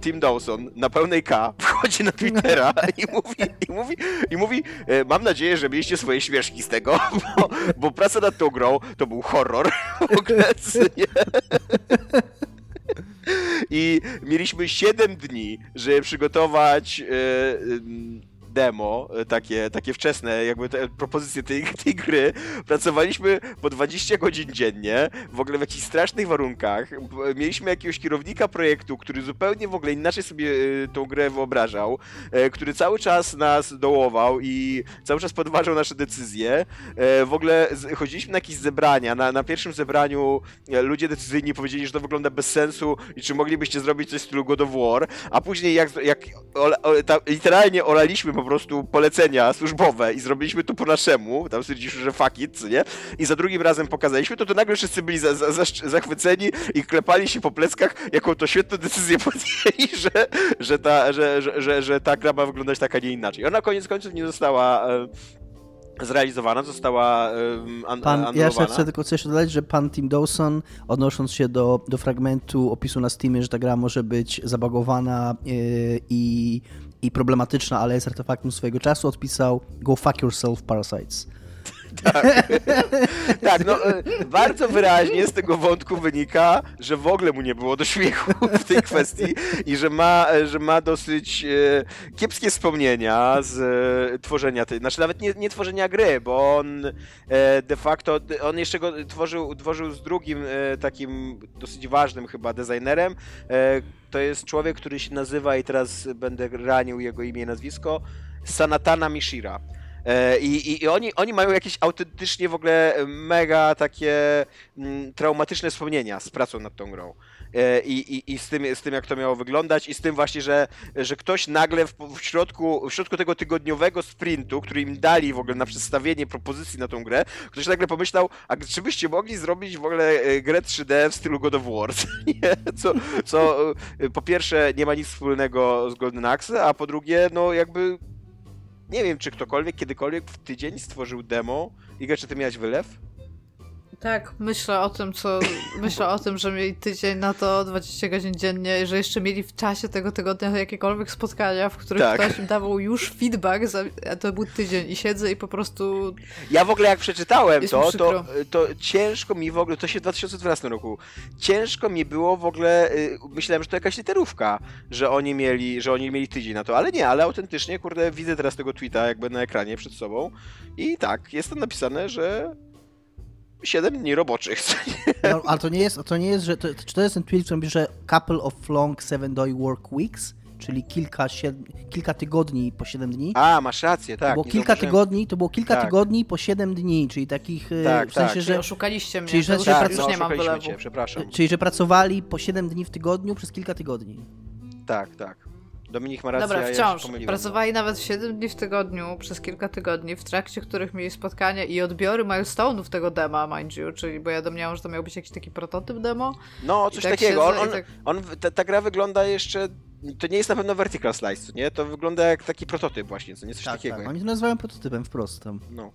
Tim Dawson na pełnej K wchodzi na Twittera i mówi, i mówi, i mówi e, mam nadzieję, że mieliście swoje śmieszki z tego, bo, bo praca nad tą grą to był horror w ogóle, nie? I mieliśmy 7 dni, żeby przygotować yy, demo, e, takie, takie wczesne, jakby te propozycje tej, tej gry. Pracowaliśmy po 20 godzin dziennie, w ogóle w jakichś strasznych warunkach. Mieliśmy jakiegoś kierownika projektu, który zupełnie w ogóle inaczej sobie e, tą grę wyobrażał, e, który cały czas nas dołował i cały czas podważał nasze decyzje. W ogóle chodziliśmy na jakieś zebrania. Na, na pierwszym zebraniu ludzie decyzyjni powiedzieli, że to wygląda bez sensu i czy moglibyście zrobić coś w stylu God of War, a później jak, jak ola, ta, literalnie olaliśmy po prostu polecenia służbowe i zrobiliśmy to po naszemu, tam stwierdziliśmy, że fuck it, nie? I za drugim razem pokazaliśmy to, to nagle wszyscy byli za, za, za, zachwyceni i klepali się po pleckach, jaką to świetną decyzję podjęli, że, że, ta, że, że, że, że ta gra ma wyglądać tak, a nie inaczej. Ona koniec końców nie została e, zrealizowana, została um, an pan, Ja jeszcze chcę tylko coś dodać, że pan Tim Dawson, odnosząc się do, do fragmentu opisu na Steamie, że ta gra może być zabagowana yy, i i problematyczna, ale jest artefaktem swojego czasu, odpisał Go fuck yourself, Parasites. Tak. tak, no e, bardzo wyraźnie z tego wątku wynika, że w ogóle mu nie było do śmiechu w tej kwestii i że ma, e, że ma dosyć e, kiepskie wspomnienia z tworzenia tej, znaczy nawet nie, nie tworzenia gry, bo on de facto, on jeszcze go tworzył, tworzył z drugim takim dosyć ważnym chyba designerem, to jest człowiek, który się nazywa i teraz będę ranił jego imię i nazwisko, Sanatana Mishira. E, I, i, oni, oni mają jakieś autentycznie w ogóle mega takie mm, traumatyczne wspomnienia z pracą nad tą grą. E, I, i, i z, tym, z tym, jak to miało wyglądać, i z tym właśnie, że, że ktoś nagle w, w, środku, w środku tego tygodniowego sprintu, który im dali w ogóle na przedstawienie propozycji na tą grę, ktoś nagle pomyślał, a czy byście mogli zrobić w ogóle e, grę 3D w stylu God of War? co, co po pierwsze nie ma nic wspólnego z Golden Axe, a po drugie, no jakby nie wiem, czy ktokolwiek kiedykolwiek w tydzień stworzył demo. Iga, czy ty miałeś wylew? Tak, myślę o tym, co. Myślę o tym, że mieli tydzień na to 20 godzin dziennie, że jeszcze mieli w czasie tego tygodnia jakiekolwiek spotkania, w których Tak. ktoś im dawał już feedback, za, a to był tydzień i siedzę i po prostu. Ja w ogóle jak przeczytałem to, to, to ciężko mi w ogóle, to się w 2012 roku, ciężko mi było w ogóle, y, myślałem, że to jakaś literówka, że oni mieli, że oni mieli tydzień na to, ale nie, ale autentycznie, kurde, widzę teraz tego tweeta jakby na ekranie przed sobą i tak, jest tam napisane, że 7 dni roboczych. No, ale to nie jest, to nie jest, że to, czy to jest ten tweet, w którym pisze couple of long seven day work weeks, czyli kilka, siedm, kilka tygodni po 7 dni. A, masz rację, tak. było nie kilka zauważyłem. tygodni, to było kilka Tak. tygodni po 7 dni, czyli takich e, Tak, w sensie, tak. Czyli że oszukaliście mnie. czyli, że to już, się Tak, już no, nie mam wylewu. cię, przepraszam. czyli że pracowali po 7 dni w tygodniu przez kilka tygodni. Tak, tak. Dominik ma rację, Dobra, ja się wciąż. pomyliłem. no. Pracowali nawet 7 dni w tygodniu, przez kilka tygodni, w trakcie których mieli spotkania i odbiory milestone'ów tego dema, mind you, czyli bo ja domniałam, że to miał być jakiś taki prototyp demo. No, coś tak takiego. On, siedzę on, tak- on, ta, ta gra wygląda jeszcze. To nie jest na pewno vertical slice, nie? To wygląda jak taki prototyp właśnie, co nie? Coś takiego. tak. Oni to nazywają prototypem wprost tam. No.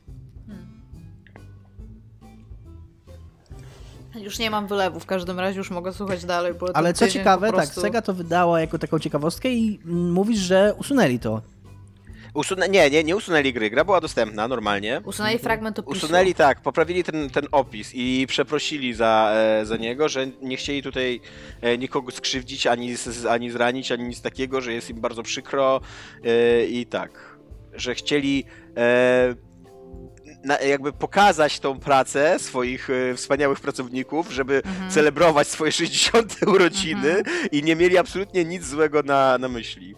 Już nie mam wylewu, w każdym razie już mogę słuchać dalej, bo Ale co ciekawe, tak, prostu... Sega to wydała jako taką ciekawostkę i mm, mówisz, że usunęli to. Usunę... Nie, nie, nie usunęli gry. Gra była dostępna normalnie. Usunęli fragment opisu. Usunęli tak, poprawili ten, ten opis i przeprosili za, e, za niego, że nie chcieli tutaj e, nikogo skrzywdzić, ani, z, ani zranić, ani nic takiego, że jest im bardzo przykro e, i tak, że chcieli e, na, jakby pokazać tą pracę swoich e, wspaniałych pracowników, żeby Mhm. celebrować swoje 60. urodziny i nie mieli absolutnie nic złego na, na myśli.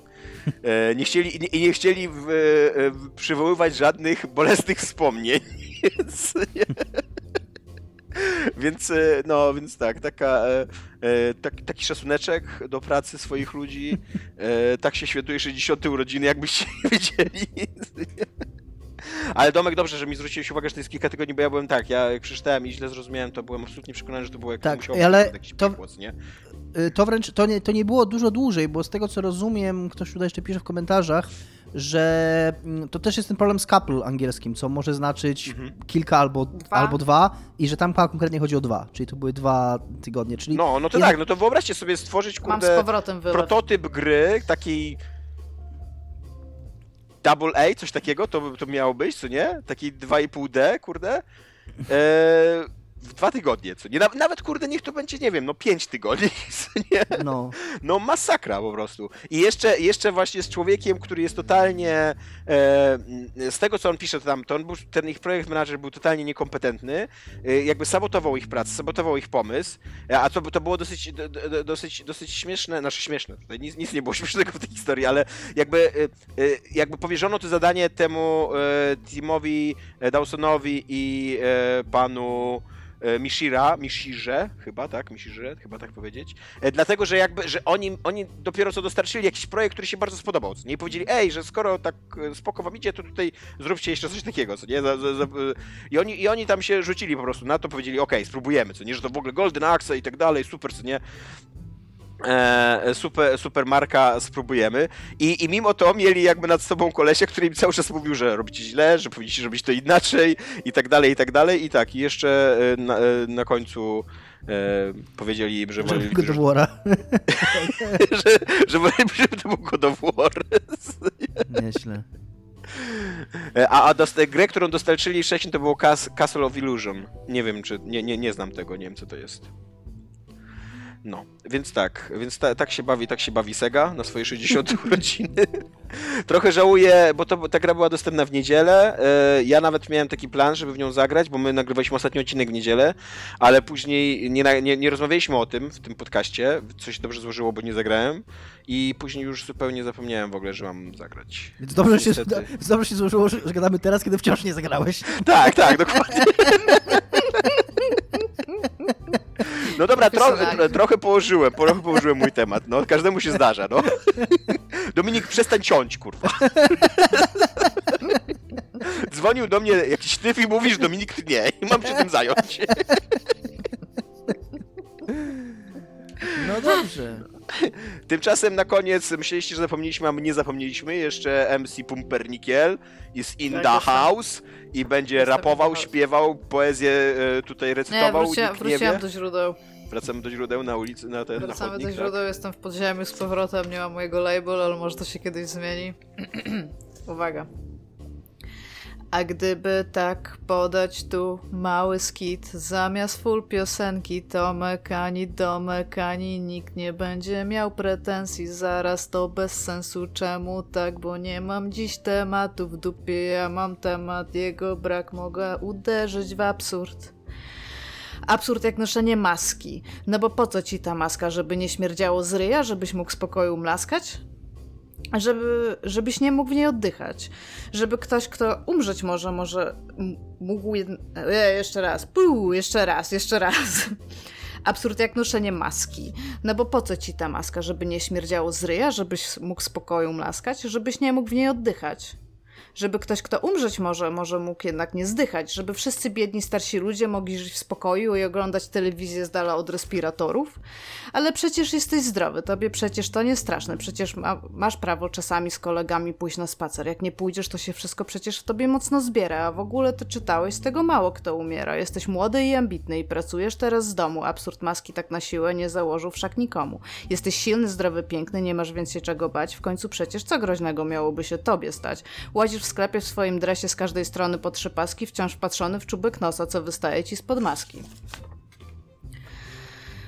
E, nie chcieli, i nie, nie chcieli w, e, w, przywoływać żadnych bolesnych wspomnień. Więc, więc e, no, więc tak, taka, e, tak, taki szacuneczek do pracy swoich ludzi. E, tak się świętuje 60. urodziny, jakbyście wiedzieli. Ale Domek, dobrze, że mi zwróciłeś uwagę, że to jest kilka tygodni, bo ja byłem tak, ja jak przeczytałem i źle zrozumiałem, to byłem absolutnie przekonany, że to było jak Tak, musiało ale jakiś to- nie? Y, To wręcz, to nie, to nie było dużo dłużej, bo z tego co rozumiem, ktoś tutaj jeszcze pisze w komentarzach, że mm, to też jest ten problem z couple angielskim, co może znaczyć Mhm. kilka albo Dwa. albo dwa i że tam konkretnie chodzi o dwa, czyli to były dwa tygodnie, czyli No, no to tak, no to wyobraźcie sobie stworzyć, Mam z kurde, prototyp gry, takiej Double A, coś takiego, to, to miało być, co nie? Taki 2,5D, kurde. Eee, w dwa tygodnie, co nie? Naw- Nawet, kurde, niech to będzie, nie wiem, no pięć tygodni, co nie? no, No masakra po prostu. I jeszcze, jeszcze właśnie z człowiekiem, który jest totalnie, e, z tego co on pisze tam, to on był, ten ich projekt manager był totalnie niekompetentny, e, jakby sabotował ich pracę, sabotował ich pomysł, e, a to, to było dosyć, do, do, dosyć, dosyć śmieszne, znaczy śmieszne, tutaj nic, nic nie było śmiesznego w tej historii, ale jakby, e, e, jakby powierzono to zadanie temu e, Timowi Dawsonowi i panu Mishira, Mishirze, chyba tak, Mishirze, chyba tak powiedzieć, E, Dlatego, że jakby, że oni, oni dopiero co dostarczyli jakiś projekt, który się bardzo spodobał, co nie? I powiedzieli, ej, że skoro tak e, spoko wam idzie, to tutaj zróbcie jeszcze coś takiego, co nie? E, I, oni, I oni tam się rzucili po prostu na to, powiedzieli, okej, spróbujemy, co nie? Że to w ogóle Golden Axe i tak dalej, super, co nie? E, super, super marka, spróbujemy. I, I mimo to mieli jakby nad sobą kolesia, który im cały czas mówił, że robicie źle, że powinniście robić to inaczej i tak dalej, i tak dalej. I tak, i jeszcze e, na, e, na końcu e, powiedzieli im, że żeby woleli, go do wora. że, że to był God of War. Nieźle. E, A, a dost- grę, którą dostarczyli wcześniej, to było Cas- Castle of Illusion. Nie wiem, czy... Nie, nie, nie znam tego, nie wiem, co to jest. No, więc tak, więc ta, tak się bawi, tak się bawi Sega na swoje 60 urodziny. Trochę żałuję, bo to, ta gra była dostępna w niedzielę. E, Ja nawet miałem taki plan, żeby w nią zagrać, bo my nagrywaliśmy ostatni odcinek w niedzielę, ale później nie, nie, nie rozmawialiśmy o tym w tym podcaście, co się dobrze złożyło, bo nie zagrałem i później już zupełnie zapomniałem w ogóle, że mam zagrać. Więc dobrze się, dobrze się złożyło, że, że gadamy teraz, kiedy wciąż nie zagrałeś. Tak, tak, dokładnie. No dobra, tro, tro, trochę położyłem, trochę położyłem mój temat, no, każdemu się zdarza, no. Dominik, przestań ciąć, kurwa. Dzwonił do mnie jakiś typ i mówisz, Dominik tnie i mam się tym zająć. No dobrze. Tymczasem na koniec myśleliście, że zapomnieliśmy, a my nie zapomnieliśmy. Jeszcze MC Pumpernikiel jest in Tak, the house i będzie rapował, śpiewał, poezję e, tutaj Nie, recytował. wróciłam, nie wróciłam wie. do źródeł. Wracamy do źródeł na ulicy, na ten na Wracamy chodnik, do tak? źródeł, jestem w podziemiu z powrotem, nie mam mojego label, ale może to się kiedyś zmieni. Uwaga. A gdyby tak podać tu mały skit, zamiast full piosenki, to mekani do mekani, nikt nie będzie miał pretensji, zaraz to bez sensu, czemu tak, bo nie mam dziś tematu w dupie, ja mam temat, jego brak mogę uderzyć w absurd. Absurd jak noszenie maski. No bo po co ci ta maska? Żeby nie śmierdziało z ryja? Żebyś mógł spokoju mlaskać? Żeby, żebyś nie mógł w niej oddychać. Żeby ktoś, kto umrzeć może, może mógł... E, jeszcze raz. Puu, jeszcze raz, jeszcze raz. Absurd jak noszenie maski. No bo po co ci ta maska? Żeby nie śmierdziało z ryja? Żebyś mógł spokoju mlaskać? Żebyś nie mógł w niej oddychać żeby ktoś, kto umrzeć może, może mógł jednak nie zdychać, żeby wszyscy biedni starsi ludzie mogli żyć w spokoju i oglądać telewizję z dala od respiratorów. Ale przecież jesteś zdrowy, tobie przecież to nie straszne, przecież ma, masz prawo czasami z kolegami pójść na spacer. Jak nie pójdziesz, to się wszystko przecież w tobie mocno zbiera, a w ogóle to czytałeś, z tego mało kto umiera. Jesteś młody i ambitny i pracujesz teraz z domu. Absurd maski tak na siłę nie założył wszak nikomu. Jesteś silny, zdrowy, piękny, nie masz więcej czego bać. W końcu przecież co groźnego miałoby się tobie stać? Łazisz w sklepie w swoim dresie z każdej strony po trzy paski, wciąż wpatrzony w czubek nosa, co wystaje ci spod maski.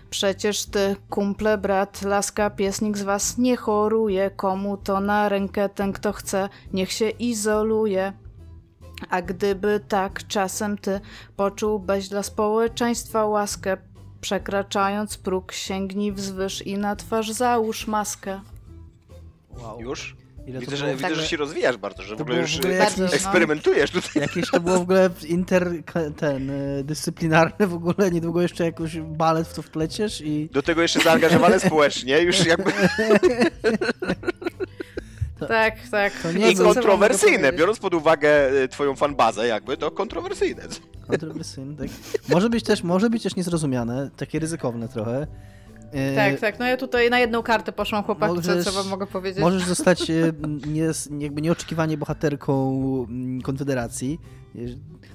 Przecież ty, kumple, brat, laska, piesnik z was nie choruje. Komu to na rękę ten, kto chce, niech się izoluje. A gdyby tak czasem ty poczułbyś dla społeczeństwa łaskę, przekraczając próg, sięgnij wzwyż i na twarz załóż maskę. Wow. Już? Ile to Widzę, że, widzę, że się rozwijasz bardzo, że w To ogóle już w ogóle eks- eksperymentujesz tutaj. Jakieś to było w ogóle inter... ten, y, dyscyplinarne w ogóle, niedługo jeszcze jakoś balet w to wpleciesz i... Do tego jeszcze zaangażowane społecznie, już jakby Tak, tak. To nie i co- kontrowersyjne, biorąc pod uwagę e, twoją fanbazę jakby, to kontrowersyjne. Kontrowersyjne, tak. Może być też, może być też niezrozumiane, takie ryzykowne trochę. Tak, tak. No ja tutaj na jedną kartę poszłam, chłopaki, Możesz- co, co wam mogę powiedzieć? Możesz zostać e, nie, jakby nieoczekiwanie bohaterką mm, Konfederacji, e,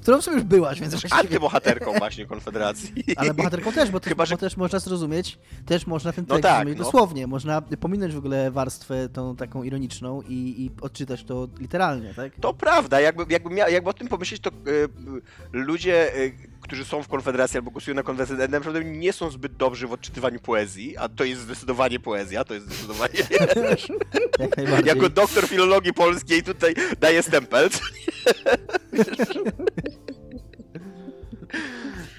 którą w sumie już byłaś, więc właściwie... Antybohaterką właśnie Konfederacji. Ale bohaterką też, bo, też, Chyba, że- bo też można zrozumieć, też można ten No tekst tak, zrozumieć no. dosłownie. Można pominąć w ogóle warstwę tą taką ironiczną i, i odczytać to literalnie, tak? To prawda, jakby, jakby, mia, jakby o tym pomyśleć, to e, ludzie, e, którzy są w Konfederacji albo głosują na Konfederację, naprawdę nie są zbyt dobrzy w odczytywaniu poezji, a to jest zdecydowanie poezja, to jest zdecydowanie... Jak jako doktor filologii polskiej tutaj daję stempel.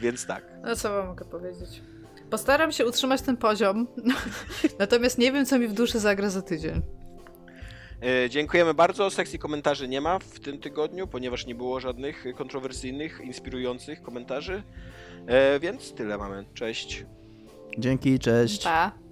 Więc tak. No co wam mogę powiedzieć? Postaram się utrzymać ten poziom, natomiast nie wiem, co mi w duszy zagra za tydzień. E, Dziękujemy bardzo. Sekcji komentarzy nie ma w tym tygodniu, ponieważ nie było żadnych kontrowersyjnych, inspirujących komentarzy. E, Więc tyle mamy. Cześć. Dzięki, cześć. Pa!